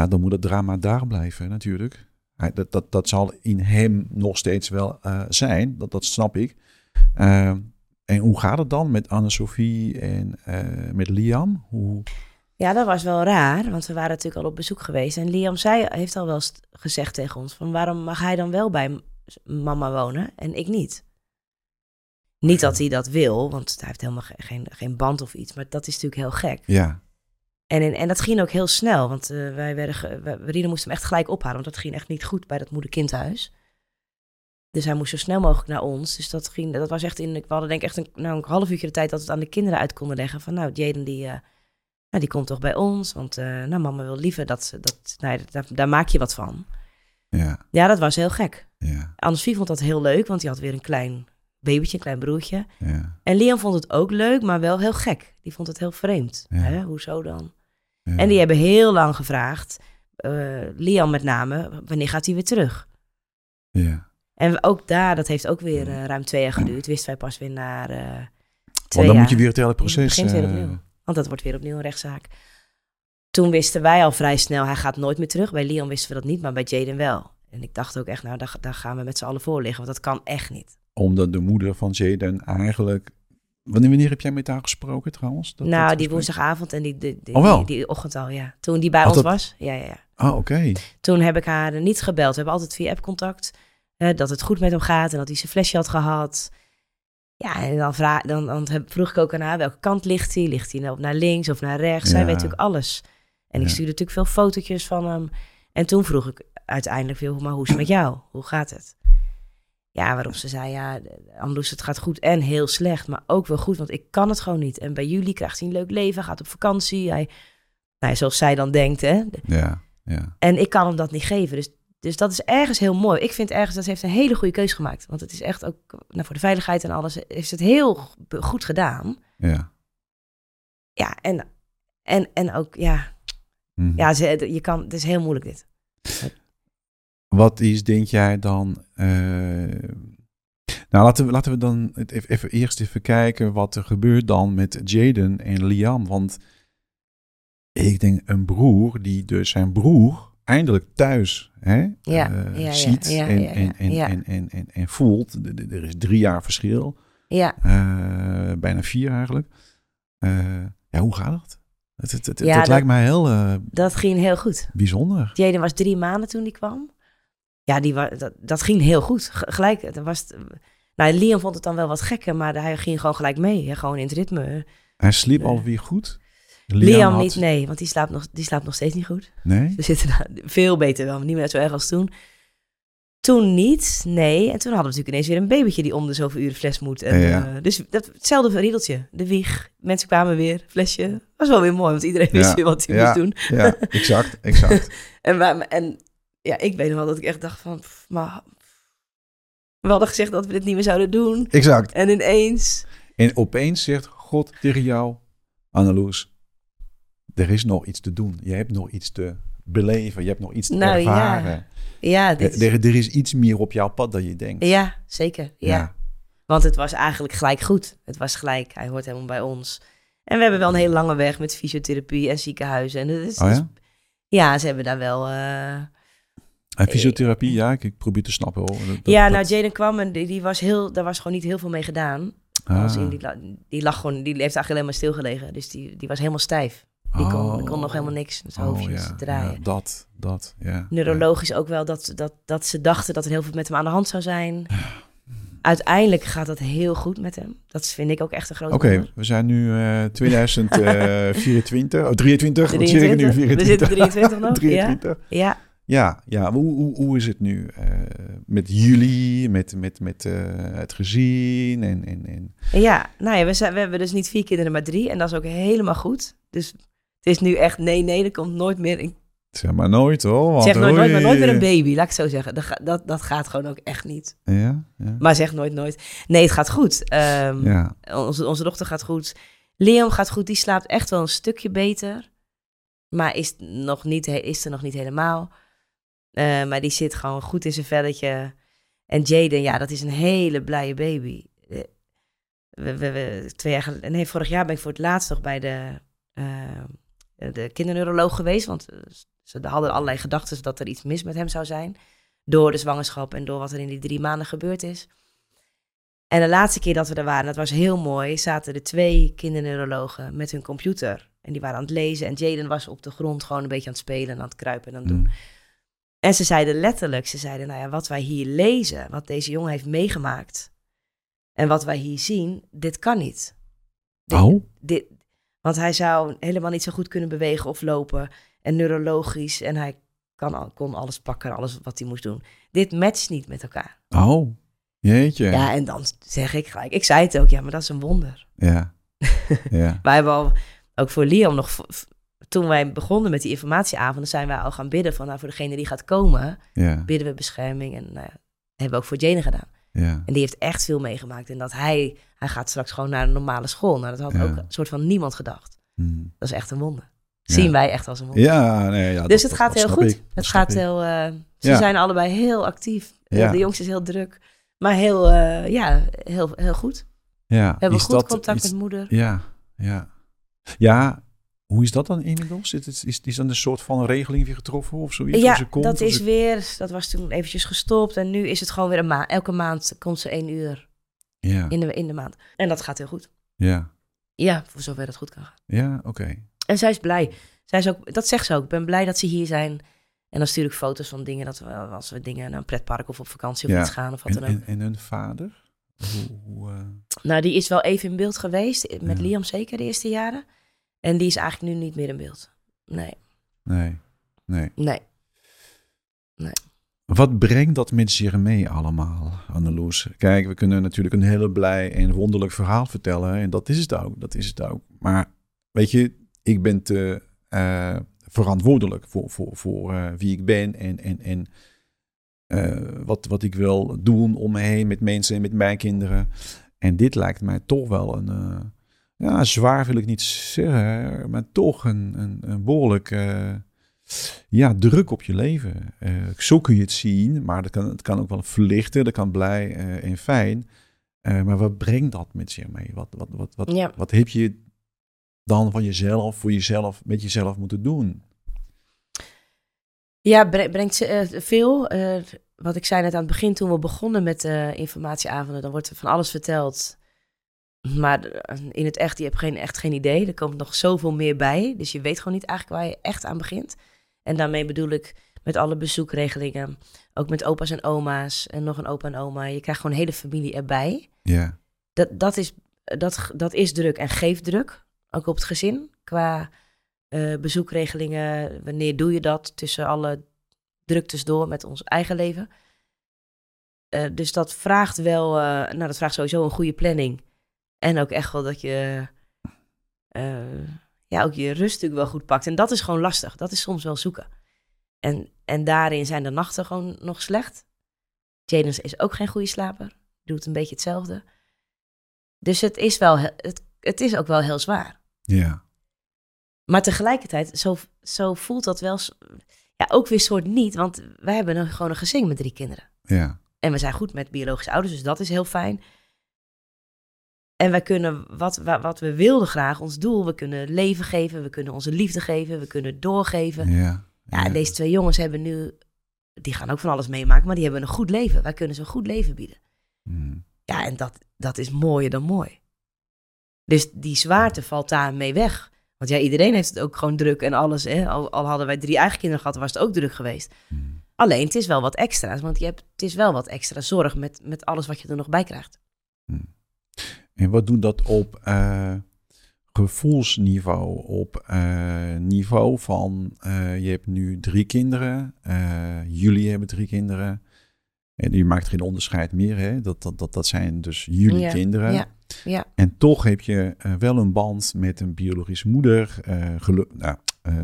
ja, dan moet het drama daar blijven natuurlijk. Hij- Dat, dat, dat zal in hem nog steeds wel eh, zijn, dat, dat snap ik. Eh, en hoe gaat het dan met Anne-Sophie en eh, met Liam? Hoe, ja, dat was wel raar. Want we waren natuurlijk al op bezoek geweest. En Liam zei, heeft al wel gezegd tegen ons... van waarom mag hij dan wel bij mama wonen en ik niet? Niet dat hij dat wil, want hij heeft helemaal ge- geen, geen band of iets. Maar dat is natuurlijk heel gek. ja, En, in- en dat ging ook heel snel, want eh, wij werden, ge- wij, Rino moest hem echt gelijk ophalen, want dat ging echt niet goed bij dat moeder-kindhuis. Dus hij moest zo snel mogelijk naar ons. Dus dat ging, dat was echt in, we hadden denk ik echt een, nou, een half uurtje de tijd dat we het aan de kinderen uit konden leggen. Van nou, Jaden die, eh, nou, die komt toch bij ons, want eh, nou, mama wil liever dat, ze- dat nou, ja, daar, daar maak je wat van. ja, Ja, dat was heel gek. ja, Anne-Sophie vond dat heel leuk, want die had weer een klein babytje, een klein broertje. ja. En Liam vond het ook leuk, maar wel heel gek. Die vond het heel vreemd. Ja. Hè? Hoezo dan? Ja. En die hebben heel lang gevraagd, eh, Liam met name, wanneer gaat hij weer terug? ja. En ook daar, dat heeft ook weer eh, ruim twee jaar geduurd. Wisten wij pas weer naar eh twee Want dan jaar. moet je weer het hele proces... begint weer opnieuw. Want dat wordt weer opnieuw een rechtszaak. Toen wisten wij al vrij snel, hij gaat nooit meer terug. Bij Liam wisten we dat niet, maar bij Jaden wel. En ik dacht ook echt, nou, daar, daar gaan we met z'n allen voor liggen. Want dat kan echt niet. Omdat de moeder van Jaden eigenlijk... Wanneer, wanneer heb jij met haar gesproken trouwens? Dat- nou, dat die woensdagavond en die, die, die, Oh, die, die ochtend al, ja. Toen die bij ons was. Ja, ja, ja. Ah, oké. Toen heb ik haar niet gebeld. We hebben altijd via app contact. eh, dat het goed met hem gaat en dat hij zijn flesje had gehad. Ja, en dan, vraag, dan, dan vroeg ik ook aan haar, welke kant ligt hij? Ligt hij nou naar links of naar rechts? Zij weet natuurlijk alles. En ik Ja. stuurde natuurlijk veel fotootjes van hem. En toen vroeg ik uiteindelijk veel, maar hoe is het met jou? Hoe gaat het? Ja, waarop ze zei, ja, Amloes, het gaat goed en heel slecht, maar ook wel goed, want ik kan het gewoon niet. En bij jullie krijgt hij een leuk leven, gaat op vakantie. Hij, nou, zoals zij dan denkt, hè. Ja, ja. En ik kan hem dat niet geven. Dus, dus dat is ergens heel mooi. Ik vind ergens dat ze heeft een hele goede keuze gemaakt. Want het is echt ook, nou, voor de veiligheid en alles, heeft het heel goed gedaan. Ja. Ja, en, en, en ook, ja, Mhm. ja ze, je kan, het is heel moeilijk dit. Wat is, denk jij dan... eh, Nou, laten we, laten we dan even, even eerst even kijken wat er gebeurt dan met Jaden en Liam. Want ik denk een broer die dus zijn broer eindelijk thuis hè, ziet en, voelt. Er is drie jaar verschil. Ja, Eh, bijna vier eigenlijk. Eh, ja, hoe gaat het? Het, het, het, Ja, het dat- lijkt mij heel dat ging heel goed. bijzonder. Jaden was drie maanden toen die kwam. Ja, die dat, dat ging heel goed. Gelijk, het was nou, Liam vond het dan wel wat gekker, maar hij ging gewoon gelijk mee. Hè, gewoon in het ritme. Hij sliep Nee. alweer goed. Liam, had- niet, nee, want die slaapt, nog, die slaapt nog steeds niet goed. Nee? We zitten daar veel beter wel, maar niet meer zo erg als toen. Toen niet, nee. En toen hadden we natuurlijk ineens weer een babytje die om de zoveel uren fles moet. En, Ja. eh, dus dat, hetzelfde riedeltje. De wieg, mensen kwamen weer, flesje. Was wel weer mooi, want iedereen Ja. wist weer wat hij moest doen. Ja, exact, exact. En, en ja, ik weet nog wel dat ik echt dacht van... pff, Maar, we hadden gezegd dat we dit niet meer zouden doen. exact. En ineens... En opeens zegt God tegen jou, Anneloes, er is nog iets te doen. Je hebt nog iets te beleven. Je hebt nog iets te Nou, ja. ervaren. Ja, dit, Er, er- er is iets meer op jouw pad dan je denkt. ja zeker. Ja. Want het was eigenlijk gelijk goed. Het was gelijk, hij hoort helemaal bij ons. En we hebben wel een hele lange weg met fysiotherapie en ziekenhuizen. En het is, Oh ja? ja, ze hebben daar wel... eh, En fysiotherapie, ja, ik, ik probeer te snappen hoor. Dat- ja, dat- nou, Jaden kwam en die, die was heel, daar was gewoon niet heel veel mee gedaan. Als Ah. in, die, die lag gewoon, die heeft eigenlijk alleen maar stilgelegen. Dus die, die was helemaal stijf. Die kon, kon nog helemaal niks met zijn Oh, hoofdjes ja, draaien. ja, dat, dat, ja. Neurologisch ook wel dat, dat, dat ze dachten dat er heel veel met hem aan de hand zou zijn. Uiteindelijk gaat dat heel goed met hem. Dat vind ik ook echt een groot Oké, we zijn nu eh 2024, oh 23, wat zeg ik nu? 23? We 24. zitten 23 nog, 23. Ja, Ja, ja. Hoe, hoe, hoe is het nu eh, met jullie, met, met, met eh, het gezin en, en, en... ja. Nou ja, we, zijn, we hebben dus niet vier kinderen, maar drie. En dat is ook helemaal goed. Dus het is nu echt nee, nee, er komt nooit meer... Zeg maar nooit hoor. want zeg nooit, nooit, maar nooit meer een baby, laat ik het zo zeggen. Dat, dat, dat gaat gewoon ook echt niet. Ja, ja. Maar zeg nooit, nooit. Nee, het gaat goed. Ehm, ja. onze, onze dochter gaat goed. Liam gaat goed. Die slaapt echt wel een stukje beter. Maar is, nog niet, is er nog niet helemaal. Eh, maar die zit gewoon goed in zijn velletje. En Jaden, ja, dat is een hele blije baby. Eh, We, we, we- twee jaar geleden, nee, vorig jaar ben ik voor het laatst nog bij de, eh, de kinderneuroloog geweest. Want ze hadden allerlei gedachten dat er iets mis met hem zou zijn. Door de zwangerschap en door wat er in die drie maanden gebeurd is. En de laatste keer dat we er waren, dat was heel mooi, zaten er twee kinderneurologen met hun computer. En die waren aan het lezen en Jaden was op de grond gewoon een beetje aan het spelen en aan het kruipen en aan het doen. Mm. En ze zeiden letterlijk, ze zeiden, nou ja, wat wij hier lezen, wat deze jongen heeft meegemaakt en wat wij hier zien, dit kan niet. Dit- Oh, dit, want hij zou helemaal niet zo goed kunnen bewegen of lopen en neurologisch en hij kan, kon alles pakken, alles wat hij moest doen. Dit matcht niet met elkaar. oh. Jeetje. Ja, en dan zeg ik gelijk, ik zei het ook, ja, maar dat is een wonder. Ja. ja. Wij hebben al, ook voor Liam nog, toen wij begonnen met die informatieavonden, zijn wij al gaan bidden van, nou, voor degene die gaat komen, Ja. bidden we bescherming. En nou hebben we ook voor Jane gedaan. Ja. En die heeft echt veel meegemaakt. En dat hij, hij gaat straks gewoon naar een normale school. Nou, dat had Ja. ook een soort van niemand gedacht. Mm. Dat is echt een wonder. Zien wij echt als een wonder. Ja, nee, ja. dus dat- het gaat dat heel goed. ik. Het gaat ik. heel, eh, ze zijn allebei heel actief. De jongste is heel druk. Maar heel, eh, ja, heel, heel goed. Ja. We hebben Is goed contact iets- met moeder. Ja, ja. Ja, hoe is dat dan inmiddels? Is, is, is, is dan een soort van regeling weer getroffen of zoiets? Ja, komt, dat is ze- weer, dat was toen eventjes gestopt. En nu is het gewoon weer een maand. Elke maand komt ze één uur Ja, in de, in de maand. En dat gaat heel goed. ja, Ja, voor zover dat goed kan gaan. ja, oké. En zij is blij. Zij is ook, dat zegt ze ook. Ik ben blij dat ze hier zijn. En dan stuur ik foto's van dingen, dat we, als we dingen naar een pretpark of op vakantie of Ja. iets gaan of wat En, dan ook. en, en hun vader? Hoe, hoe, eh, Nou, die is wel even in beeld geweest. Met Ja. Liam zeker de eerste jaren. En die is eigenlijk nu niet meer in beeld. Nee, nee, nee. nee. Wat, Wat brengt dat met zich mee allemaal, Anneloes? Kijk, we kunnen natuurlijk een hele blij en wonderlijk verhaal vertellen. En dat is het ook, dat is het ook. Maar weet je, ik ben te uh, verantwoordelijk voor, voor, voor uh, wie ik ben en, en, en uh, wat, wat ik wil doen om me heen met mensen en met mijn kinderen. En dit lijkt mij toch wel een, ja, zwaar wil ik niet zeggen, maar toch een, een, een behoorlijk ja, druk op je leven. Uh, zo kun je het zien, maar dat kan, het kan ook wel verlichten, dat kan blij uh, en fijn. Uh, maar wat brengt dat met zich mee? Wat, wat, wat, wat, Ja. wat heb je dan van jezelf, voor jezelf, met jezelf moeten doen? Ja, bre- brengt ze, eh, veel. Eh, wat ik zei net aan het begin, toen we begonnen met eh, informatieavonden, dan wordt er van alles verteld. Maar eh, in het echt, je hebt geen, echt geen idee. Er komt nog zoveel meer bij. Dus je weet gewoon niet eigenlijk waar je echt aan begint. En daarmee bedoel ik met alle bezoekregelingen. Ook met opa's en oma's en nog een opa en oma. Je krijgt gewoon een hele familie erbij. Ja, Dat, dat, is, dat, dat is druk en geeft druk. Ook op het gezin. Qua eh, bezoekregelingen. Wanneer doe je dat tussen alle druktes door met ons eigen leven? Eh, dus dat vraagt wel, nou dat vraagt sowieso een goede planning. En ook echt wel dat je, eh, ja, ook je rust natuurlijk wel goed pakt. En dat is gewoon lastig. Dat is soms wel zoeken. En, en daarin zijn de nachten gewoon nog slecht. Jaden is ook geen goede slaper. Doet een beetje hetzelfde. Dus het is, wel, he- het, het is ook wel heel zwaar. ja, Maar tegelijkertijd, zo, zo voelt dat wel... Ja, ook weer soort niet. Want wij hebben een, gewoon een gezin met drie kinderen. ja, En we zijn goed met biologische ouders, dus dat is heel fijn. En wij kunnen wat, wa- wat we wilden graag, ons doel, we kunnen leven geven, we kunnen onze liefde geven, we kunnen doorgeven. ja. Ja, en deze twee jongens hebben nu, die gaan ook van alles meemaken, maar die hebben een goed leven. Wij kunnen ze een goed leven bieden. Mm, Ja, en dat, dat is mooier dan mooi. Dus die zwaarte valt daarmee weg. Want ja, iedereen heeft het ook gewoon druk en alles. Hè? Al, al hadden wij drie eigen kinderen gehad, was het ook druk geweest. mm. Alleen, het is wel wat extra's, want je hebt, het is wel wat extra zorg met, met alles wat je er nog bij krijgt. En wat doet dat op eh, gevoelsniveau? Op eh, niveau van, eh, je hebt nu drie kinderen, jullie hebben drie kinderen. En je maakt geen onderscheid meer, hè? Dat, dat, dat, dat zijn dus jullie Ja, kinderen. ja, ja. En toch heb je wel een band met een biologische moeder, nou,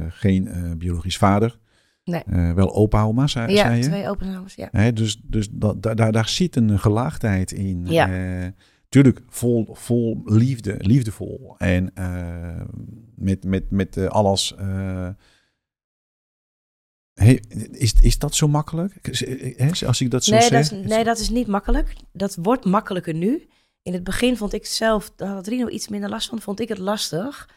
geen biologisch vader. Nee. Wel opa, oma, zei, Ja, je? twee openhamers, ja. Dus dus dat, daar, daar, daar zit een gelaagdheid in. Ja. Tuurlijk, vol, vol liefde, liefdevol. En eh, met, met, met eh, alles. eh, hey, is, is dat zo makkelijk? Als ik dat zo Nee zeg. dat, is, nee, dat is niet makkelijk. Dat wordt makkelijker nu. In het begin vond ik zelf, daar had Rino iets minder last van, vond ik het lastig.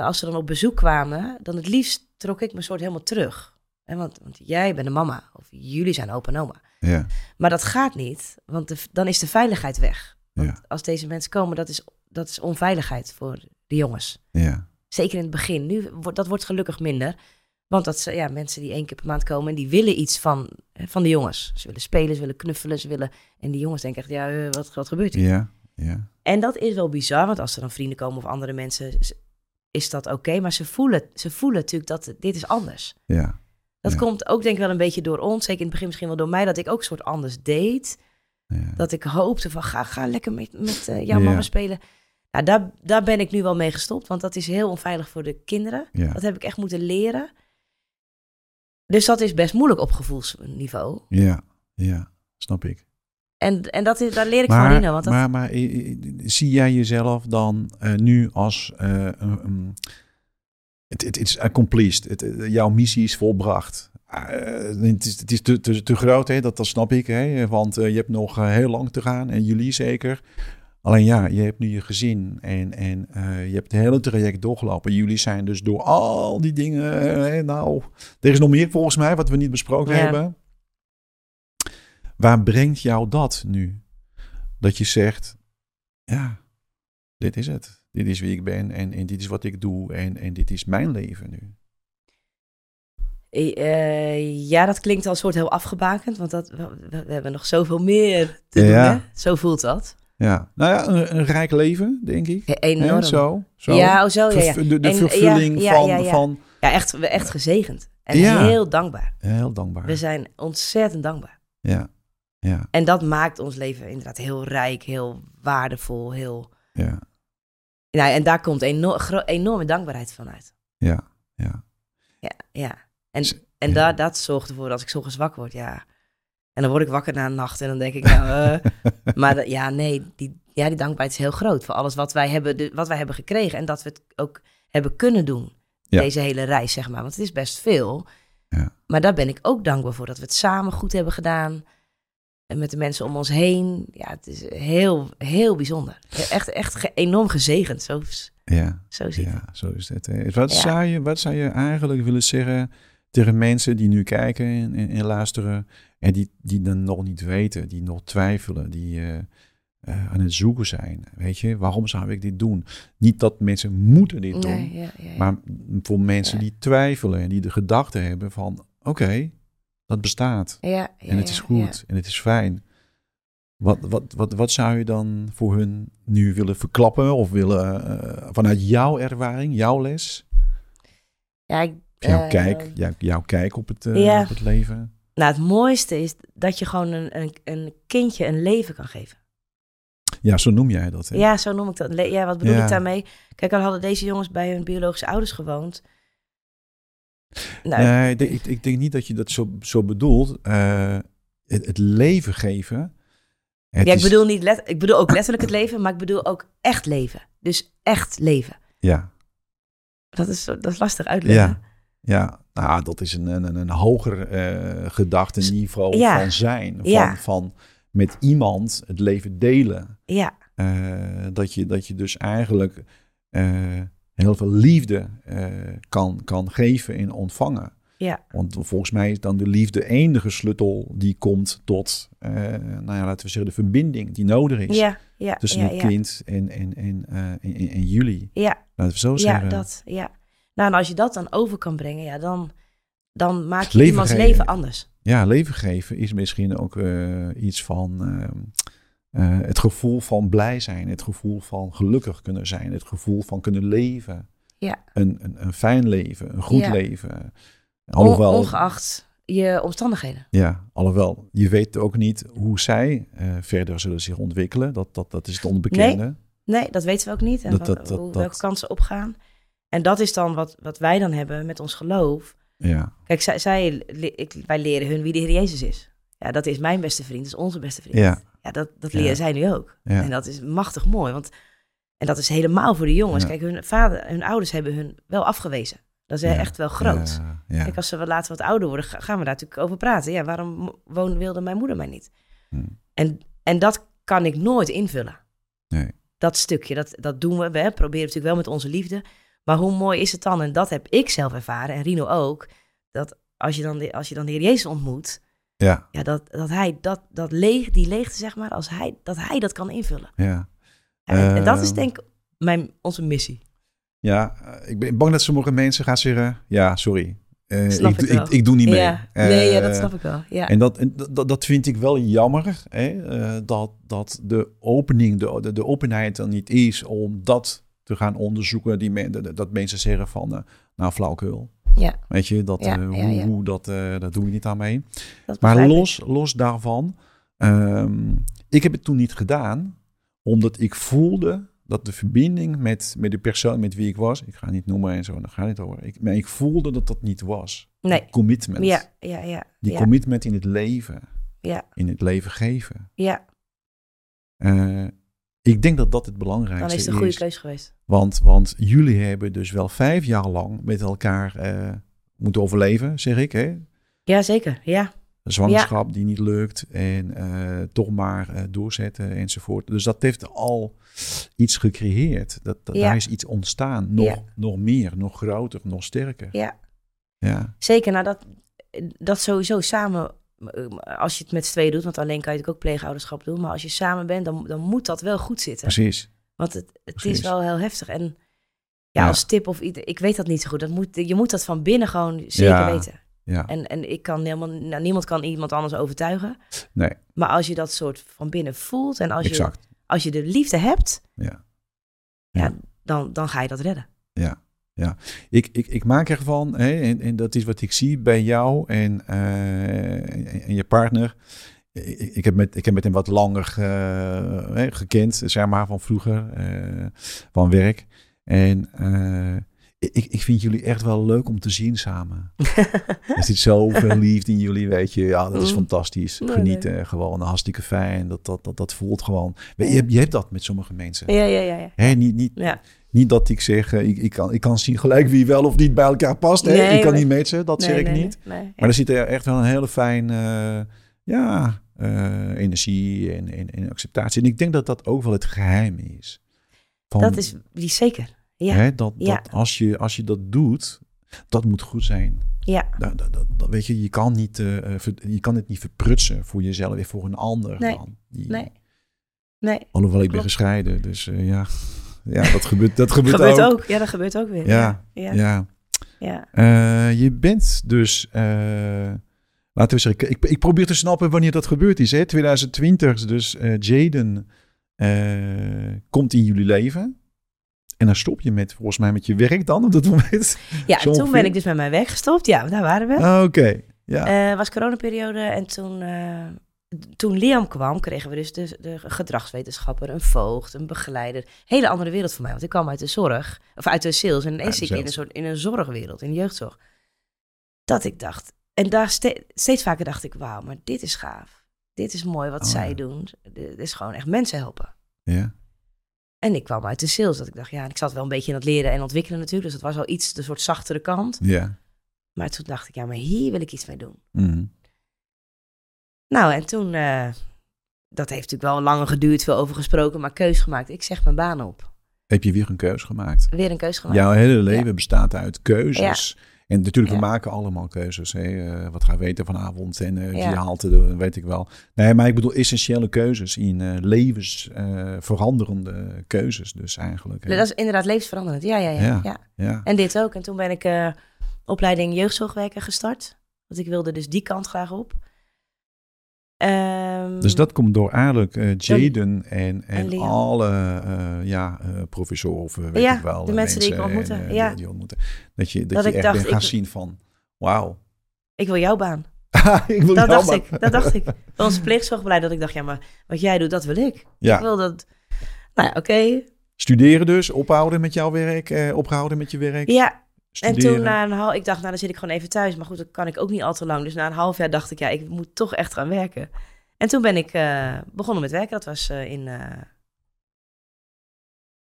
Als ze dan op bezoek kwamen, dan het liefst trok ik me soort helemaal terug. Hè, want, want jij bent een mama, of jullie zijn opa en oma. Ja, Maar dat gaat niet, want de, dan is de veiligheid weg. Want Ja. als deze mensen komen, dat is, dat is onveiligheid voor de jongens. ja, Zeker in het begin. Nu dat wordt gelukkig minder. Want dat zijn ja, mensen die één keer per maand komen en die willen iets van, van de jongens. Ze willen spelen, ze willen knuffelen, ze willen. En die jongens denken echt, ja, eh, wat, wat gebeurt hier? ja, ja. En dat is wel bizar, want als er dan vrienden komen of andere mensen, is- dat oké. Maar ze voelen, ze voelen natuurlijk dat dit is anders. ja. Dat Ja. komt ook denk ik wel een beetje door ons. Zeker in het begin misschien wel door mij, dat ik ook soort anders deed. Ja. Dat ik hoopte van, ga, ga lekker met, met eh, jouw Ja. mama spelen. Nou, daar, daar ben ik nu wel mee gestopt, want dat is heel onveilig voor de kinderen. Ja. Dat heb ik echt moeten leren. Dus dat is best moeilijk op gevoelsniveau. Ja, ja, snap ik. En, en dat is, daar leer ik van Rino. Want dat, maar, maar zie jij jezelf dan eh, nu als... een- een- het het is accomplished. Het, jouw missie is volbracht. Eh, het is, het is te, te, te groot, hè? Dat, dat snap ik. Hè? Want eh, je hebt nog eh, heel lang te gaan. En jullie zeker. Alleen ja, je hebt nu je gezin. En, en je hebt het hele traject doorgelopen. Jullie zijn dus door al die dingen... nou, er is nog meer volgens mij wat we niet besproken Ja. hebben. Waar brengt jou dat nu? Dat je zegt, ja, dit is het. Dit is wie ik ben en, en dit is wat ik doe en, en dit is mijn leven nu. Eh, ja, dat klinkt al een soort heel afgebakend, want dat, we, hebben nog zoveel meer te Ja. Hè? Zo voelt dat. Ja, nou ja, een, een rijk leven, denk ik. Ja, Enorm. zo, zo. Ja, oh, zo, ja, ja. De, de En, vervulling ja, ja, van, ja, ja. van... Ja, echt, echt gezegend. En Ja. heel dankbaar. Heel dankbaar. We zijn ontzettend dankbaar. Ja, ja, En dat maakt ons leven inderdaad heel rijk, heel waardevol, heel... ja, Nou, en daar komt enorme dankbaarheid van uit. ja, ja. Ja, ja. En, en ja. daar, dat zorgt ervoor als ik ochtends wakker word, ja. En dan word ik wakker na een nacht en dan denk ik, nou, eh, maar dat- ja, nee, die, ja, die dankbaarheid is heel groot voor alles wat wij hebben, de, wat wij hebben gekregen en dat we het ook hebben kunnen doen. Ja. Deze hele reis, zeg maar. Want het is best veel. Ja. Maar daar ben ik ook dankbaar voor dat we het samen goed hebben gedaan. En met de mensen om ons heen. Ja, het is heel, heel bijzonder. Echt, echt ge- enorm gezegend. Zo, ja, zo ja, zo is het. hè. Wat, zou je, wat zou je eigenlijk willen zeggen tegen mensen die nu kijken en, en, en luisteren en die, die dan nog niet weten, die nog twijfelen, die eh, eh, aan het zoeken zijn? Weet je, waarom zou ik dit doen? Niet dat mensen moeten dit doen, Nee, ja, ja, ja. Maar voor mensen die twijfelen en die de gedachte hebben van... oké, dat bestaat en het is goed en het is fijn. Wat, wat, wat, wat zou je dan voor hun nu willen verklappen of willen eh, vanuit jouw ervaring, jouw les, Ja, ik, jouw, kijk, jouw, jouw kijk op het, eh, ja. op het leven? Nou, het mooiste is dat je gewoon een, een, een kindje een leven kan geven. Ja, zo noem jij dat. Hè? Ja, zo noem ik dat. Le- Ja, wat bedoel Ja. ik daarmee? Kijk, al hadden deze jongens bij hun biologische ouders gewoond. Nou, nee, ik denk, ik, ik denk niet dat je dat zo, zo bedoelt. Eh, het, het leven geven. Het ja, ik is- bedoel, niet let, ik bedoel ook letterlijk het leven, maar ik bedoel ook echt leven. Dus echt leven. Ja, Dat is, dat is lastig uitleggen. Ja. Ja, nou, dat is een, een, een hoger eh gedachtenniveau Ja. van zijn. Van, Ja. van met iemand het leven delen. Ja, Eh, dat, je, dat je dus eigenlijk eh, heel veel liefde eh, kan, kan geven en ontvangen. ja, Want volgens mij is dan de liefde enige sleutel die komt tot, eh, nou ja, laten we zeggen, de verbinding die nodig is. ja, ja. Tussen ja, het ja. kind en, en, en, eh, en, jullie. Ja, Laten we zo ja, zeggen. dat, ja. Nou, en als je dat dan over kan brengen, ja, dan, dan maak je Leven iemands geven. leven anders. Ja, leven geven is misschien ook eh, iets van ehm, eh, het gevoel van blij zijn, het gevoel van gelukkig kunnen zijn, het gevoel van kunnen leven. Ja. Een, een, een fijn leven, een goed Ja. leven. Alhoewel, ongeacht je omstandigheden. ja, alhoewel, je weet ook niet hoe zij eh, verder zullen zich ontwikkelen. Dat, dat, dat is het onbekende. Nee, dat weten we ook niet. En Dat- wat- dat- dat- hoe, welke kansen opgaan. En dat is dan wat, wat wij dan hebben met ons geloof. Ja, Kijk, zij, zij, ik, wij leren hun wie de Heer Jezus is. Ja, dat is mijn beste vriend, dat is onze beste vriend. ja, Ja, dat, dat Ja. leren zij nu ook. ja. En dat is machtig mooi. Want, en dat is helemaal voor de jongens. Kijk, hun vader, hun ouders hebben hun wel afgewezen. Dat is echt wel groot. Kijk, als ze later wat ouder worden, ga- gaan we daar natuurlijk over praten. Ja, waarom woon, wilde mijn moeder mij niet? Hm. En, en dat kan ik nooit invullen. Nee. Dat stukje, dat, dat doen we. We proberen natuurlijk wel met onze liefde. Maar hoe mooi is het dan? En dat heb ik zelf ervaren, en Rino ook. Dat als je dan de, als je dan de Heer Jezus ontmoet, ja, ja, dat, dat hij dat, dat leeg, die leegte, zeg maar, als hij, dat hij dat kan invullen. ja. En, en dat is Ehm. denk ik mijn, onze missie. Ja, eh, ik ben bang dat sommige mensen gaan zeggen: Ja, sorry. eh, ik, ik doe- wel. ik, ik doe niet mee. ja, nee, ja, dat Eh, snap ik wel. Ja, En, dat, en dat, dat vind ik wel jammer, hè? eh, dat, dat de opening, de, de, de openheid er niet is om dat te gaan onderzoeken. Die men, dat, mensen zeggen van, eh, nou flauwkul. ja, Weet je, dat, Ja, eh, hoe, ja. hoe dat, eh, dat doe je niet aan mee. Maar los, los daarvan, ehm, ik heb het toen niet gedaan, omdat ik voelde dat de verbinding met, met de persoon met wie ik was, ik ga niet noemen en zo, daar gaat het over. Ik, maar ik voelde dat dat niet was. Nee, Commitment. ja, ja, ja. Die ja, commitment in het leven. Ja. In het leven geven. ja, Eh, ik denk dat dat het belangrijkste dan is is. het een goede keuze geweest. Want, want jullie hebben dus wel vijf jaar lang met elkaar eh, moeten overleven, zeg ik. Hè? Ja, zeker. Ja, Een zwangerschap die niet lukt en eh, toch maar eh, doorzetten enzovoort. Dus dat heeft al iets gecreëerd. Dat, dat- Ja. Daar is iets ontstaan. Nog, Ja. nog meer, nog groter, nog sterker. ja. Ja, Zeker, nou dat, dat sowieso samen, als je het met z'n tweeën doet, want alleen kan je natuurlijk ook pleegouderschap doen, maar als je samen bent, dan, dan moet dat wel goed zitten. precies. Want het, het is wel heel heftig. En ja, Ja. als tip of iets, ik weet dat niet zo goed. Dat moet, je moet dat van binnen gewoon zeker Ja. weten. Ja, En, en ik kan helemaal, nou, niemand kan iemand anders overtuigen. nee, Maar als je dat soort van binnen voelt en als, je, als je de liefde hebt, Ja. ja, Ja. dan, dan ga je dat redden. Ja, ja. Ik, ik, ik maak ervan, hè, en, en dat is wat ik zie bij jou en, eh, en, je partner. Ik, ik heb met, ik heb met hem wat langer eh, gekend, zeg maar, van vroeger, eh, van werk. En ik, ik vind jullie echt wel leuk om te zien samen. er zit zoveel liefde in jullie, weet je. Ja, dat is Mm. fantastisch. Nee, Genieten, gewoon hartstikke fijn. Dat, dat, dat, dat voelt gewoon. Je, hebt, je hebt dat met sommige mensen. Ja, ja, ja. ja. Hè, niet, niet, ja. niet dat ik zeg, eh, ik, ik, kan, ik kan zien gelijk wie wel of niet bij elkaar past. Hè? Nee, ik kan niet matchen, dat zeg ik niet. Maar er zit er echt wel een hele fijn ja, eh, energie en, en, en acceptatie. En ik denk dat dat ook wel het geheim is. Van, Dat is die zeker. Ja, hè, dat, Ja. dat als, je, als je dat doet, dat moet goed zijn. ja. Dat, dat, dat, weet je, je kan, niet, eh, eh, ver- je kan het niet verprutsen voor jezelf en voor een ander. Nee. Dan. Die- Nee. Nee. Alhoewel ik ben gescheiden, dus eh, ja. ja, dat gebeurt, dat gebeurt, Gebeurt ook. ook. Ja, dat gebeurt ook weer. Ja, Ja. Ja. ja. Je bent dus, laten we zeggen, ik, ik probeer te snappen wanneer dat gebeurd is. Hè? 2020, dus Jaden komt in jullie leven. En dan stop je met, volgens mij, met je werk dan op dat moment. Ja, toen ongeveer? ben ik dus met mijn werk gestopt. Ja, daar waren we. Ah, Oké, ja. Eh was coronaperiode en toen, eh, toen Liam kwam, kregen we dus de, de gedragswetenschapper, een voogd, een begeleider. Hele andere wereld voor mij, want ik kwam uit de zorg, of uit de sales. En ineens zit ik in een, soort, in een zorgwereld, in de jeugdzorg. Dat ik dacht, en daar ste- steeds vaker dacht ik, wauw, maar dit is gaaf. Dit is mooi wat Oh, zij ja. doen. Dit is gewoon echt mensen helpen. ja. En ik kwam uit de sales, dat ik dacht, ja, ik zat wel een beetje in het leren en ontwikkelen natuurlijk. Dus het was al iets, de soort zachtere kant. Ja. Maar toen dacht ik, ja, maar hier wil ik iets mee doen. Mhm. Nou, en toen, eh, dat heeft natuurlijk wel langer geduurd, veel over gesproken, maar keus gemaakt. Ik zeg mijn baan op. Heb je weer een keus gemaakt? Weer een keus gemaakt. Jouw hele leven bestaat uit keuzes. En natuurlijk, we maken allemaal keuzes. Hè? Eh, wat gaan we eten vanavond en eh Ja. die halte, de- weet ik wel. Nee, maar ik bedoel essentiële keuzes in eh levensveranderende keuzes dus eigenlijk. hè. Dat is inderdaad levensveranderend. Ja, ja, ja. Ja. ja. Ja, En dit ook. En toen ben ik eh, opleiding jeugdzorgwerker gestart. Want ik wilde dus die kant graag op. Ehm, dus dat komt door eigenlijk eh, Jaden en, en, alle eh, ja, eh, professoren of weet Ja, ik wel. de mensen die ik ontmoette, ja. die, ontmoeten. Dat je, dat Dat je ik echt dacht, gaan ik- zien van, wauw. Ik wil jouw baan. ik wil Dat jou dacht ik. Dat dacht ik. Van ons pleegzorgbeleid dat ik dacht, ja, maar wat jij doet, dat wil ik. Ik Ja, wil dat... Nou ja, oké. studeren dus, ophouden met jouw werk, eh, ophouden met je werk. Ja, en toen na een half... Ik dacht, nou, dan zit ik gewoon even thuis. Maar goed, dat kan ik ook niet al te lang. Dus na een half jaar dacht ik, ja, ik moet toch echt gaan werken. En toen ben ik eh, begonnen met werken. Dat was eh, in eh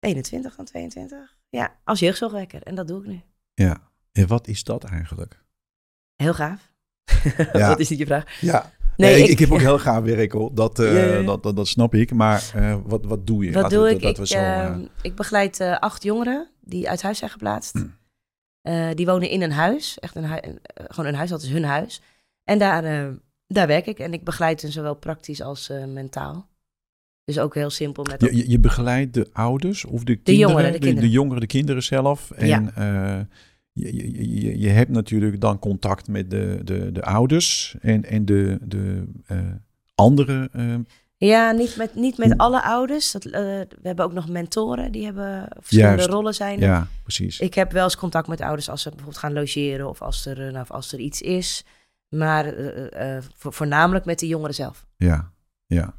21 dan 22. Ja, als jeugdzorgwerker. En dat doe ik nu. Ja. En wat is dat eigenlijk? Heel gaaf. Ja. dat is niet je vraag. Ja, Nee, nee, ik, heb ook heel gaaf werk hoor. Dat, Ja. Dat, dat, dat snap ik. Maar wat, wat doe je? Wat Laten doe we- ik? dat we Ik, zo, ik begeleid acht jongeren die uit huis zijn geplaatst. Hm. Eh, die wonen in een huis. Echt een een- eh, gewoon een huis, dat is hun huis. En daar, eh, daar werk ik. En ik begeleid hen zowel praktisch als mentaal. Dus ook heel simpel met... je, je, je begeleidt de ouders of de kinderen? jongeren, de de, kinderen. jongeren, de kinderen zelf. En Ja. je, je, je, hebt natuurlijk dan contact met de, de, de ouders en, en de, de andere. Ja, niet met, niet met Hoe- alle ouders. Dat, eh, we hebben ook nog mentoren. Die hebben verschillende Juist. rollen zijn. ja, precies. Ik heb wel eens contact met ouders als ze bijvoorbeeld gaan logeren of als er, nou, of als er iets is. Maar eh, eh, vo- voornamelijk met de jongeren zelf. Ja, ja.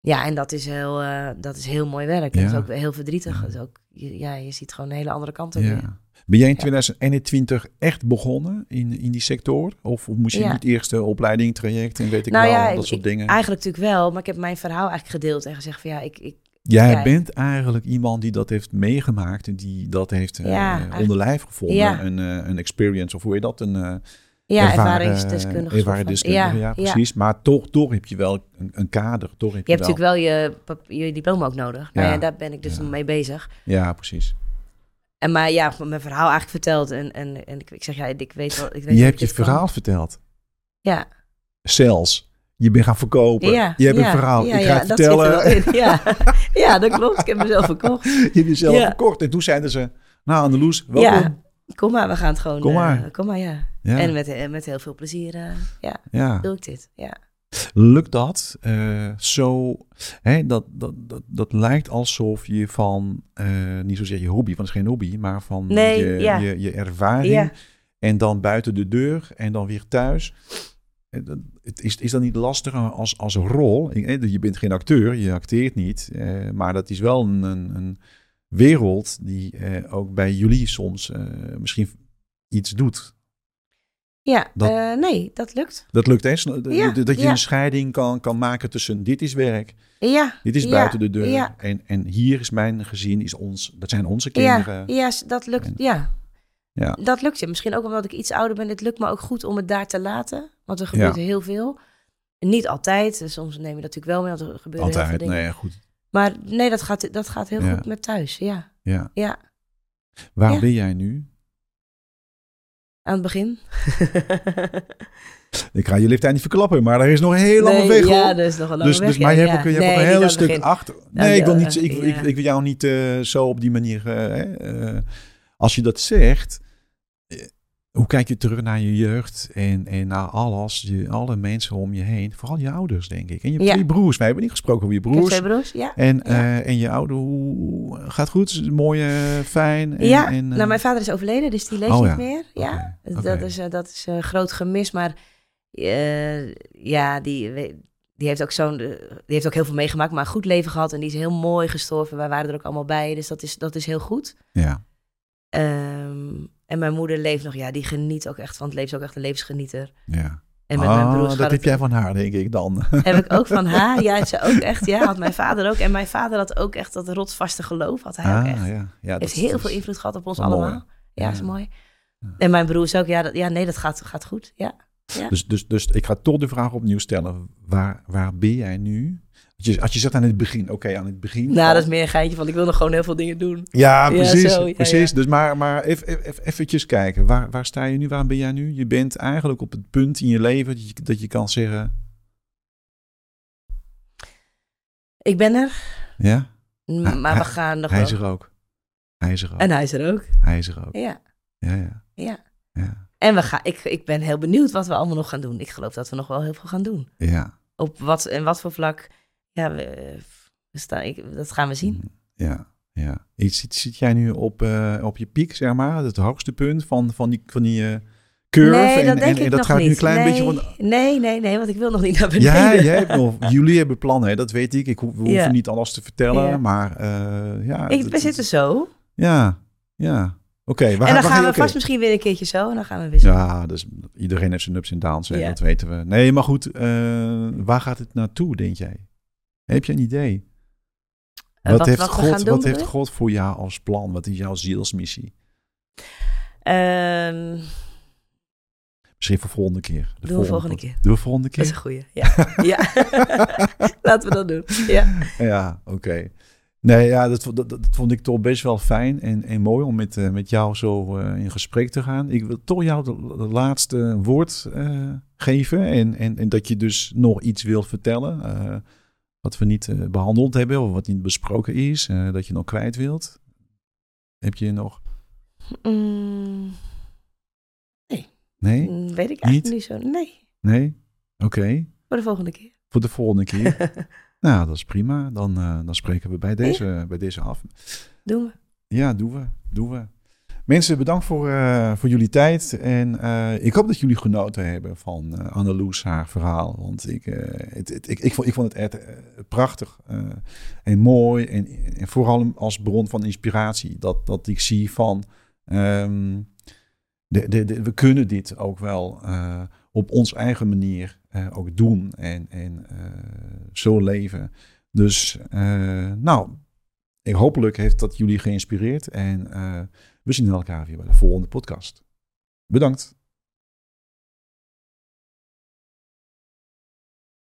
Ja, en dat is heel, dat is heel mooi werk. Ja. Dat is ook heel verdrietig. Ja. Dat is ook, je- ja, je ziet gewoon een hele andere kant ook weer. Ben jij in Ja. 2021 echt begonnen in, in die sector? Of, of moest je niet eerst de opleiding, traject en weet ik Nou wel, dat ik- soort dingen? Eigenlijk natuurlijk wel, maar ik heb mijn verhaal eigenlijk gedeeld en gezegd van ja, ik, ik Jij Ja. bent eigenlijk iemand die dat heeft meegemaakt en die dat heeft eh, Ja, onder lijf gevonden. Ja. Een, eh, een experience, of hoe je dat? Een eh, ja, ervaren, ervaringsdeskundige. ja, precies. Maar toch, toch heb je wel een, een kader. Toch heb Je je, hebt wel. natuurlijk wel je, je diploma ook nodig. Nou Ja. daar ben ik dus mee bezig. Ja, precies. En maar ja, mijn verhaal eigenlijk verteld. En, en, en ik, ik zeg ja, ik weet wel. Ik weet Je hebt je kan. verhaal verteld. Ja, Zelfs. Je bent gaan verkopen. ja. je hebt ja, een verhaal. Ja, ga het dat zit er vertellen. Ja. ja, dat klopt. Ik heb mezelf verkocht. je hebt jezelf verkocht. En toen zeiden ze, nou Andeloes, welkom. Kom maar, we gaan het gewoon. Kom eh, maar. kom maar, ja. En met, eh, met heel veel plezier, eh, ja, ja. doe ik dit. Ja. Lukt dat eh, zo? Hè, dat, dat, dat, dat lijkt alsof je van, eh, niet zozeer je hobby, want het is geen hobby, maar van Nee, je, ja. je, je ervaring. Ja. En dan buiten de deur en dan weer thuis. Eh, Het is, is dat niet lastiger als, als rol? Je bent geen acteur, je acteert niet. maar dat is wel een, een, een wereld die ook bij jullie soms misschien iets doet. Ja, Dat- eh, nee, dat lukt. Dat lukt, Ja, d- Dat je ja. een scheiding kan, kan maken tussen dit is werk, Ja. dit is buiten de deur. En, en hier is mijn gezin, is ons, dat zijn onze kinderen. ja, s- dat lukt. En- ja. Ja. Dat lukt je. Misschien ook omdat ik iets ouder ben. Het lukt me ook goed om het daar te laten. Want er gebeurt heel veel. Niet altijd. Soms neem je dat natuurlijk wel mee, want er gebeuren heel veel Altijd, dingen. nee, goed. Maar nee, dat gaat, dat gaat heel goed met thuis. Ja, Ja. ja. Waar ben jij nu? Aan het begin. Ik ga je leeftijd niet verklappen, maar er is nog een heel lange nee, weg ja, er is nog een lange Dus, weg. dus, maar ja, je hebt ja. ook, je hebt Nee, ook een het stuk begin. achter. Nee, ik wil, niet, ik, ik, ik wil jou niet eh, zo op die manier. eh, eh, als je dat zegt, hoe kijk je terug naar je jeugd en, en naar alles, je, alle mensen om je heen, vooral je ouders, denk ik. En je Ja. twee broers. Wij hebben niet gesproken over je broers. twee broers, ja. En, Ja. eh, en je ouder, hoe gaat goed? Mooi, eh, fijn? En, ja, en, eh, nou mijn vader is overleden, dus die leeft Oh, niet ja. meer. Ja, dat is, dat is een groot gemis. Maar ja, die, die heeft ook zo'n, die heeft ook heel veel meegemaakt, maar een goed leven gehad. En die is heel mooi gestorven. Wij waren er ook allemaal bij, dus dat is, dat is heel goed. Ja, Ehm, en mijn moeder leeft nog, ja, die geniet ook echt van het leven. Is ook echt een levensgenieter. ja. En met Ah, mijn broers dat heb jij van haar, denk ik dan. heb ik ook van haar. Ja, ze ook echt. Ja, had mijn vader ook. En mijn vader had ook echt dat rotsvaste geloof. Had hij ook echt. Ah, ja. ja, dat heeft heel veel invloed gehad op ons mooi. allemaal. Ja, Ja. is mooi. Ja. En mijn broers ook. Ja, dat, ja nee, dat gaat, gaat goed. Ja. Dus, dus, dus ik ga toch de vraag opnieuw stellen. Waar, waar ben jij nu? Als je, als je zegt aan het begin, oké, aan het begin. Nou, van- dat is meer een geintje van ik wil nog gewoon heel veel dingen doen. Ja, Ja, precies. zo, ja, precies. ja. Dus maar, maar even, even, eventjes kijken. Waar, waar sta je nu? Waar ben jij nu? Je bent eigenlijk op het punt in je leven dat je, dat je kan zeggen... Ik ben er, Ja, m- Hij- maar we gaan nog hij is er ook. Hij is er ook. En hij is er ook. Hij is er ook. Ja, Ja, ja. ja. Ja. En we gaan, ik, ik ben heel benieuwd wat we allemaal nog gaan doen. Ik geloof dat we nog wel heel veel gaan doen. ja. Op wat en wat voor vlak, ja, we, we staan, ik, dat gaan we zien. Ja, ja. Zit, zit jij nu op, eh, op je piek, zeg maar? Het hoogste punt van, van die, van die eh, curve? nee, en, dat en, en dat gaat niet. nu een klein nee, beetje van... Nee, nee, nee, want ik wil nog niet naar beneden. Ja, jij hebt nog, jullie hebben plannen, hè? dat weet ik. Ik hoef, we hoeven Ja. niet alles te vertellen, Ja. maar eh, ja. Ik, we zitten zo. Ja, ja. Oké, en dan gaan we oké. vast misschien weer een keertje zo. En dan gaan we weer zo. Ja, dus iedereen heeft zijn ups en downs, hè, Ja. dat weten we. Nee, maar goed, waar gaat het naartoe, denk jij? Heb je een idee? Eh, wat, heeft, wat God, doen, wat heeft God voor jou als plan? Wat is jouw zielsmissie? Ehm, Misschien voor volgende keer. De Doen we volgende keer. Doen we volgende dat is keer? een goeie. Ja. ja. Laten we dat doen. Ja. Ja, oké. Nee, ja, dat, dat, dat vond ik toch best wel fijn en, en mooi om met, eh, met jou zo eh, in gesprek te gaan. Ik wil toch jou de laatste woord geven en, en, en dat je dus nog iets wilt vertellen. Wat we niet eh, behandeld hebben of wat niet besproken is, eh, dat je nog kwijt wilt. Heb je nog? Mm, Nee? mm, weet ik eigenlijk niet zo. Nee, Nee? Oké. voor de volgende keer. Voor de volgende keer. nou, dat is prima. Dan, eh, dan spreken we bij deze, bij deze af. Doen we. Ja, doen we. Doen we. Mensen, bedankt voor, eh, voor jullie tijd. En eh, ik hoop dat jullie genoten hebben van eh Anneloes haar verhaal. Want ik, het, ik, ik, vond, ik vond het echt prachtig en mooi. En, en vooral als bron van inspiratie. Dat, dat ik zie van... ehm, de, de, we kunnen dit ook wel op ons eigen manier ook doen. En, en zo leven. Dus nou, ik hopelijk heeft dat jullie geïnspireerd. En we zien elkaar weer bij de volgende podcast. Bedankt.